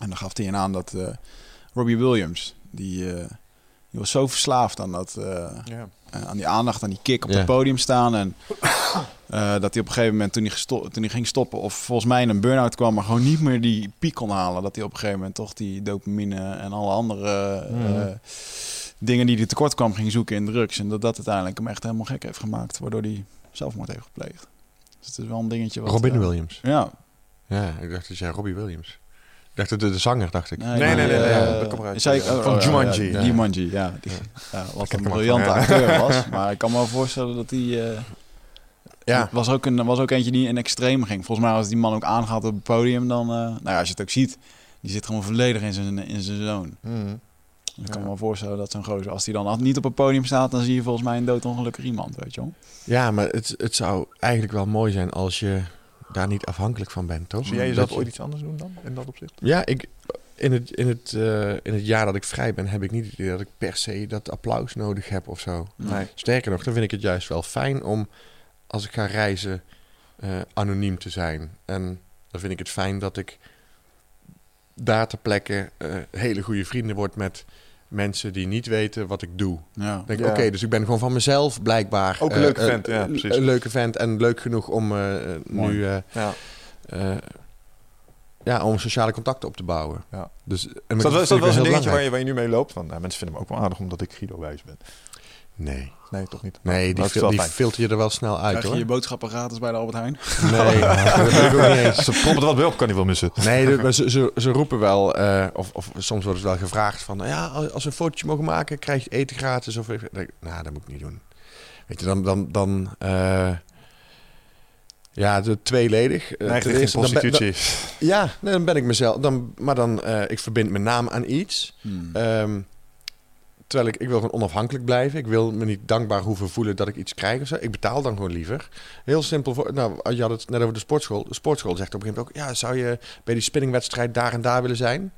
En dan gaf hij een aan dat eh, Robbie Williams, die, die was zo verslaafd aan dat, eh, Ja. eh, aan die aandacht, aan die kick op het podium staan. En eh, dat hij op een gegeven moment, toen hij, gesto- toen hij ging stoppen, of volgens mij in een burn-out kwam, maar gewoon niet meer die piek kon halen. Dat hij op een gegeven moment toch die dopamine en alle andere dingen die hij tekort kwam ging zoeken in drugs. En dat dat uiteindelijk hem echt helemaal gek heeft gemaakt. Waardoor hij zelfmoord heeft gepleegd. Dus het is wel een dingetje wat... Robin Williams. Ja. Ja, ik dacht dat jij Robbie Williams. Dacht de, de zanger, dacht ik. Nee, nee, nee, nee, eh, dat komt eruit. zei ik- Van ja, Jumanji. Ja, Ja. Jumanji, ja. Die, ja wat een briljante acteur was. Maar ik kan me wel voorstellen dat hij... eh, Ja, was, ook een, was ook eentje die in extreem ging. Volgens mij als die man ook aangaat op het podium, dan... eh, nou ja, als je het ook ziet, die zit gewoon volledig in zijn, in zijn zoon. Mhm. Ik kan me wel voorstellen dat zo'n gozer, als hij dan niet op het podium staat, dan zie je volgens mij een doodongelukkig iemand, weet je wel. ja maar het, het zou eigenlijk wel mooi zijn als je daar niet afhankelijk van bent, toch? Zie jij jezelf Dat je- ooit iets anders doen dan, in dat opzicht? Ja, ik, in, het, in, het, eh, in het jaar dat ik vrij ben, heb ik niet het idee dat ik per se dat applaus nodig heb of zo. Nee. Sterker nog, dan vind ik het juist wel fijn om, als ik ga reizen, eh, anoniem te zijn. En dan vind ik het fijn dat ik daar ter plekke eh, hele goede vrienden word met mensen die niet weten wat ik doe. Ja. Dan denk ik, Ja. oké, dus ik ben gewoon van mezelf blijkbaar. Ook een eh, leuke eh, vent, ja, precies. Een leuke vent en leuk genoeg om eh, nu... eh, Ja. eh, ja, om sociale contacten op te bouwen. Ja. Dus, en Is dat, is dat wel eens een dingetje waar je, waar je nu mee loopt? Van, nou, mensen vinden hem ook wel aardig omdat ik Guido Wijs ben. Nee, Nee, toch niet? nee die, Dat fil- wel filter je er wel snel uit Krijg je hoor. je boodschappen gratis bij de Albert Heijn? Nee, dat wil ik ook niet eens. Ze proppen er wat bij op, kan hij wel missen. Nee, de- ze, ze, ze roepen wel, eh, of, of soms wordt het wel gevraagd van, ja, als we een fotootje mogen maken, krijg je eten gratis. Of nou, dat moet ik niet doen. Weet je, dan, dan, dan eh, ja, de tweeledig. Eh, eerste, dan ben- prostitutie. dan- ja, nee, dan ben ik mezelf, dan, maar dan, eh, ik verbind mijn naam aan iets. Hmm. Ehm, terwijl ik, ik wil gewoon onafhankelijk blijven. Ik wil me niet dankbaar hoeven voelen dat ik iets krijg of zo. Ik betaal dan gewoon liever. Heel simpel. Voor, nou, je had het net over de sportschool. De sportschool zegt op een gegeven moment ook... Ja, zou je bij die spinningwedstrijd daar en daar willen zijn?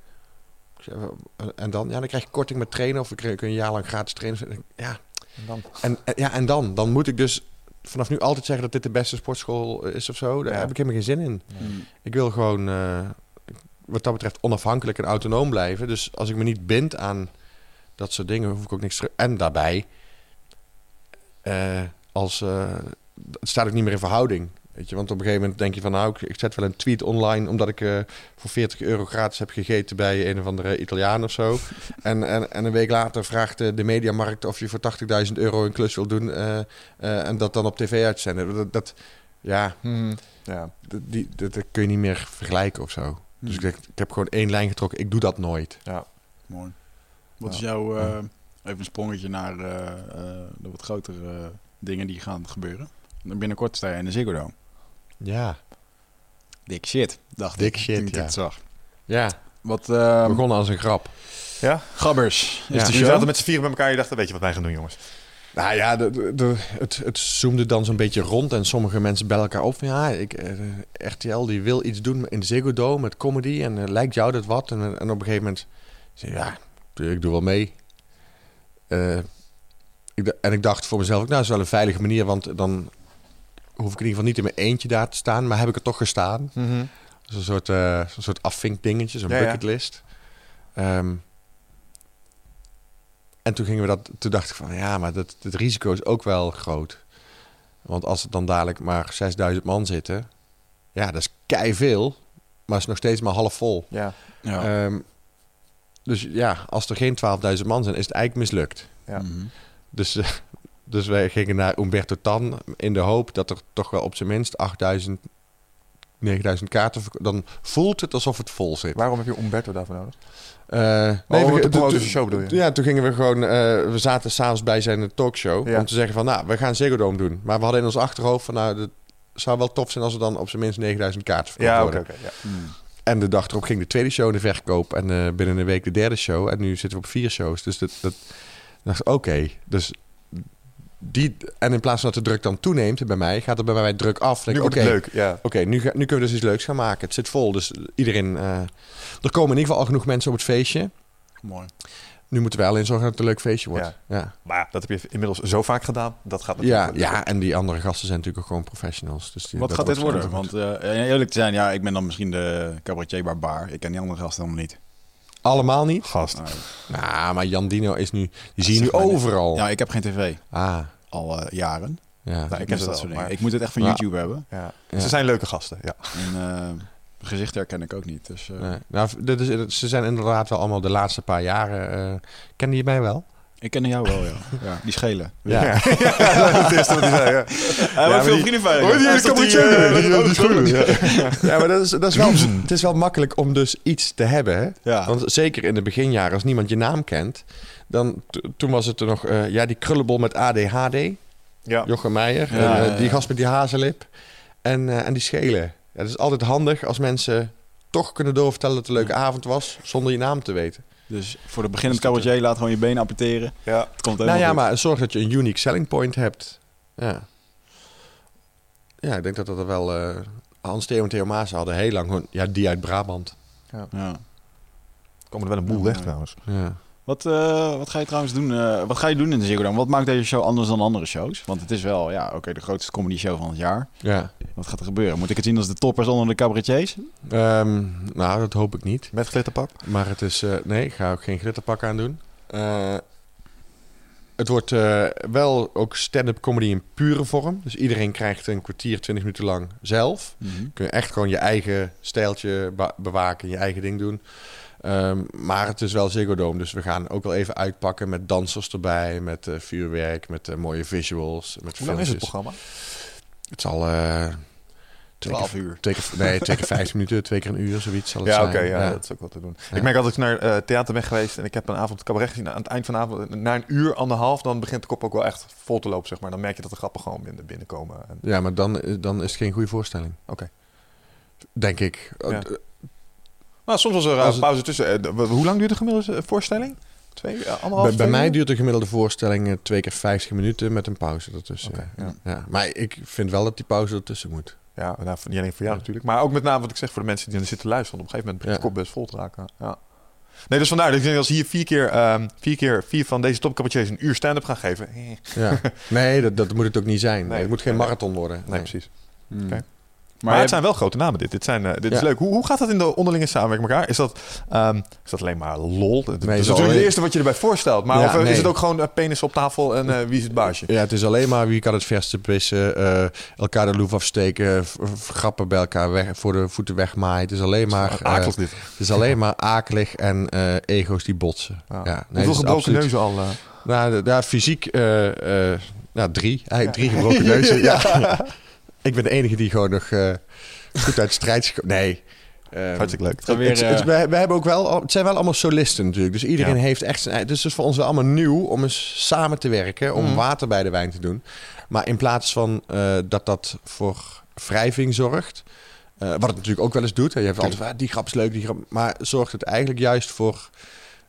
Ik zeg, "Eh, En dan? Ja, dan krijg je korting met trainen. Of we kun je een jaar lang gratis trainen. Ja, En dan? en, ja, en dan? Dan moet ik dus vanaf nu altijd zeggen dat dit de beste sportschool is of zo. Daar Ja. heb ik helemaal geen zin in. Hmm. Ik wil gewoon, eh, wat dat betreft, onafhankelijk en autonoom blijven. Dus als ik me niet bind aan dat soort dingen, hoef ik ook niks terug. En daarbij, eh, als, eh, het staat ook niet meer in verhouding. Weet je, want op een gegeven moment denk je van, nou, ik, ik zet wel een tweet online omdat ik eh, voor 40 euro gratis heb gegeten bij een of andere Italiaan of zo. en, en, en een week later vraagt de, de mediamarkt of je voor 80.000 euro een klus wil doen en dat dan op tv uitzenden. Dat, dat ja, Ja. dat- die, dat, dat kun je niet meer vergelijken of zo. Dus ik, denk, ik heb gewoon één lijn getrokken. Ik doe dat nooit. Mooi. Wat Ja. is jouw, eh, even een sprongetje naar eh, eh, de wat grotere dingen die gaan gebeuren. Binnenkort sta je in de Ziggo Dome. Ja. Dik shit, dacht Dik ik. shit, toen ik ja. zag. Ja, Wat, eh begonnen als een grap. Ja? Gabbers is Ja. de je show. zaten met z'n vieren bij elkaar en je dacht, weet je wat wij gaan doen, jongens? Nou ja, de, de, de- het, het zoomde dan zo'n beetje rond en sommige mensen bellen elkaar op. van, Ja, ik, RTL die wil iets doen in de Ziggo Dome met comedy en lijkt jou dat wat? En, en op een gegeven moment zei ik, ja, ik doe wel mee. Eh, ik, en ik dacht voor mezelf, ook, nou, dat is wel een veilige manier, want dan hoef ik in ieder geval niet in mijn eentje daar te staan, maar heb ik er toch gestaan. Dat is een soort, eh zo'n soort afvinkdingetje, zo'n Ja, ja. bucketlist. Ehm, en toen gingen we dat, toen dacht ik van ja, maar dat, het risico is ook wel groot. Want als er dan dadelijk maar 6000 man zitten, ja, dat is kei veel, maar is nog steeds maar half vol. Ja. Ja. Ehm, dus ja, als er geen 12.000 man zijn, is het eigenlijk mislukt. Ja. Mhm. Dus, eh, dus wij gingen naar Umberto Tan in de hoop dat er toch wel op zijn minst 8000, 9000 kaarten... Dan voelt het alsof het vol zit. Waarom heb je Umberto daarvoor nodig? Eh, we- te toen- promoten toen- zijn show bedoel je? Ja, toen gingen we gewoon... eh, we zaten s'avonds bij zijn talkshow Ja. om te zeggen van... Nou, we gaan Ziggo Dome doen. Maar we hadden in ons achterhoofd van... Nou, het zou wel tof zijn als er dan op zijn minst 9000 kaarten verkocht Ja, oké, worden. oké. ja. Hmm. En de dag erop ging de tweede show in de verkoop. En eh, binnen een week de derde show. En nu zitten we op vier shows. Dus dat, dat dacht oké. Dus die... En in plaats van dat de druk dan toeneemt bij mij... gaat er bij mij druk af. Dan Nu denk wordt ik, het oké, leuk, ja. Oké, nu, nu kunnen we dus iets leuks gaan maken. Het zit vol, dus iedereen... eh, er komen in ieder geval al genoeg mensen op het feestje. Mooi. Nu moeten we alleen zorgen dat het een leuk feestje wordt. Ja. Ja, Maar ja, dat heb je inmiddels zo vaak gedaan. Dat gaat ja, natuurlijk ja, en die andere gasten zijn natuurlijk ook gewoon professionals. Dus die, Wat dat gaat dit worden? Want eh, eerlijk te zijn, ja, ik ben dan misschien de cabaretier barbaar. Ik ken die andere gasten helemaal niet. Allemaal niet? Gast. Nee. Nou, maar Jan Dino is nu... Die zie je nu overal. Ja, ik heb geen tv. Ah, al eh, jaren. ja. ik ken mis ze dat soort dingen. Ik moet het echt van Ja. YouTube hebben. Ja. Ja. Ze zijn leuke gasten, ja. En eh gezichten herken ik ook niet. Dus, eh, Nee. Nou, dit is, ze zijn inderdaad wel allemaal de laatste paar jaren... eh kennen je mij wel? Ik ken jou wel, ja. ja die schelen. Ja. Ja, dat is wat hij zei. Ja. Hij heeft veel die- vrienden van je. Hoor je die Hij is toch cabaretier? die, eh, Die, eh, die schoenen, ja. Ja, maar dat is, dat is wel, het is wel makkelijk om dus iets te hebben. Hè? Ja. Want zeker in de beginjaren, als niemand je naam kent, dan toen was het er nog, eh, ja, die krullenbol met ADHD, Ja. Jochem Meijer, Ja, en, eh, ja, die ja. gast met die hazenlip en, eh, en die schelen. Ja, het is altijd handig als mensen toch kunnen doorvertellen dat het een leuke avond was, zonder je naam te weten. Dus voor de beginnend cabaretier, laat gewoon je benen amputeren. Ja. Het komt Nou ja, goed. maar zorg dat je een unique selling point hebt. Ja, ja ik denk dat dat er wel... eh, Hans Theo en Theo Maas hadden heel lang gewoon... Ja, die uit Brabant. Ja. Komen er wel een boel weg trouwens. Ja. Wat, eh, wat ga je trouwens doen? eh, wat ga je doen in de Ziggo Dome? Wat maakt deze show anders dan andere shows? Want het is wel, ja, oké, de grootste comedy show van het jaar. ja. Wat gaat er gebeuren? Moet ik het zien als de toppers onder de cabaretiers? Ehm, nou, dat hoop ik niet. Met glitterpak? Maar het is... eh, nee, ik ga ook geen glitterpak aan doen. Het wordt wel ook stand-up comedy in pure vorm. Dus iedereen krijgt een kwartier, twintig minuten lang zelf. Kun je echt gewoon je eigen stijltje bewaken, je eigen ding doen. Ehm, maar het is wel Ziggo Dome, dus we gaan ook wel even uitpakken met dansers erbij, met eh, vuurwerk, met eh, mooie visuals, met Hoe lang is het programma? Het zal eh, twee 12 keer, uur. Twee keer, nee, twee keer 50 minuten, twee keer een uur, zoiets zal het Ja, oké, ja, dat is ook wat te doen. Ja. Ik merk altijd dat ik naar theater ben geweest en ik heb een avond cabaret gezien. Aan het eind van de avond, na een uur, anderhalf, dan begint de kop ook wel echt vol te lopen, zeg maar. Dan merk je dat de grappen gewoon binnen, binnenkomen. En, Ja, maar dan, dan is het geen goede voorstelling. Oké. Denk ik. Ja. Eh, nou, soms was er eh, het- pauze tussen. Eh, hoe lang duurt de gemiddelde eh, voorstelling? Twee uur, anderhalf, Bij, mij uur? duurt de gemiddelde voorstelling eh, twee keer 50 minuten met een pauze ertussen. Ja. ja. Maar ik vind wel dat die pauze ertussen moet. Ja, nou, niet alleen voor jou natuurlijk. Maar ook met name wat ik zeg voor de mensen die er zitten luisteren. Op een gegeven moment begint de Ja. kop best vol te raken. Ja. Nee, dus vandaar dat ik denk als hier vier keer, ehm, vier keer vier van deze topcabaretiers een uur stand-up gaan geven. eh, Ja. Nee, dat, dat moet het ook niet zijn. Nee. het moet geen marathon worden. Nee, precies. Hmm. Oké. Maar, het zijn wel grote namen dit. Dit, zijn, eh, dit is leuk. Hoe, hoe gaat dat in de onderlinge samenwerking met elkaar? Is dat, ehm, is dat alleen maar lol? Dat, Nee, is natuurlijk het eerste wat je erbij voorstelt. Maar Ja, of, eh, nee. is het ook gewoon eh, penis op tafel en wie is het baasje? Ja, het is alleen maar wie kan het verste pissen, elkaar de loef afsteken, grappen bij elkaar weg, voor de voeten wegmaaien. Het is alleen maar, Akelig dit. het is alleen maar akelig en ego's die botsen. Ja. Ja. nee, Hoeveel gebroken absoluut- neuzen al? Nou, daar fysiek, nou drie, eigenlijk drie gebroken neuzen. Ja. Ik ben de enige die gewoon nog eh, goed uit de strijd is gekomen. Nee. Ehm, Hartstikke leuk. het gaat weer, het, het- eh, we, we hebben ook wel, het zijn wel allemaal solisten natuurlijk. Dus iedereen Ja. heeft echt zijn eigen. Dus het is voor ons wel allemaal nieuw om eens samen te werken, om Mhm. water bij de wijn te doen. Maar in plaats van eh, dat dat voor wrijving zorgt, eh, wat het natuurlijk ook wel eens doet. Hè, je hebt altijd van, ah, die grap is leuk, die grap. Maar zorgt het eigenlijk juist voor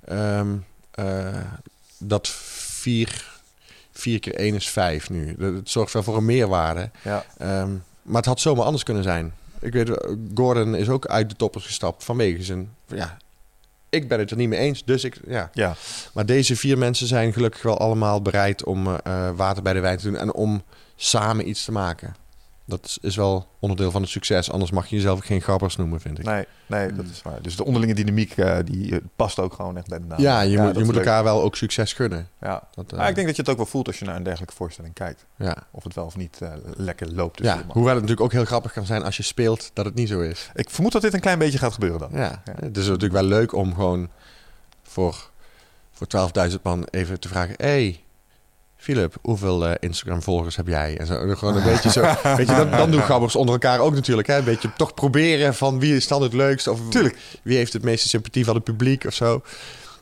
ehm, eh, dat vier, vier keer één is vijf nu. Dat- zorgt wel voor een meerwaarde. Ja. Ehm, maar het had zomaar anders kunnen zijn. Ik weet, Gordon is ook uit de toppers gestapt vanwege zijn... Ja, ik ben het er niet mee eens, dus ik... Ja. Ja. Maar deze vier mensen zijn gelukkig wel allemaal bereid om eh, water bij de wijn te doen... en om samen iets te maken. Dat is wel onderdeel van het succes. Anders mag je jezelf ook geen grappers noemen, vind ik. Nee, nee, dat is waar. Dus de onderlinge dynamiek eh, die eh, past ook gewoon echt bij de naam. ja, je moet, je moet elkaar wel ook succes gunnen. Ja. Dat, eh, Maar ik denk dat je het ook wel voelt als je naar een dergelijke voorstelling kijkt. ja. Of het wel of niet eh, lekker loopt. tussen Ja, de mannen. hoewel het natuurlijk ook heel grappig kan zijn als je speelt dat het niet zo is. Ik vermoed dat dit een klein beetje gaat gebeuren dan. Ja, Ja. het is natuurlijk wel leuk om gewoon voor, voor 12.000 man even te vragen... hey, Philip, hoeveel eh, Instagram-volgers heb jij? En zo, gewoon een beetje zo... weet je, dan, dan doen gabbers onder elkaar ook natuurlijk. Hè? Een beetje toch proberen van wie is dan het leukst... of Tuurlijk. wie heeft het meeste sympathie van het publiek of zo.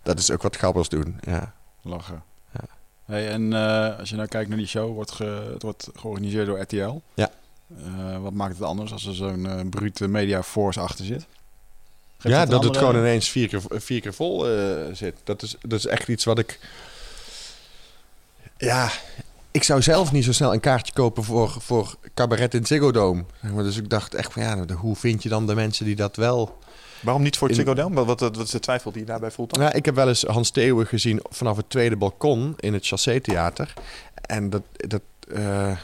Dat is ook wat gabbers doen, ja. Lachen. Ja. Hey, en eh, als je nou kijkt naar die show, wordt ge- het wordt georganiseerd door RTL. Ja. Eh, wat maakt het anders als er zo'n brute media force achter zit? Geeft ja, dat het gewoon ineens vier keer, vier keer vol zit. Dat is, dat is echt iets wat ik... Ja, ik zou zelf niet zo snel een kaartje kopen voor, voor cabaret in Ziggo Dome. Zeg maar, Dus ik dacht echt van ja, nou, hoe vind je dan de mensen die dat wel... Waarom niet voor het In- Ziggo Dome? Wat, wat, wat is de twijfel die je daarbij voelt dan? Ja, ik heb wel eens Hans Theeuwen gezien vanaf het tweede balkon in het Chassé Theater. En dat... dat eh,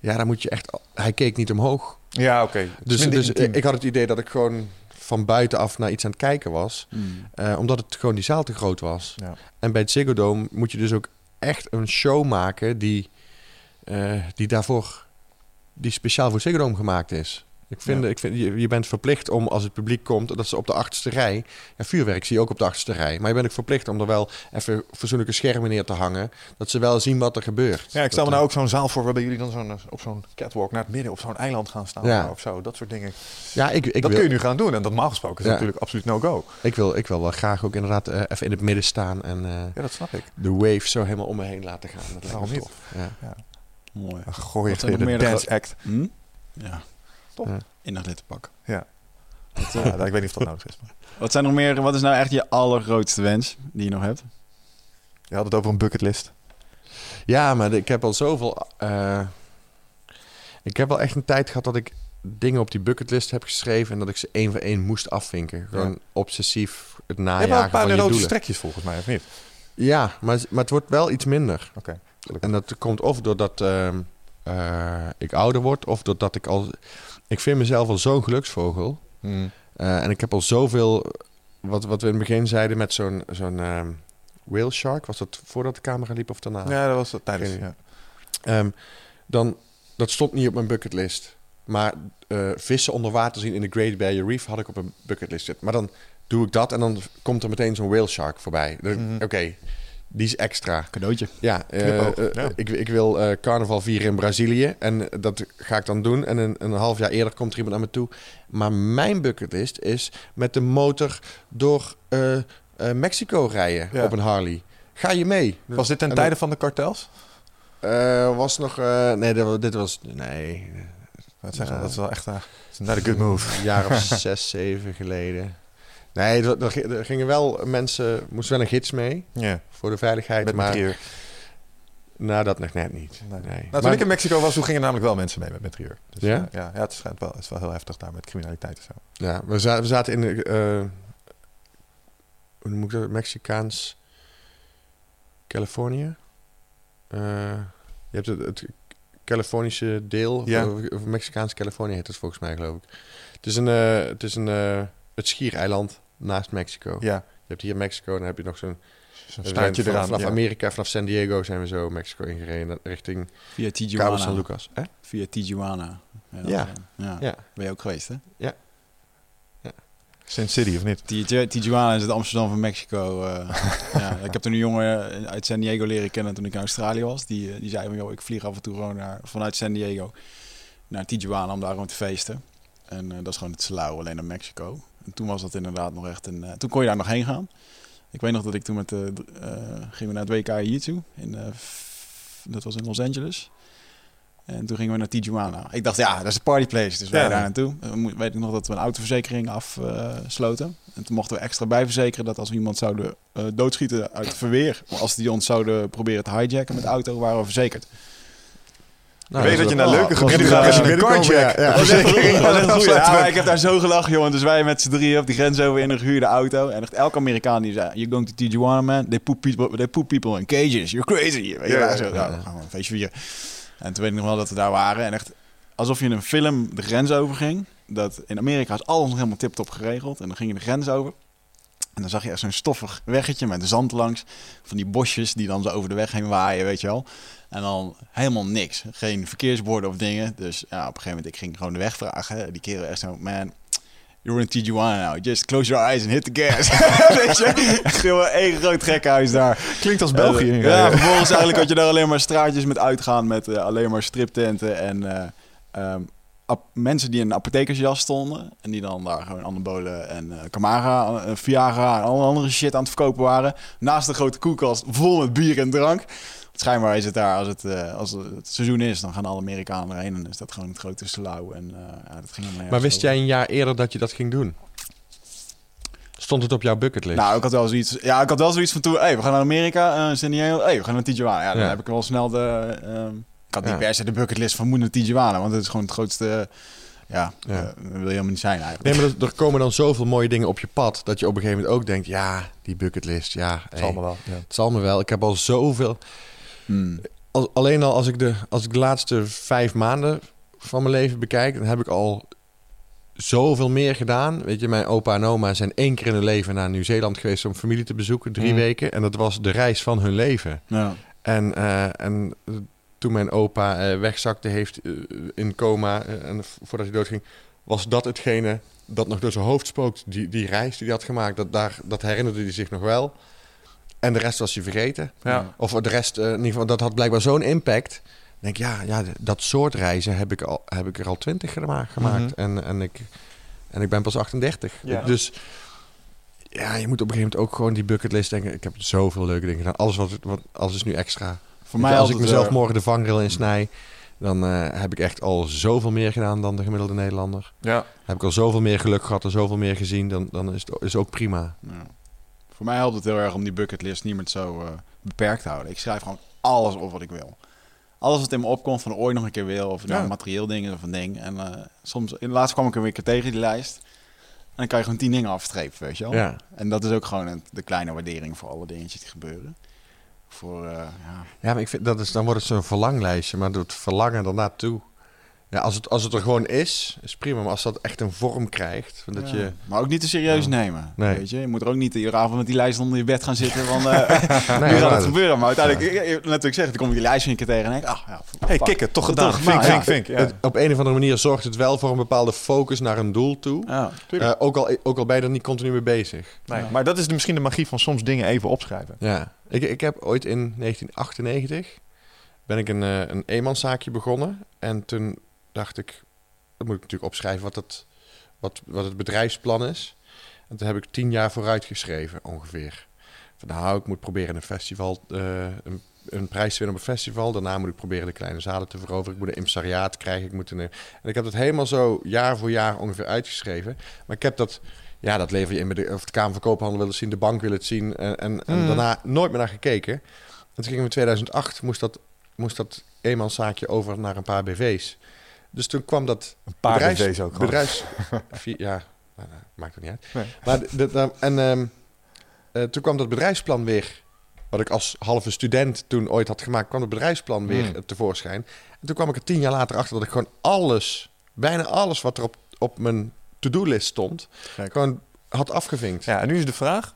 ja, daar moet je echt... Hij keek niet omhoog. Ja, oké. Dus, dus ik had het idee dat ik gewoon van buitenaf naar iets aan het kijken was. Hmm. eh, omdat het gewoon die zaal te groot was. Ja. En bij het Ziggo Dome moet je dus ook echt een show maken die, eh, die daarvoor... die speciaal voor Ziggo gemaakt is. Ik vind, ik vind je, je bent verplicht om als het publiek komt, dat ze op de achterste rij. Ja, vuurwerk zie je ook op de achterste rij. Maar je bent ook verplicht om er wel even fatsoenlijke schermen neer te hangen. Dat ze wel zien wat er gebeurt. Ja, ik stel me nou ook zo'n zaal voor waarbij jullie dan zo'n, op zo'n catwalk naar het midden op zo'n eiland gaan staan Ja. of zo. Dat soort dingen. eh, Ja, ik, ik, dat wil, kun je nu gaan doen. En dat normaal gesproken is Ja. natuurlijk absoluut no-go. ik, wil, ik wil wel graag ook inderdaad eh, even in het midden staan en eh, Ja, dat snap ik. de wave zo helemaal om me heen laten gaan. Dat lijkt me tof. Ja. Mooi. Dan gooi je weer de dance act. Hm? Ja. Top. Ja. In dat littenpak. Ja. Ja, ik weet niet of dat nodig is. Maar. Wat zijn nog meer, wat is nou echt je allergrootste wens die je nog hebt? Je had het over een bucketlist. Ja, maar ik heb al zoveel. eh, ik heb wel echt een tijd gehad dat ik dingen op die bucketlist heb geschreven en dat ik ze één voor één moest afvinken. Gewoon obsessief het je hebt wel najagen een paar van je doelen. strekjes volgens mij, of niet? Ja, maar, maar het wordt wel iets minder. Oké. En dat komt of doordat ehm, eh, ik ouder word, of doordat ik al. Ik vind mezelf al zo'n geluksvogel. Hmm. Eh, en ik heb al zoveel. Wat, wat we in het begin zeiden met zo'n zo'n ehm, whale shark. Was dat voordat de camera liep of daarna? Ja, dat was het tijdens. Ja. Ehm, dan, dat stond niet op mijn bucketlist. Maar eh, vissen onder water zien in de Great Barrier Reef had ik op een bucketlist zitten. Maar dan doe ik dat en dan komt er meteen zo'n whale shark voorbij. Mhm. Oké, die is extra. Cadeautje. Ja, eh, eh, ja. Ik, ik wil eh, carnaval vieren in Brazilië. En dat ga ik dan doen. En een, een half jaar eerder komt er iemand naar me toe. Maar mijn bucketlist is met de motor door Mexico rijden Ja. op een Harley. Ga je mee? Was dit ten En tijde van de kartels? Was nog... nee, dit was, dit was... Nee, Dat, zeggen, dat is wel echt not a good move. een jaar of zes, zeven geleden. Nee, er, gingen wel mensen... moesten wel een gids mee Ja, voor de veiligheid. met maar Metrieur. nou, dat nog net niet. Nee. Nee. Nou, Maar- toen ik in Mexico was, toen gingen namelijk wel mensen mee met Metrieur. Dus, Ja? eh, ja, ja, het, schijnt wel, het is wel heel heftig daar met criminaliteit en zo. Ja, we, za- we zaten in... de, eh, hoe noem ik dat? Mexicaans... Californië. Eh, je hebt het, het Californische deel. Ja. Of, of Mexicaans Californië heet het volgens mij, geloof ik. Het is een... het is een... eh, het schiereiland naast Mexico. Ja, Je hebt hier Mexico en dan heb je nog zo'n... staartje eraan. vanaf ja. Amerika, vanaf San Diego zijn we zo Mexico ingereden. Richting Via Cabo Tijuana. San Lucas. Hè? Via Tijuana. Ja. Ja. ja. Ja. Ben je ook geweest, hè? Sin City, of niet? Tiju- Tijuana is het Amsterdam van Mexico. eh. ja, ik heb toen een jongen uit San Diego leren kennen toen ik in Australië was. Die, eh, die zei van, joh, ik vlieg af en toe gewoon naar, vanuit San Diego naar Tijuana om daar gewoon te feesten. En eh, dat is gewoon het slauw, alleen naar Mexico. En toen was dat inderdaad nog echt een... eh, toen kon je daar nog heen gaan. Ik weet nog dat ik toen met... eh d- eh, gingen we naar het WK Jiu-Jitsu. In, dat was in Los Angeles. En toen gingen we naar Tijuana. Ik dacht, ja, dat is een partyplace. Dus wij Ja. daar naartoe. Weet ik nog dat we een autoverzekering afsloten. en toen mochten we extra bijverzekeren dat als we iemand zouden eh, doodschieten uit verweer... als die ons zouden proberen te hijacken met de auto, waren we verzekerd. Nou, Weet je dat je naar leuke was gebieden gaat als je. Dat. Dat afsluiten. Ja, maar ik heb daar zo gelachen, jongen. Dus wij met z'n drieën op die grens over in een gehuurde auto. En echt elke Amerikaan die zei... You're going to Tijuana, man. They put people, they put people in cages. You're crazy. Weet je, Ja, zo, nou, gaan we een feestje vieren. En toen weet ik nog wel dat we daar waren. En echt alsof je in een film de grens over ging. Dat in Amerika is alles nog helemaal tip-top geregeld. En dan ging je de grens over. En dan zag je echt zo'n stoffig weggetje met zand langs. Van die bosjes die dan zo over de weg heen waaien, weet je wel. En dan helemaal niks. Geen verkeersborden of dingen. Dus ja, op een gegeven moment, ik ging gewoon de weg vragen. Die kerel echt zo, man, you're in Tijuana now. Just close your eyes and hit the gas. weet je? Echt één groot gekhuis daar. Klinkt als België. Eh, ja, vervolgens eigenlijk had je daar alleen maar straatjes met uitgaan. Met eh, alleen maar striptenten en eh, ehm, mensen die in een apothekersjas stonden. En die dan daar gewoon anabolen en Camara, Viagra en alle andere shit aan het verkopen waren. Naast een grote koelkast vol met bier en drank. Schijnbaar is het daar, als het, eh, als het seizoen is, dan gaan alle Amerikanen erheen. En is dat gewoon het grote slauw. En eh, ja, dat ging Maar wist over. jij een jaar eerder dat je dat ging doen? Stond het op jouw bucketlist? Nou, ik had wel zoiets. Ja, ik had wel zoiets van toen. Hey, we gaan naar Amerika, eh San Diego. Hey, we gaan naar Tijuana. Ja, dan Ja. heb ik wel snel de. ehm, ik had niet per se de bucketlist van moet naar Tijuana, want het is gewoon het grootste. ja, wil je helemaal niet zijn eigenlijk. Nee, maar er, er komen dan zoveel mooie dingen op je pad... dat je op een gegeven moment ook denkt... ja, die bucketlist, ja, Het hey, zal me wel. Ja. het zal me wel. Ik heb al zoveel... Hmm. Al, alleen al als ik, de, als ik de laatste vijf maanden van mijn leven bekijk... dan heb ik al zoveel meer gedaan. Weet je, mijn opa en oma zijn één keer in hun leven naar Nieuw-Zeeland geweest... om familie te bezoeken, drie Mm. weken. En dat was de reis van hun leven. Ja. En, eh, en toen mijn opa eh, wegzakte heeft eh, in coma... en voordat hij doodging... was dat hetgene dat nog door zijn hoofd spookt. Die, die reis die hij had gemaakt, dat, daar, dat herinnerde hij zich nog wel. En de rest was hij vergeten. Ja. Of de rest, eh, in ieder geval, dat had blijkbaar zo'n impact. Ik denk, ja, ja, dat soort reizen heb ik, al, heb ik er al twintig gemaakt. gemaakt. en, en, ik, en ik ben pas 38. Ja. Dus ja, je moet op een gegeven moment ook gewoon die bucketlist denken. Ik heb zoveel leuke dingen gedaan. Alles wat, wat alles is nu extra. Voor mij als ik mezelf eh, morgen de vangrail in snij, dan eh, heb ik echt al zoveel meer gedaan dan de gemiddelde Nederlander. Ja. Heb ik al zoveel meer geluk gehad en zoveel meer gezien, dan, dan is het is ook prima. Ja. Voor mij helpt het heel erg om die bucketlist niet meer zo eh, beperkt te houden. Ik schrijf gewoon alles op wat ik wil. Alles wat in me opkomt van ooit nog een keer wil. Of nou Ja. materieel ding is of een ding. En eh, soms, in laatst kwam ik weer een keer tegen die lijst. En dan kan je gewoon tien dingen afstrepen, weet je wel. Ja. En dat is ook gewoon een, de kleine waardering voor alle dingetjes die gebeuren. Voor, eh, ja. Ja, maar ik vind dat is, dan wordt het zo'n verlanglijstje, maar het verlangen ernaartoe. Ja, als het, als het er gewoon is, is prima. Maar als dat echt een vorm krijgt, dat Ja. je... Maar ook niet te serieus Ja. nemen. Nee. Weet je? je moet er ook niet iedere avond met die lijst onder je bed gaan zitten. Van, eh Nee, nu gaat het gebeuren. Maar uiteindelijk, ik, ik- natuurlijk zeggen, dan kom je die lijst een keer tegen en denk ah, ja, Hey, kikken, toch gedaan. toch, Vink, vink, ja. vink. Ja. Het- op een of andere manier zorgt het wel voor een bepaalde focus naar een doel toe. Ja. Eh, ook, al, ook al ben je er niet continu mee bezig. Nee, maar dat is de- misschien de magie van soms dingen even opschrijven. Ja, ik, ik heb ooit in 1998 ben ik een, eh, een eenmanszaakje begonnen. En toen dacht ik, dan moet ik natuurlijk opschrijven wat het, wat, wat het bedrijfsplan is. En toen heb ik tien jaar vooruit geschreven ongeveer. Van nou, ik moet proberen een festival, eh, een, een prijs te winnen op een festival. Daarna moet ik proberen de kleine zalen te veroveren. Ik moet een impresariaat krijgen. Ik moet een, en ik heb dat helemaal zo jaar voor jaar ongeveer uitgeschreven. Maar ik heb dat, ja, dat lever je in bij de, of de Kamer van Koophandel wil het zien, de bank wil het zien. En, en, en Mm. daarna nooit meer naar gekeken. En toen ging ik in 2008, moest dat, moest dat eenmanszaakje over naar een paar BV's. Dus toen kwam dat Een paar bedrijfs, ook bedrijfs, ja, nou, nou, maakt het niet uit. Nee. Maar de, de- de- en ehm, eh, toen kwam dat bedrijfsplan weer, wat ik als halve student toen ooit had gemaakt, kwam het bedrijfsplan weer Mm. eh, tevoorschijn. En toen kwam ik er tien jaar later achter dat ik gewoon alles, bijna alles wat er op, op mijn to-do-list stond, gewoon had afgevinkt. Ja, en nu is de vraag: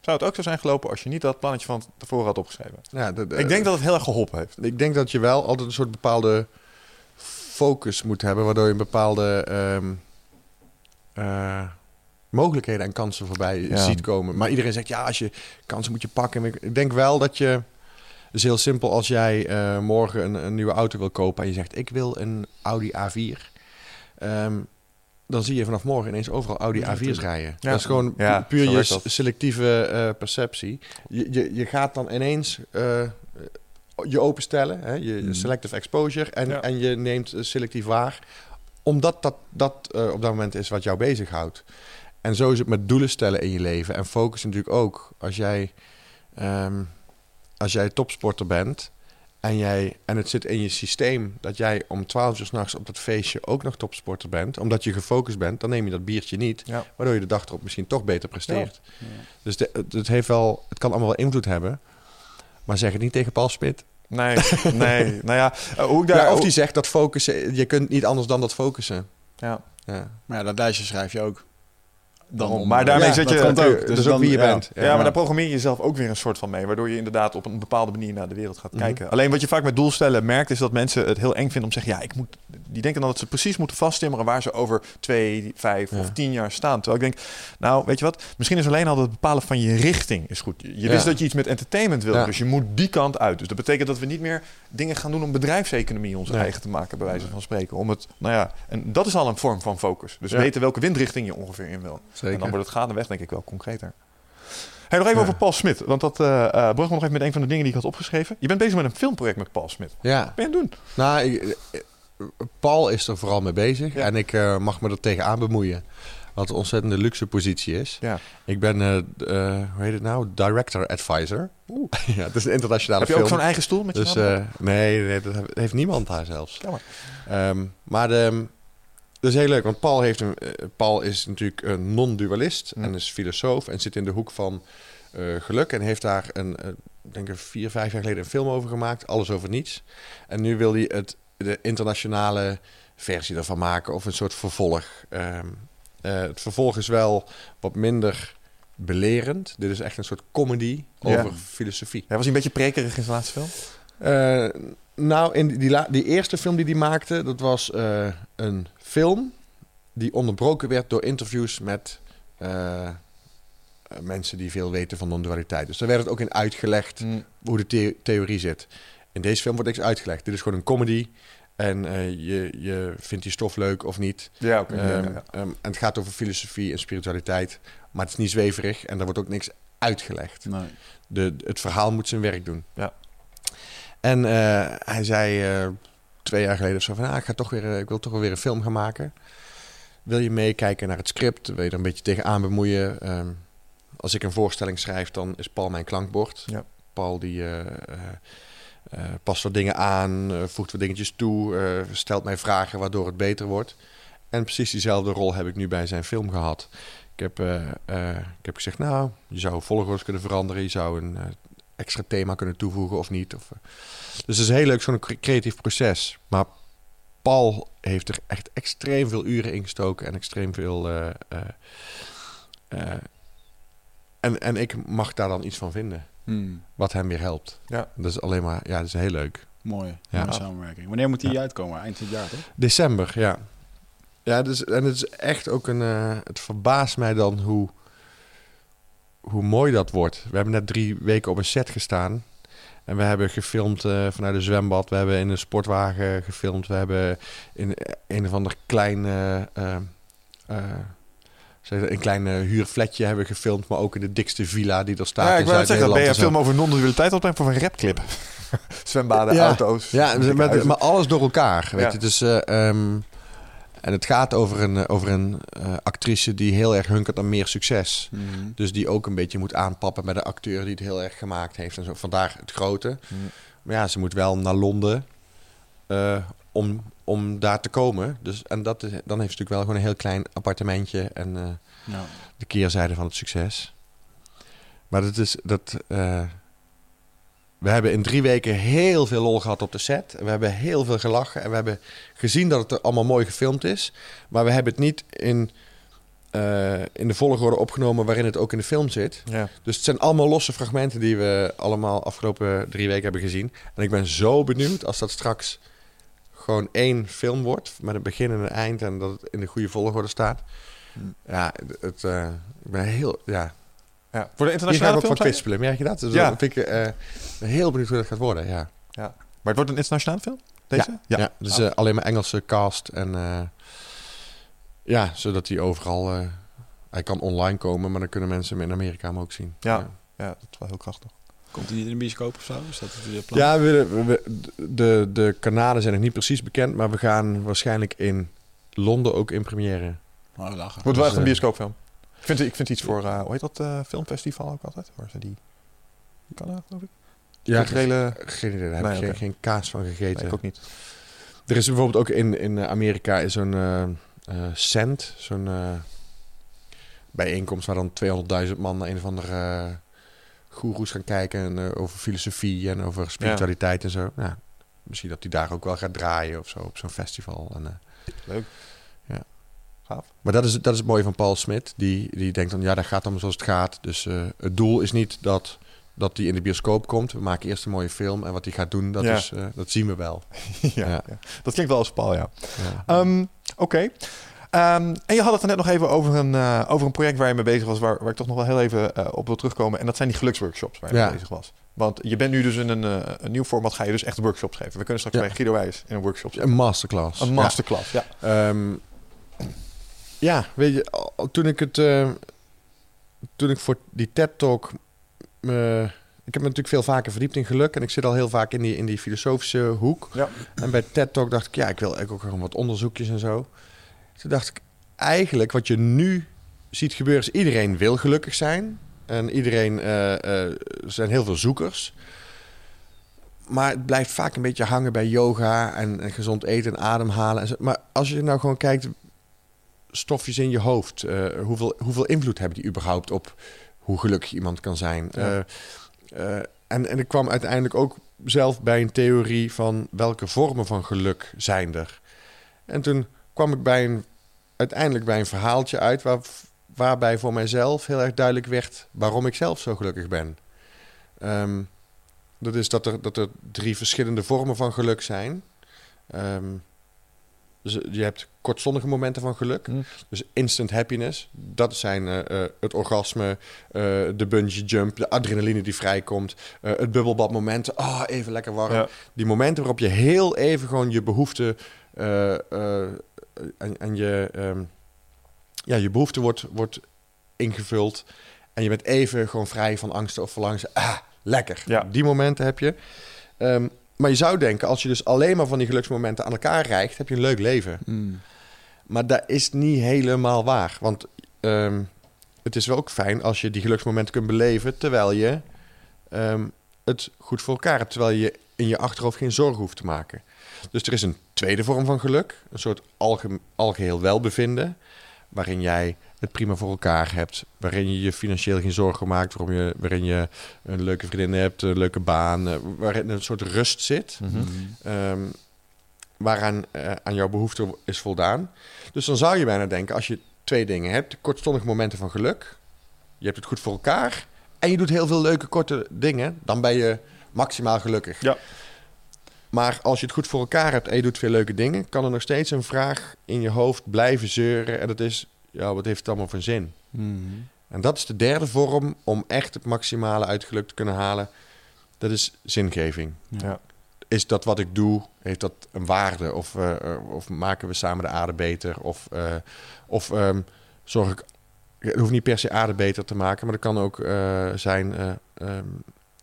zou het ook zo zijn gelopen als je niet dat plannetje van tevoren had opgeschreven? Ja, de- de- Ik denk dat het heel erg geholpen heeft. Ik denk dat je wel altijd een soort bepaalde focus moet hebben, waardoor je een bepaalde ehm, eh, mogelijkheden en kansen voorbij Ja. ziet komen. Maar iedereen zegt ja, als je kansen moet je pakken. Ik- Ik denk wel dat je. Is heel simpel als jij eh, morgen een, een nieuwe auto wil kopen en je zegt ik wil een Audi A4. Ehm, dan zie je vanaf morgen ineens overal Audi A4's rijden. Ja. Dat is gewoon pu- Ja, puur je selectieve eh, perceptie. Je, je, je gaat dan ineens eh, je openstellen, hè, je Mhm. selective exposure, en, Ja. en je neemt eh, selectief waar, omdat dat, dat eh, op dat moment is wat jou bezighoudt. En zo is het met doelen stellen in je leven en focus natuurlijk ook. Als jij, ehm, als jij topsporter bent en, jij, en het zit in je systeem dat jij om 12 uur s'nachts op dat feestje ook nog topsporter bent, omdat je gefocust bent, dan neem je dat biertje niet, Ja. waardoor je de dag erop misschien toch beter presteert. Dus de, het heeft wel, het kan allemaal wel invloed hebben, maar zeg het niet tegen Paul Smit. Nee, nee. nou ja, eh, hoe ik daar... Ja, of hoe- die zegt dat focussen, je kunt niet anders dan dat focussen. ja. Ja. Maar ja, dat lijstje schrijf je ook. Dan Maar daarmee Ja, zet je... ook. Dus ook dan- wie je ja. bent. Ja, maar daar programmeer je jezelf ook weer een soort van mee. Waardoor je inderdaad op een bepaalde manier naar de wereld gaat Mhm. kijken. Alleen wat je vaak met doelstellen merkt, is dat mensen het heel eng vinden om te zeggen: ja, ik moet. Die denken dan dat ze precies moeten vasttimmeren waar ze over twee, vijf of tien jaar staan. Terwijl ik denk, nou, weet je wat? Misschien is alleen al het bepalen van je richting is goed. Je wist dat je iets met entertainment wilde, dus je moet die kant uit. Dus dat betekent dat we niet meer dingen gaan doen om bedrijfseconomie onze Nee. eigen te maken, bij wijze van spreken. Om het, nou ja, en dat is al een vorm van focus. Dus weten welke windrichting je ongeveer in wil. Zeker. En dan wordt het gaandeweg denk ik wel concreter. Hey, nog even Ja. over Paul Smit. Want dat eh eh, bracht me nog even met een van de dingen die ik had opgeschreven. Je bent bezig met een filmproject met Paul Smit. Wat Ja, ben je aan het doen? nou, ik- eh, Paul is er vooral mee bezig Ja. en ik eh, mag me er tegenaan bemoeien. Wat een ontzettende luxe positie is. Ja. Ik ben, eh, eh, hoe heet het nou? Director Advisor. ja, het is een internationale Heb je film. ook zo'n eigen stoel met je Dus eh, nee, nee, dat heeft- niemand daar zelfs. Jammer. Ehm, maar de, dat is heel leuk, want Paul, heeft een, eh, Paul is natuurlijk een non-dualist en is filosoof en zit in de hoek van eh, geluk en heeft daar een, eh, denk ik vier, vijf jaar geleden een film over gemaakt, alles over niets. En nu wil hij het, de internationale versie ervan maken of een soort vervolg. Ehm, eh, het vervolg is wel wat minder belerend. Dit is echt een soort comedy Ja. over filosofie. Ja, was hij een beetje prekerig in zijn laatste film? Nou, in die, die, die eerste film die hij maakte, dat was een film die onderbroken werd door interviews met eh, eh, mensen die veel weten van non-dualiteit. Dus daar werd het ook in uitgelegd Mm. hoe de the- theorie zit. In deze film wordt niks uitgelegd. Dit is gewoon een comedy. En eh, je, je vindt die stof leuk of niet. Ja, oké. ja, Ehm, ja. ehm, en het gaat over filosofie en spiritualiteit. Maar het is niet zweverig en daar wordt ook niks uitgelegd. Nee. De, het verhaal moet zijn werk doen. Ja. En hij zei twee jaar geleden of zo van... Ah, ik, ga toch weer, eh, ik wil toch wel weer een film gaan maken. Wil je meekijken naar het script? Wil je er een beetje tegenaan bemoeien? Ehm, als ik een voorstelling schrijf, dan is Paul mijn klankbord. Ja. Paul die eh, eh, past wat dingen aan, voegt wat dingetjes toe... stelt mij vragen waardoor het beter wordt. En precies diezelfde rol heb ik nu bij zijn film gehad. Ik heb, ik heb gezegd, nou, je zou volgorde kunnen veranderen. Je zou een extra thema kunnen toevoegen of niet. Of. Dus het is heel leuk, zo'n cre- creatief proces. Maar Paul heeft er echt extreem veel uren in gestoken en extreem veel... eh, eh, eh, en, en ik mag daar dan iets van vinden, Hmm. wat hem weer helpt. Ja. Dat is alleen maar, ja, dat is heel leuk. Mooi. Ja. Mooie samenwerking. Wanneer moet die Ja. uitkomen? Eind dit jaar, toch? December, ja. Ja, dus, en het is echt ook een... het verbaast mij dan hoe, hoe mooi dat wordt. We hebben net drie weken op een set gestaan. En we hebben gefilmd eh, vanuit een zwembad. We hebben in een sportwagen gefilmd. We hebben in een of ander klein... eh, eh, eh, zeg je, een klein eh, huurfletje hebben gefilmd. Maar ook in de dikste villa die er staat Ja, ik net zeggen, ben je film over non-dualiteit opnemen of een rapclip? Zwembaden, Ja. auto's. Ja, met, maar alles door elkaar. Weet Ja. je, dus, eh, ehm, en het gaat over een, eh, over een eh, actrice die heel erg hunkert aan meer succes. Mhm. Dus die ook een beetje moet aanpappen met een acteur die het heel erg gemaakt heeft. En zo. Vandaar het grote. Mm. Maar ja, ze moet wel naar Londen eh, om, om daar te komen. Dus, en dat is, dan heeft ze natuurlijk wel gewoon een heel klein appartementje. En de keerzijde van het succes. Maar dat is dat. We hebben in drie weken heel veel lol gehad op de set. We hebben heel veel gelachen en we hebben gezien dat het er allemaal mooi gefilmd is. Maar we hebben het niet in, eh, in de volgorde opgenomen waarin het ook in de film zit. Ja. Dus het zijn allemaal losse fragmenten die we allemaal afgelopen drie weken hebben gezien. En ik ben zo benieuwd als dat straks gewoon één film wordt. Met een begin en een eind en dat het in de goede volgorde staat. Ja, het, het, eh, ik ben heel, ja, Ja. Voor de internationale ook film, van zei je? kwispelen, merk je dat? Dus Ja. dan vind ik eh, heel benieuwd hoe dat gaat worden, ja. Maar het wordt een internationale film? Deze? Ja, dus eh, alleen maar Engelse cast en eh, ja, zodat hij overal, eh, hij kan online komen, maar dan kunnen mensen hem in Amerika hem ook zien. Ja. Ja, dat is wel heel krachtig. Komt hij niet in de bioscoop of zo? Is dat het plan? Ja, we, willen- we- we- de, de kanalen zijn nog niet precies bekend, maar we gaan waarschijnlijk in Londen ook in première. Oh, lachen. Het wordt wel Dus, echt een bioscoopfilm. Ik vind, ik vind iets voor, eh, hoe heet dat eh, filmfestival ook altijd? Waar ze die... Kan dat, geloof ik? Ja, Culturele... geen idee, daar heb Nee, ik geen, kaas van gegeten. Nee, ik ook niet. Er is bijvoorbeeld ook in, in Amerika is zo'n eh, Cent, zo'n bijeenkomst waar dan 200.000 man naar een of andere uh, goeroes gaan kijken en, over filosofie en over spiritualiteit en zo. Ja, misschien dat hij daar ook wel gaat draaien of zo op zo'n festival. En, Leuk. Gaaf. Maar dat is, dat is het mooie van Paul Smit. Die, die denkt dan, ja, dat gaat allemaal zoals het gaat. Dus eh, het doel is niet dat dat hij in de bioscoop komt. We maken eerst een mooie film en wat hij gaat doen, dat, Ja. is, eh, dat zien we wel. ja, Ja. ja. Dat klinkt wel als Paul, ja. Ehm, Oké. Ehm, en je had het er net nog even over een, eh, over een project waar je mee bezig was, waar, waar ik toch nog wel heel even op wil terugkomen. En dat zijn die geluksworkshops waar je Ja. mee bezig was. Want je bent nu dus in een, een nieuw format, ga je dus echt workshops geven. We kunnen straks Ja. bij Guido Wijs in een workshop. Een masterclass. Een masterclass, ja. Ehm, ja, weet je, toen ik het, eh, toen ik voor die TED Talk, eh, ik heb me natuurlijk veel vaker verdiept in geluk en ik zit al heel vaak in die, in die filosofische hoek. Ja. En bij TED Talk dacht ik, ja, ik wil eigenlijk ook gewoon wat onderzoekjes en zo. Toen dacht ik, eigenlijk wat je nu ziet gebeuren is iedereen wil gelukkig zijn en iedereen, er zijn heel veel zoekers. Maar het blijft vaak een beetje hangen bij yoga en, en gezond eten en ademhalen. En zo. Maar als je nou gewoon kijkt, stofjes in je hoofd, eh, hoeveel, hoeveel invloed hebben die überhaupt op hoe gelukkig iemand kan zijn? Ja. Eh, eh, en, en ik kwam uiteindelijk ook zelf bij een theorie van welke vormen van geluk zijn er. En toen kwam ik bij een, uiteindelijk bij een verhaaltje uit waar, waarbij voor mijzelf heel erg duidelijk werd waarom ik zelf zo gelukkig ben. Ehm, dat is dat er, dat er drie verschillende vormen van geluk zijn. Ehm, Dus eh, je hebt kortstondige momenten van geluk. Hm. Dus instant happiness. Dat zijn eh, eh, het orgasme, de bungee jump, de adrenaline die vrijkomt, eh, het bubbelbadmoment. Ah, even lekker warm. Ja. Die momenten waarop je heel even gewoon je behoefte eh, eh, en, en je, ehm, ja, je behoefte wordt, wordt ingevuld. En je bent even gewoon vrij van angsten of verlangens. Ah, lekker. Ja. Die momenten heb je. Ehm, maar je zou denken, als je dus alleen maar van die geluksmomenten aan elkaar rijgt, heb je een leuk leven. Mm. Maar dat is niet helemaal waar. Want ehm, het is wel ook fijn als je die geluksmomenten kunt beleven terwijl je ehm, het goed voor elkaar hebt. Terwijl je in je achterhoofd geen zorgen hoeft te maken. Dus er is een tweede vorm van geluk. Een soort alge algeheel welbevinden. Waarin jij het prima voor elkaar hebt. Waarin je je financieel geen zorgen maakt. Waarom je, waarin je een leuke vriendin hebt, een leuke baan. eh, Waarin een soort rust zit. Mhm. Ehm, waaraan eh, aan jouw behoefte is voldaan. Dus dan zou je bijna denken, als je twee dingen hebt, kortstondige momenten van geluk, je hebt het goed voor elkaar en je doet heel veel leuke korte dingen, dan ben je maximaal gelukkig. Ja. Maar als je het goed voor elkaar hebt en je doet veel leuke dingen, kan er nog steeds een vraag in je hoofd blijven zeuren en dat is, ja, wat heeft het allemaal voor zin? Mm. En dat is de derde vorm om echt het maximale uit geluk te kunnen halen. Dat is zingeving. Ja. Is dat wat ik doe, heeft dat een waarde? Of, eh, eh, of maken we samen de aarde beter? Of, eh, of ehm, zorg ik... Het hoeft niet per se aarde beter te maken, maar het kan ook eh, zijn... eh, ehm,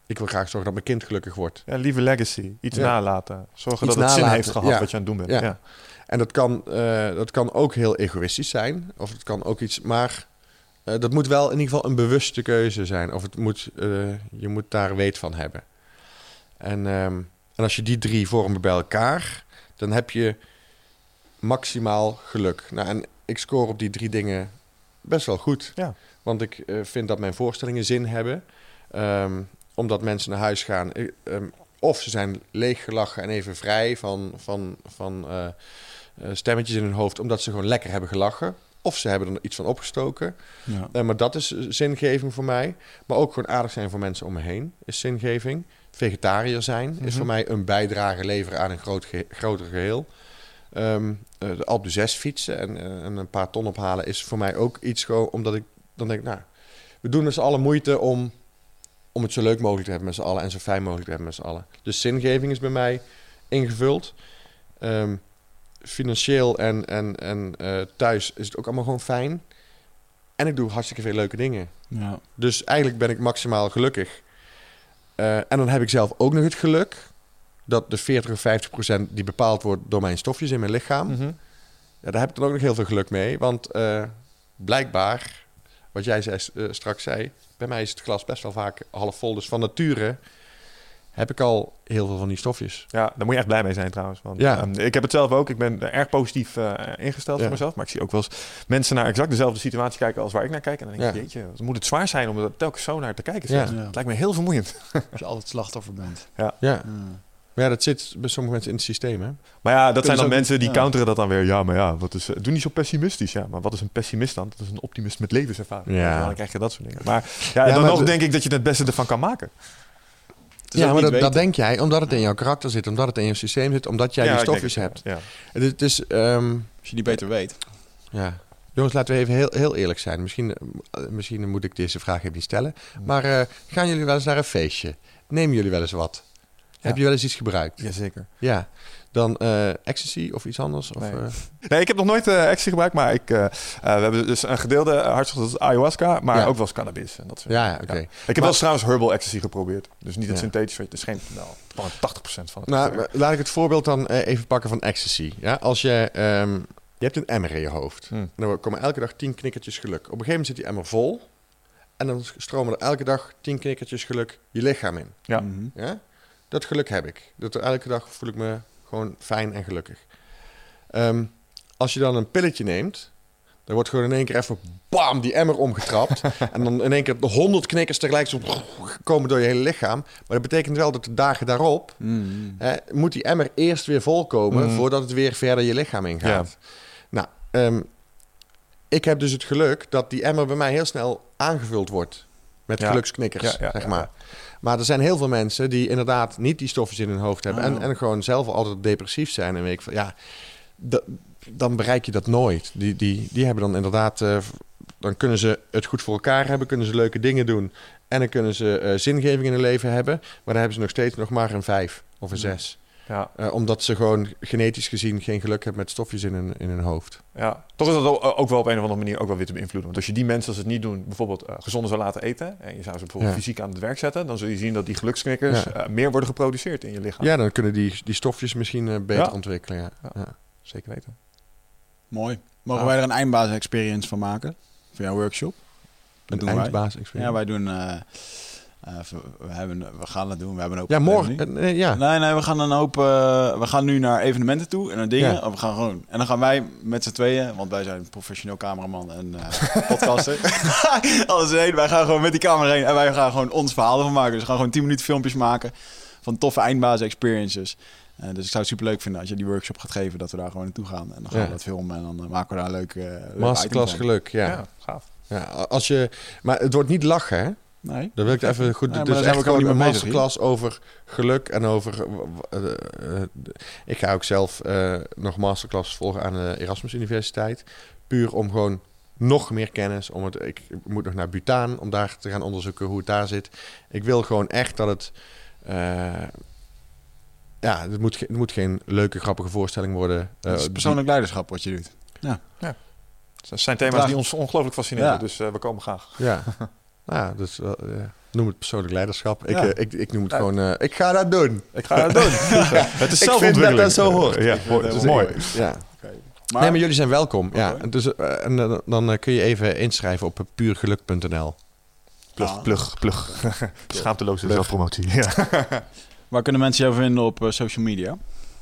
ik wil graag zorgen dat mijn kind gelukkig wordt. Ja, lieve legacy. Iets Ja. nalaten. Zorgen Iets dat het zin heeft gehad ja. wat je aan het doen bent. Ja. En dat kan, eh, dat kan ook heel egoïstisch zijn. Of het kan ook iets... Maar eh, dat moet wel in ieder geval een bewuste keuze zijn. Of het moet, eh, je moet daar weet van hebben. En, ehm, en als je die drie vormen bij elkaar... dan heb je maximaal geluk. Nou, en ik score op die drie dingen best wel goed. Ja. Want ik vind dat mijn voorstellingen zin hebben. Ehm, omdat mensen naar huis gaan... eh, ehm, of ze zijn leeggelachen en even vrij van, van, van stemmetjes in hun hoofd... omdat ze gewoon lekker hebben gelachen. Of ze hebben er iets van opgestoken. Ja. Eh, maar dat is zingeving voor mij. Maar ook gewoon aardig zijn voor mensen om me heen is zingeving. Vegetariër zijn is Mhm. voor mij een bijdrage leveren aan een groot ge- groter geheel. Ehm, eh, de Alpe 6 fietsen en, eh, en een paar ton ophalen is voor mij ook iets gewoon omdat ik dan denk, nou, we doen z'n allen moeite om, om het zo leuk mogelijk te hebben met z'n allen en zo fijn mogelijk te hebben met z'n allen. Dus zingeving is bij mij ingevuld. Ehm, financieel en, en, en eh, thuis is het ook allemaal gewoon fijn. En ik doe hartstikke veel leuke dingen. Ja. Dus eigenlijk ben ik maximaal gelukkig. Eh, en dan heb ik zelf ook nog het geluk dat de 40 of 50 procent die bepaald wordt door mijn stofjes in mijn lichaam, Mhm. ja, daar heb ik dan ook nog heel veel geluk mee. Want eh, blijkbaar, wat jij zei, straks zei, bij mij is het glas best wel vaak half vol. Dus van nature heb ik al heel veel van die stofjes. Ja, daar moet je echt blij mee zijn trouwens. Want, Ja. ehm, ik heb het zelf ook. Ik ben erg positief eh, ingesteld Ja. voor mezelf. Maar ik zie ook wel eens mensen naar exact dezelfde situatie kijken als waar ik naar kijk. En dan denk ik, Ja. jeetje, wat moet het zwaar zijn om er telkens zo naar te kijken. Ja. zeg. Ja. Het lijkt me heel vermoeiend. Als je altijd slachtoffer bent. Ja. Ja. Maar ja, dat zit bij sommige mensen in het systeem, hè? Maar ja, dat Kunnen zijn dan ook- mensen die ja. counteren dat dan weer. Ja, maar ja, wat is, eh, doe niet zo pessimistisch. Ja, maar wat is een pessimist dan? Dat is een optimist met levenservaring. Ja. Dan krijg je dat soort dingen. Maar ja, Ja, dan maar nog de- denk ik dat je het beste ervan kan maken. Ja, maar dat, denk jij omdat het in jouw karakter zit, omdat het in je systeem zit, omdat jij ja, die stofjes hebt. Ja. Het is, ehm, Als je die beter weet. Ja. Jongens, laten we even heel, heel eerlijk zijn. Misschien, eh, misschien moet ik deze vraag even niet stellen. Maar eh, gaan jullie wel eens naar een feestje? Nemen jullie wel eens wat? Heb je wel eens iets gebruikt? Jazeker. Ja. Dan eh, ecstasy of iets anders? Of, Nee. eh, Nee, ik heb nog nooit eh ecstasy gebruikt, maar ik, we hebben dus een gedeelde uh, hartstocht, dat ayahuasca, maar Ja. ook wel eens cannabis. En dat soort ja, ja, oké. Ik heb wel trouwens herbal ecstasy geprobeerd. Dus niet het Ja. synthetische, het is geen, nou, gewoon 80% van het. Nou, effect. laat ik het voorbeeld dan even pakken van ecstasy. Ja? Als je, ehm, je hebt een emmer in je hoofd. Hmm. En dan komen elke dag tien knikkertjes geluk. Op een gegeven moment zit die emmer vol. En dan stromen er elke dag tien knikkertjes geluk je lichaam in. Ja. Ja? Dat geluk heb ik. Dat elke dag voel ik me gewoon fijn en gelukkig. Ehm, als je dan een pilletje neemt, dan wordt gewoon in één keer even bam die emmer omgetrapt. en dan in één keer de honderd knikkers tegelijk zo komen door je hele lichaam. Maar dat betekent wel dat de dagen daarop Mhm. hè, moet die emmer eerst weer volkomen Mhm. voordat het weer verder je lichaam ingaat. Nou, ehm, ik heb dus het geluk dat die emmer bij mij heel snel aangevuld wordt met Ja. geluksknikkers, Ja, zeg ja, maar. Maar er zijn heel veel mensen die inderdaad niet die stofjes in hun hoofd hebben Oh. en, en gewoon zelf altijd depressief zijn en weet ik veel. Ja, dan bereik je dat nooit. Die, die, die hebben dan inderdaad, uh, dan kunnen ze het goed voor elkaar hebben, kunnen ze leuke dingen doen. En dan kunnen ze uh, zingeving in hun leven hebben. Maar dan hebben ze nog steeds nog maar een vijf of een zes. Ja. Uh, omdat ze gewoon genetisch gezien geen geluk hebben met stofjes in hun, in hun hoofd. Ja, toch is dat ook wel op een of andere manier ook wel weer te beïnvloeden. Want als je die mensen, als het niet doen, bijvoorbeeld uh, gezonder zou laten eten... en je zou ze bijvoorbeeld fysiek aan het werk zetten... dan zul je zien dat die geluksknikkers ja. meer worden geproduceerd in je lichaam. Ja, dan kunnen die, die stofjes misschien beter ontwikkelen. Ja. Zeker weten. Mooi. Mogen wij er een eindbaas-experience van maken? Voor jouw workshop? een eindbaas-experience? Ja, wij doen... Uh, uh, we, hebben, we gaan het doen. We hebben ook. Ja, morgen. Uh, ja. Nee, nee, we gaan dan hoop. we gaan nu naar evenementen toe en naar dingen. Ja. we gaan gewoon. En dan gaan wij met z'n tweeën, want wij zijn professioneel cameraman en podcaster. Alles heen. Wij gaan gewoon met die camera heen en wij gaan gewoon ons verhaal ervan maken. Dus we gaan gewoon 10 minuten filmpjes maken van toffe eindbaas experiences. Uh, dus ik zou het super leuk vinden als je die workshop gaat geven, dat we daar gewoon naartoe gaan. En dan gaan we dat filmen en dan uh, maken we daar een leuke, uh, Masterclass geluk, ja. ja. gaaf. Ja, als je, maar het wordt niet lachen, hè? Nee. Dan wil ik even goed. Nee, dus echt gewoon een masterclass over geluk en over. Uh, ik ga ook zelf nog masterclass volgen aan de Erasmus Universiteit. Puur om gewoon nog meer kennis. Om het, ik moet nog naar Bhutan om daar te gaan onderzoeken hoe het daar zit. Ik wil gewoon echt dat het ja, het moet, het moet geen leuke, grappige voorstelling worden. Het is persoonlijk leiderschap wat je doet. Ja. ja. Dat zijn thema's die ons ongelooflijk fascineren, dus uh, we komen graag. Ja, nou ja, dus uh, noem het persoonlijk leiderschap. Ik, ik, ik noem het gewoon, ik ga dat doen. Ik ga dat doen. het is zelfontwikkeling. Ik vind dat dat zo hoort. Ja, dat is mooi. Ja. Okay. Maar, nee, maar jullie zijn welkom. Okay. Ja, dus, en dan kun je even inschrijven op puurgeluk.nl. Plug, plug, plug. Schaamteloze zelfpromotie. Ja. Waar kunnen mensen jou vinden op uh, social media?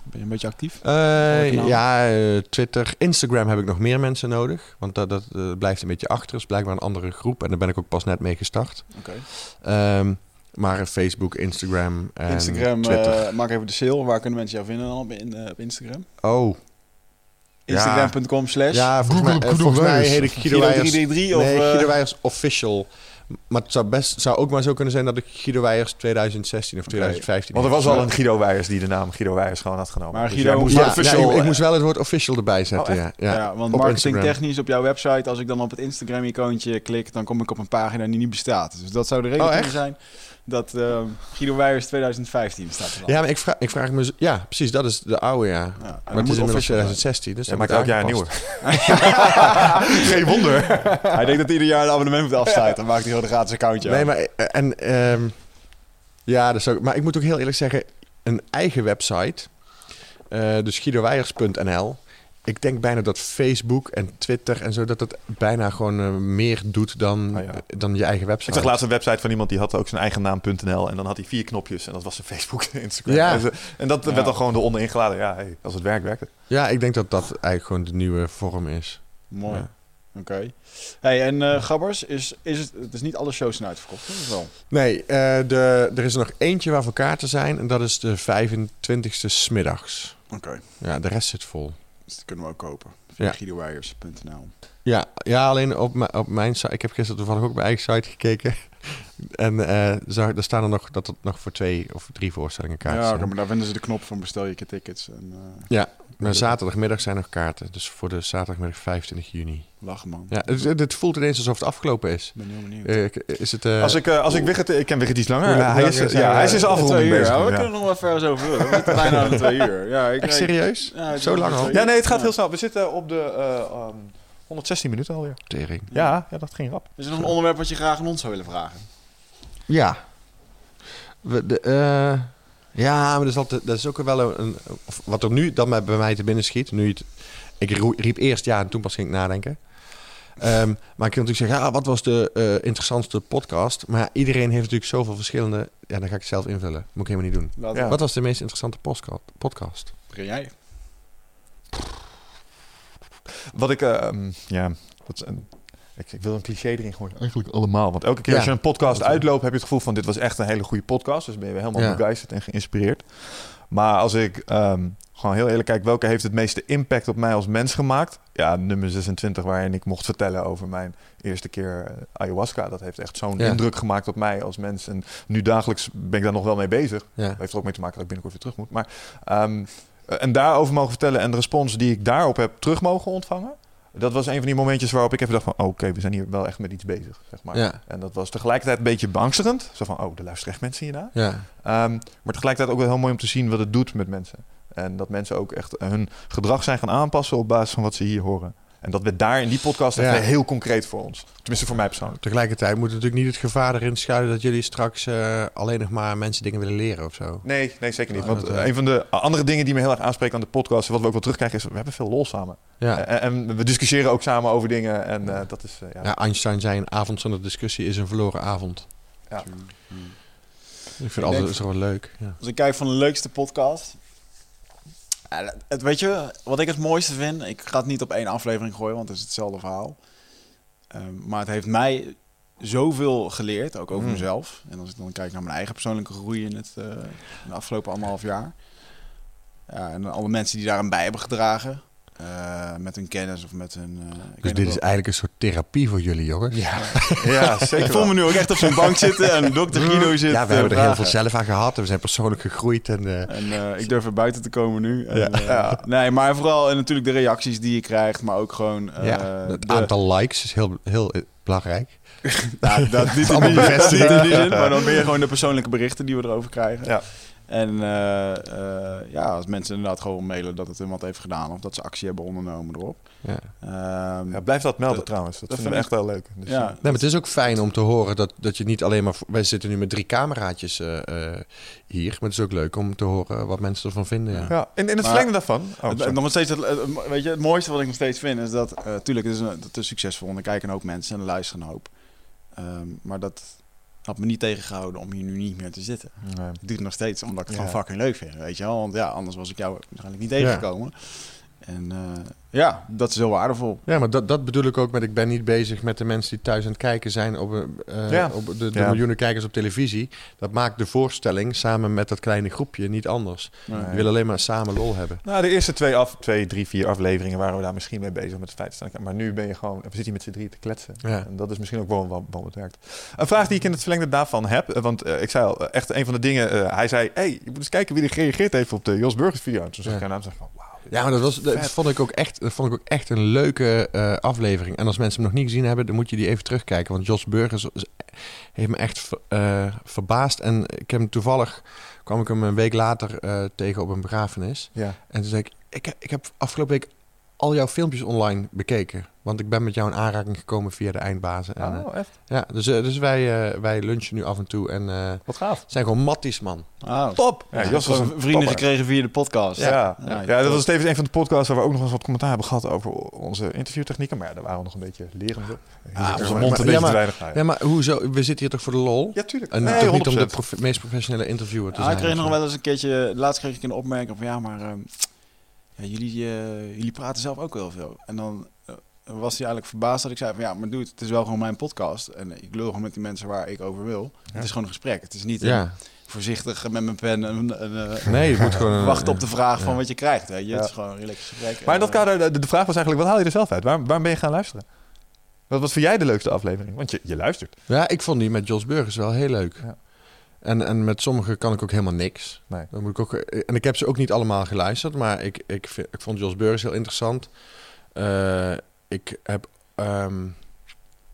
Ben je een beetje actief? Uh, ja, uh, Twitter. Instagram heb ik nog meer mensen nodig. Want dat, dat blijft een beetje achter. Het is blijkbaar een andere groep. En daar ben ik ook pas net mee gestart. Oké. Okay. Um, maar Facebook, Instagram en Instagram, Twitter. maak even de sale. Waar kunnen mensen jou vinden dan op, in, op Instagram? Oh. Instagram.com slash Ja, volgens mij, volgens mij heet ik Guido. 333 of... Nee, Guido Official. Maar het zou, best, zou ook maar zo kunnen zijn dat ik Guido Weijers 2016 of 2015... Want er was al een Guido Weijers die de naam Guido Weijers gewoon had genomen. Maar dus Guido moest ja, official, ik, ik, moest wel het woord official erbij zetten, oh, ja, ja. ja. want marketingtechnisch op jouw website, als ik dan op het Instagram-icoontje klik, dan kom ik op een pagina die niet bestaat. Dus dat zou de reden oh, kunnen zijn dat uh, Guido Weijers 2015 staat er Ja, maar ik vraag, ik vraag me... Ja, precies, dat is de oude, ja. ja maar het is inmiddels 2016, dus ja, maakt elk jaar een nieuwe. Geen wonder. hij denkt dat ieder jaar een abonnement moet afsluiten. Dan maakt hij gewoon een gratis accountje Nee, maar... Eh, en, um, ja, dus ook, maar ik moet ook heel eerlijk zeggen... Een eigen website... Uh, dus guidoweijers.nl ik denk bijna dat Facebook en Twitter en zo, dat het bijna gewoon uh, meer doet dan, ah, ja. dan je eigen website. Ik zag laatst een website van iemand die had ook zijn eigen naam.nl en dan had hij vier knopjes en dat was zijn Facebook en Instagram. Ja. En, ze, en dat werd dan gewoon eronder ingeladen. Ja, hey, als het werkt, werkt het. Ja, ik denk dat dat eigenlijk gewoon de nieuwe vorm is. Mooi. Ja. Oké. Hey, en uh, Gabbers, is, is het, het is niet alle shows zijn uitverkocht, hè? wel? Nee, uh, de, er is er nog eentje waarvoor kaarten zijn en dat is de 25e smiddags. Oké. Ja, de rest zit vol. Dus dat kunnen we ook kopen. Via ja. Ja, ja, alleen op, op mijn site. Ik heb gisteren toevallig ook op mijn eigen site gekeken. en uh, daar staan er nog dat het nog voor twee of drie voorstellingen kaarten ja, maar daar vinden ze de knop van bestel je tickets. En, uh, ja, maar zaterdagmiddag zijn nog kaarten. Dus voor de zaterdagmiddag 25 juni. Lachen man. Ja, het, het, voelt ineens alsof het afgelopen is. Ik ben heel benieuwd. Uh, is het, als ik, als ik Wigget, ik ken Wigget iets langer. Ja, hij is, ja, hij is bezig. Ja, we kunnen nog wel ver over. We bijna de twee uur. Ja, ik, Echt serieus? Ja, Zo lang al? Ja, nee, het gaat heel snel. We zitten op de... Um, 116 minuten alweer. Tering. Ja, ja, dat ging rap. Is er nog een onderwerp wat je graag aan ons zou willen vragen? Ja. We, de, uh, ja, maar dat is, altijd, dat is ook wel een, Wat er nu dan bij mij te binnen schiet. Nu het, ik riep eerst ja en toen pas ging ik nadenken. Um, maar ik kan natuurlijk zeggen, ah, wat was de uh, interessantste podcast? Maar ja, iedereen heeft natuurlijk zoveel verschillende... Ja, dan ga ik het zelf invullen. Moet ik helemaal niet doen. Ja. Wat was de meest interessante podcast? Begin jij? Wat ik, uh, ja, dat is een, ik, ik, wil een cliché erin gooien. Eigenlijk allemaal. Want elke keer als je een podcast uitloopt, heb je het gevoel van dit was echt een hele goede podcast. Dus ben je weer helemaal ja. begeisterd en geïnspireerd. Maar als ik um, gewoon heel eerlijk kijk, welke heeft het meeste impact op mij als mens gemaakt? Ja, nummer 26, waarin ik mocht vertellen over mijn eerste keer uh, ayahuasca. Dat heeft echt zo'n ja. indruk gemaakt op mij als mens. En nu dagelijks ben ik daar nog wel mee bezig. Ja. Dat heeft er ook mee te maken dat ik binnenkort weer terug moet. Maar um, eh, en daarover mogen vertellen en de respons die ik daarop heb terug mogen ontvangen. Dat was een van die momentjes waarop ik even dacht van... oh, oké, we zijn hier wel echt met iets bezig, zeg maar. Ja. En dat was tegelijkertijd een beetje beangstigend. Zo van, oh, er luisteren echt mensen hiernaar. Ja. Ehm, maar tegelijkertijd ook wel heel mooi om te zien wat het doet met mensen. En dat mensen ook echt hun gedrag zijn gaan aanpassen op basis van wat ze hier horen. En dat we daar in die podcast Ja. heel concreet voor ons. Tenminste voor mij persoonlijk. Tegelijkertijd moet natuurlijk niet het gevaar erin schuilen dat jullie straks eh, alleen nog maar mensen dingen willen leren of zo. Nee, nee zeker niet. Oh, Want dat, eh, eh, een van de andere dingen die me heel erg aanspreken aan de podcast... en wat we ook wel terugkrijgen, is we hebben veel lol samen. Ja. En, en we discussiëren ook samen over dingen. En eh, dat is... eh, ja. ja, Einstein zei een avond zonder discussie is een verloren avond. Ja. Ik vind het denk- altijd zo wel leuk. Ja. Als ik kijk van de leukste podcast. Ja, het, weet je, wat ik het mooiste vind, ik ga het niet op één aflevering gooien, want het is hetzelfde verhaal. Ehm, maar het heeft mij zoveel geleerd, ook over Mm. mezelf. En als ik dan kijk naar mijn eigen persoonlijke groei in, het, eh, in de afgelopen anderhalf jaar. Ja, en alle mensen die daaraan bij hebben gedragen. Eh, met hun kennis of met hun... eh, Dus dit is wel- eigenlijk een soort therapie voor jullie, jongens. Ja, ja zeker Ik voel me nu ook echt op zo'n bank zitten en dokter Guido zit Ja, we hebben er heel veel zelf aan gehad. en We zijn persoonlijk gegroeid. En, eh, En eh, ik durf er buiten te komen nu. En, Ja. eh, Ja. Nee, maar vooral en natuurlijk de reacties die je krijgt, maar ook gewoon... eh, ja, het de- aantal likes is heel, heel eh, belangrijk. Nou, dat niet in Allemaal bevestigd. maar dan meer gewoon de persoonlijke berichten die we erover krijgen. Ja. En eh, eh, ja, als mensen inderdaad gewoon mailen dat het hem wat heeft gedaan of dat ze actie hebben ondernomen erop. Ja. Ehm, Ja, blijf dat melden Dat- trouwens. Dat, dat vinden we echt vind wel leuk. Dus, ja, eh, Nee, maar het is ook fijn om te horen dat, dat je niet alleen maar... Wij zitten nu met drie cameraatjes eh, eh, hier. Maar het is ook leuk om te horen wat mensen ervan vinden. Ja. ja. In, in het verlengde daarvan... Oh, Het- nog steeds weet je, het mooiste wat ik nog steeds vind is dat, eh tuurlijk, het is, een, het is succesvol en er kijken een hoop mensen en er luisteren een hoop. Ehm, maar dat had me niet tegengehouden om hier nu niet meer te zitten. Nee. Ik doe het nog steeds omdat ik het Ja. gewoon fucking leuk vind, weet je wel. Want ja, anders was ik jou waarschijnlijk niet Ja. tegengekomen. En eh, ja, dat is heel waardevol. Ja, maar dat, dat bedoel ik ook met... Ik ben niet bezig met de mensen die thuis aan het kijken zijn... op, eh, Ja. op de, de Ja. miljoenen kijkers op televisie. Dat maakt de voorstelling samen met dat kleine groepje niet anders. Nee. Je wil alleen maar samen lol hebben. Nou, de eerste twee, af, twee, drie, vier afleveringen waren we daar misschien mee bezig met het feit. staan. Maar nu ben je gewoon, we zitten hier met z'n drie te kletsen. Ja. En dat is misschien ook wel wat, wat het werkt. Een vraag die ik in het verlengde daarvan heb, eh, want eh, ik zei al, eh, echt een van de dingen, eh, hij zei, hey, je moet eens kijken wie er gereageerd heeft op de Jos Burgers video. En toen zag Ja. ik aan hem zei van, wauw. Ja, maar dat, was, dat, vond ik ook echt, dat vond ik ook echt een leuke eh, aflevering. En als mensen hem nog niet gezien hebben, dan moet je die even terugkijken. Want Jos Burgers heeft me echt eh, verbaasd. En ik heb hem toevallig, kwam ik hem een week later eh, tegen op een begrafenis. Ja. En toen zei ik, ik, ik heb afgelopen week al jouw filmpjes online bekeken. Want ik ben met jou in aanraking gekomen via de eindbazen. En, eh, Oh, echt? ja, dus, eh, dus wij, eh, wij lunchen nu af en toe en eh, Wat gaaf. zijn gewoon matties, man. Ah, Top! Ja, Ja, Jos was een vrienden topper. gekregen via de podcast. Ja, ja, Ja, ja, dat was tevens een van de podcasts waar we ook nog eens wat commentaar hebben gehad over onze interviewtechnieken. Maar ja, daar waren we nog een beetje lerend op. Ah, onze mond een ja, beetje maar- te weinig. Ja, Ja, maar hoezo? We zitten hier toch voor de lol? ja tuurlijk. En Nee, toch niet om de 100%. prof- meest professionele interviewer te Ah, zijn. ik kreeg nog wel eens een keertje, laatst kreeg ik een opmerking van ja, maar ehm, ja, jullie, eh, jullie praten zelf ook heel veel. En dan eh, was hij eigenlijk verbaasd dat ik zei van ja, maar dude, het is wel gewoon mijn podcast. En ik lul gewoon met die mensen waar ik over wil. Het is gewoon een gesprek. Het is niet een Ja, voorzichtig met mijn pen en, en, eh, nee, je moet gewoon... wachten op de vraag van wat je krijgt. Weet je? Ja. Het is gewoon een relaxed gesprek. Maar in dat eh, kader, de, de vraag was eigenlijk, wat haal je er zelf uit? Waar, waarom ben je gaan luisteren? Wat was voor jij de leukste aflevering? Want je, je luistert. Ja, ik vond die met Jos Burgers wel heel leuk. Ja. En, en met sommige kan ik ook helemaal niks. Nee. Dan moet ik ook, en ik heb ze ook niet allemaal geluisterd, maar ik, ik, vind- ik vond Jos Burgers heel interessant. Eh, ik heb, ehm,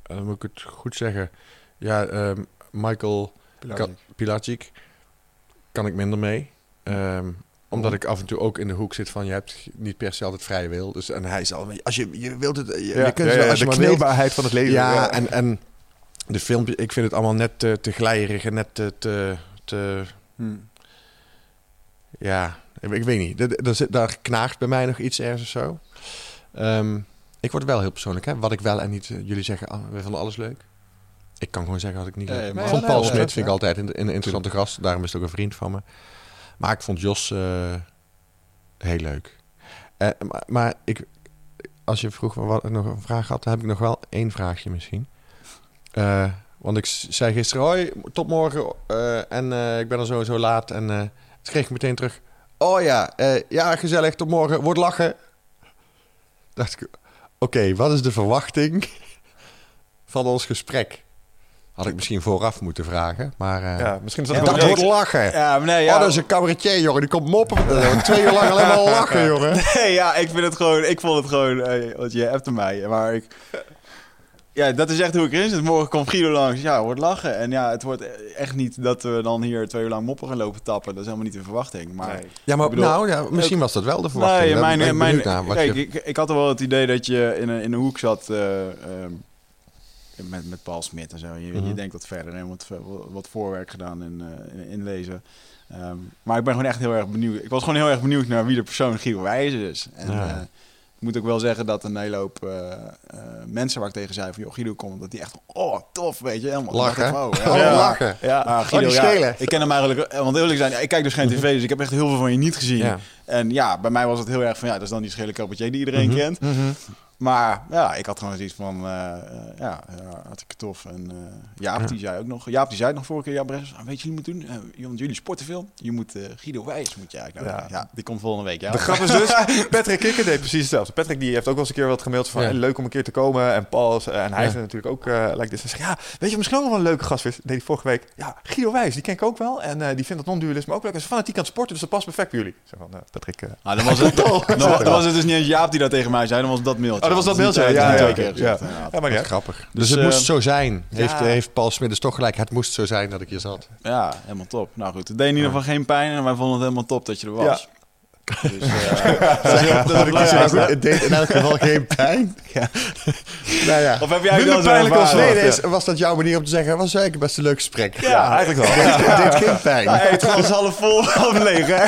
eh, dan moet ik het goed zeggen, ja, ehm, Michael Pilacic. Pilacic kan ik minder mee. Ehm, omdat ik af en toe ook in de hoek zit van je hebt niet per se altijd vrije wil. Dus, en hij is al, als je, je wilt het, je, je kunt als je de kneedbaarheid van het leven. Ja, en, en de filmpje, ik vind het allemaal net te, te glijerig en net te, te, te Hm. ja, ik, ik weet niet. Daar- Daar, zit- daar knaagt bij mij nog iets ergens of zo. Ik word wel heel persoonlijk, hè. Wat ik wel en niet... eh, jullie zeggen, ah, we vonden alles leuk. Ik kan gewoon zeggen wat ik niet leuk vond Paul Smit vind ik altijd een, een interessante gast. Daarom is het ook een vriend van me. Maar ik vond Jos eh, heel leuk. Eh, maar, maar ik, als je vroeg wat ik nog een vraag had, dan heb ik nog wel één vraagje misschien. Want ik zei gisteren, hoi, tot morgen. en ik ben er zo zo laat. En toen kreeg ik meteen terug, oh ja, ja, gezellig, tot morgen, wordt lachen. Dacht ik, oké, wat is de verwachting van ons gesprek? Had ik misschien vooraf moeten vragen. Maar uh, ja, misschien is dat ja, dat wordt lachen. Ja, maar nee, ja. Oh, dat is een cabaretier, jongen. Die komt moppen. Uh, twee uur lang alleen maar lachen, jongen. Nee, ja, ik vind het gewoon... Ik vond het gewoon... Uh, je hebt mij. Maar ik... Ja, dat is echt hoe ik erin zit. Morgen komt Guido langs. Ja, wordt lachen. En ja, het wordt echt niet dat we dan hier twee uur lang moppen gaan lopen tappen. Dat is helemaal niet de verwachting. Maar, nee. Ja, maar bedoel, nou, ja, misschien was dat wel de verwachting. Nee, mijn, mijn, mijn, naar, kijk, je... ik, ik had er wel het idee dat je in een, in een hoek zat... Uh, uh, met, met Paul Smit en zo. Je, je denkt wat verder en wat, wat voorwerk gedaan in, uh, inlezen. Um, maar ik ben gewoon echt heel erg benieuwd. Ik was gewoon heel erg benieuwd naar wie de persoon Guido Wijzer is. En, ja. Ik moet ook wel zeggen dat een hele hoop uh, uh, mensen waar ik tegen zei van... joh, Guido komt, dat die echt... oh, tof, weet je. Helemaal lachen. Oh, ja. ja. lachen. Ja, maar Guido, oh, ja, ik ken hem eigenlijk... Want eerlijk zijn, ik kijk dus geen tv, dus ik heb echt heel veel van je niet gezien. Ja. En ja, bij mij was het heel erg van... ja, dat is dan die schele cabaretier die iedereen Mhm. kent. Mm-hmm. Maar ja, ik had gewoon zoiets van, uh, uh, ja, hartstikke tof. En uh, Jaap, ja. die zei ook nog, Jaap, die zei het nog vorige keer, ja, Bres, weet je, jullie moet doen, want jullie sporten veel, je moet Guido Wijs, moet je eigenlijk, nou, ja. ja. die komt volgende week, ja. De grap is dus, Patrick Kikker deed precies hetzelfde. Patrick die heeft ook wel eens een keer wat gemaild van, ja. leuk om een keer te komen, en Paul, en hij is natuurlijk ook, uh, like dit. Hij zegt, ja, weet je, misschien ook nog wel een leuke gast is, deed hij vorige week, ja, Guido Wijs, die ken ik ook wel, en die vindt dat non-dualisme ook leuk, en is fanatiek aan het sporten, dus dat past perfect bij jullie. Zo van, Patrick. Ah, dan was het, dan, dan was het dus niet eens Jaap die dat tegen mij zei, dan was dat mailtje. Dat was dat mailtje, ja. ja. Ja, ja maar niet grappig. Dus, dus het uh, moest zo zijn. Heeft, ja. heeft Paul Smit dus toch gelijk. Het moest zo zijn dat ik hier zat. Ja, helemaal top. Nou goed, het deed in ieder geval geen pijn en wij vonden het helemaal top dat je er was. Dus, uh, goed. Het deed in elk geval geen pijn. ja. nou ja. Of heb jij wel pijnlijk als nee, nee, was dat jouw manier om te zeggen? Was eigenlijk best een leuk gesprek. Ja, ja eigenlijk wel. Het deed, deed geen pijn. Het glas half vol, half leeg, hè?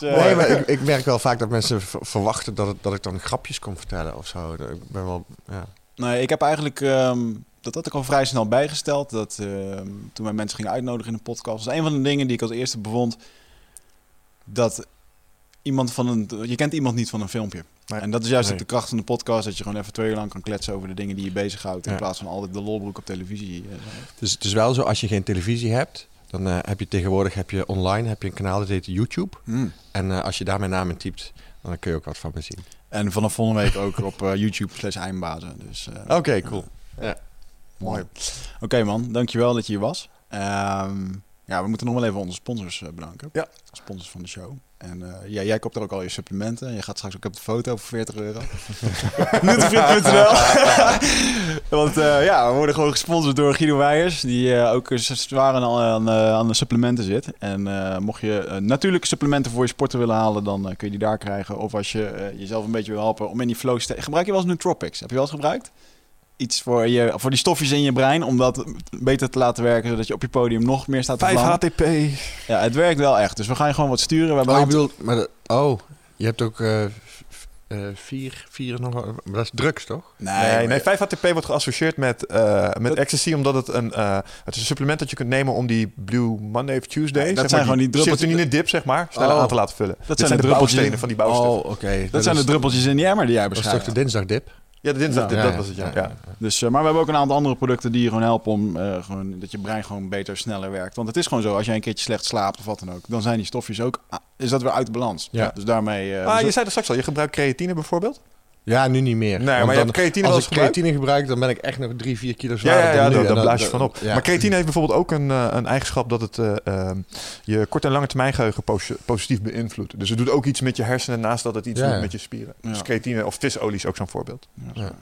Dus, uh, nee, maar ik, ik, merk wel vaak dat mensen verwachten dat, het, dat ik dan grapjes kon vertellen of zo. Ik ben wel, ja. Nee, ik heb eigenlijk, um, dat had ik al vrij snel bijgesteld. Dat uh, toen wij mensen gingen uitnodigen in een podcast, was een van de dingen die ik als eerste bevond. Dat iemand van een, je kent iemand niet van een filmpje. Nee. En dat is juist nee. ook de kracht van de podcast, dat je gewoon even twee uur lang kan kletsen over de dingen die je bezighoudt. In ja. plaats van altijd de lolbroek op televisie. Uh, dus het is wel zo, als je geen televisie hebt, dan uh, heb je tegenwoordig heb je online heb je een kanaal dat heet YouTube. Mm. En uh, als je daar mijn naam in typt, dan kun je ook wat van me zien. En vanaf volgende week ook op uh, YouTube slash eindbazen. Dus, Oké, okay, cool. ja. Mooi. Oké okay, man, dankjewel dat je hier was. Um, ja, we moeten nog wel even onze sponsors bedanken. Ja. Sponsors van de show. En uh, ja, jij koopt er ook al je supplementen. Je gaat straks ook op de foto voor 40 euro. Nutrifit.nl Want uh, ja, we worden gewoon gesponsord door Guido Weijers. Die uh, ook zwaar aan, aan, aan, de supplementen zit. En mocht je natuurlijke supplementen voor je sporten willen halen, dan kun je die daar krijgen. Of als je jezelf een beetje wil helpen om in die flow te... Gebruik je wel eens Nootropics? Heb je wel eens gebruikt? Iets voor, je, voor die stofjes in je brein. Om dat beter te laten werken. Zodat je op je podium nog meer staat te 5 HTP. Ja, het werkt wel echt. Dus we gaan je gewoon wat sturen. We hebben oh, je bedoelt, maar de, oh, je hebt ook uh, uh, vier, vier nog. Maar dat is drugs, toch? Nee, nee, nee 5 HTP wordt geassocieerd met, uh, met ecstasy. Omdat het een, het is een supplement dat je kunt nemen om die Blue Monday of Tuesday. Nee, dat zeg zijn maar, gewoon die druppeltjes. Serotonine dip, zeg maar. Sneller oh. aan te laten vullen. Dat Dit zijn, de, de bouwstenen van die bouwstoffen. Oh, oké. Okay. Dat, dat zijn de druppeltjes in die emmer die jij beschrijft. Dat is toch de dinsdagdip? Ja, de dinsdag, ja, dat ja, was het, ja. ja. ja. Dus, uh, maar we hebben ook een aantal andere producten die je gewoon helpen om uh, gewoon, dat je brein gewoon beter, sneller werkt. Want het is gewoon zo, als jij een keertje slecht slaapt of wat dan ook, dan zijn die stofjes ook, ah, is dat weer uit de balans. Ja. Dus daarmee... Uh, ah, dus je zei er straks al, je gebruikt creatine bijvoorbeeld? Ja, nu niet meer. Nee, maar dan, je hebt creatine als wel ik creatine gebruik, dan ben ik echt nog drie, vier kilo zwaarder ja, ja, dan nu. daar En blaas je van op. ja. Maar creatine heeft bijvoorbeeld ook een, uh, een eigenschap dat het uh, uh, je korte en lange termijn geheugen pos positief beïnvloedt. Dus het doet ook iets met je hersenen naast dat het iets Ja. doet met je spieren. Ja. Dus creatine of visolie is ook zo'n voorbeeld. Ja.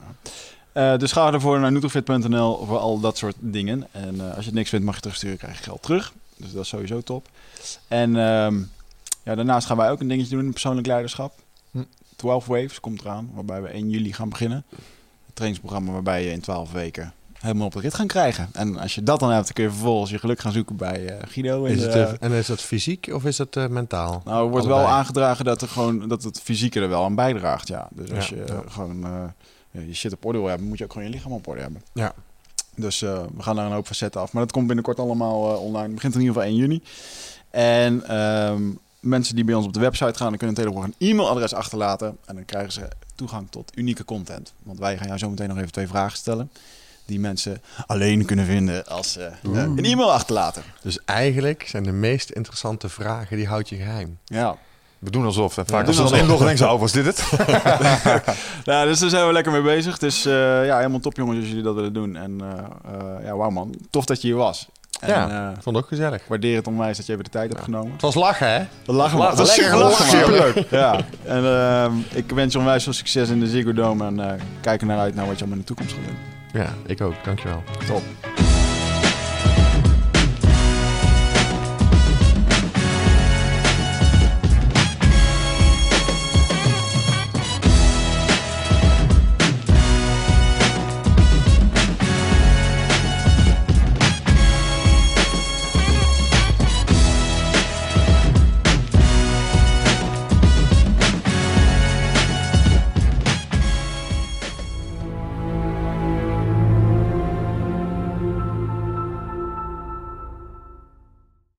Uh, dus ga ervoor naar nutrofit.nl voor al dat soort dingen. En uh, als je het niks vindt, mag je terugsturen, krijg je geld terug. Dus dat is sowieso top. En um, ja, daarnaast gaan wij ook een dingetje doen in persoonlijk leiderschap. Hm. 12 Waves komt eraan, waarbij we 1 juli gaan beginnen. Het trainingsprogramma waarbij je in 12 weken helemaal op de rit gaan krijgen. En als je dat dan hebt, dan kun je vervolgens je geluk gaan zoeken bij uh, Guido. Is het, uh, en is dat fysiek of is dat uh, mentaal? Nou, er wordt Allebei. wel aangedragen dat, er gewoon, dat het fysieke er wel aan bijdraagt. Ja. Dus als Ja. je Ja. gewoon je shit op orde wil hebben, moet je ook gewoon je lichaam op orde hebben. Ja. Dus we gaan daar een hoop facetten af. Maar dat komt binnenkort allemaal online. Het begint in ieder geval 1 juni. En um, mensen die bij ons op de website gaan, dan kunnen tegenwoordig een e-mailadres achterlaten. En dan krijgen ze toegang tot unieke content. Want wij gaan jou zo meteen nog even twee vragen stellen. Die mensen alleen kunnen vinden als ze uh, Oeh. een e-mail achterlaten. Dus eigenlijk zijn de meest interessante vragen, die houd je geheim. Ja. We doen alsof. En vaak Ja, als doen we dan alsof. inloggen, denken oh, was dit het? Ja, dus daar zijn we lekker mee bezig. Dus eh, ja, helemaal top jongens als jullie dat willen doen. En eh, eh, ja, wauw man. Tof dat je hier was. En, Ja. eh, Ik vond het ook gezellig. ik waardeer het onwijs dat je even de tijd hebt genomen. Het was lachen, hè? We lachen man. Dat is lekker lachen, superleuk. Ja. En ehm, ik wens je onwijs veel succes in de Ziggo Dome. En eh kijk er naar uit naar wat je allemaal in de toekomst gaat doen. Ja, ik ook. Dankjewel. Top.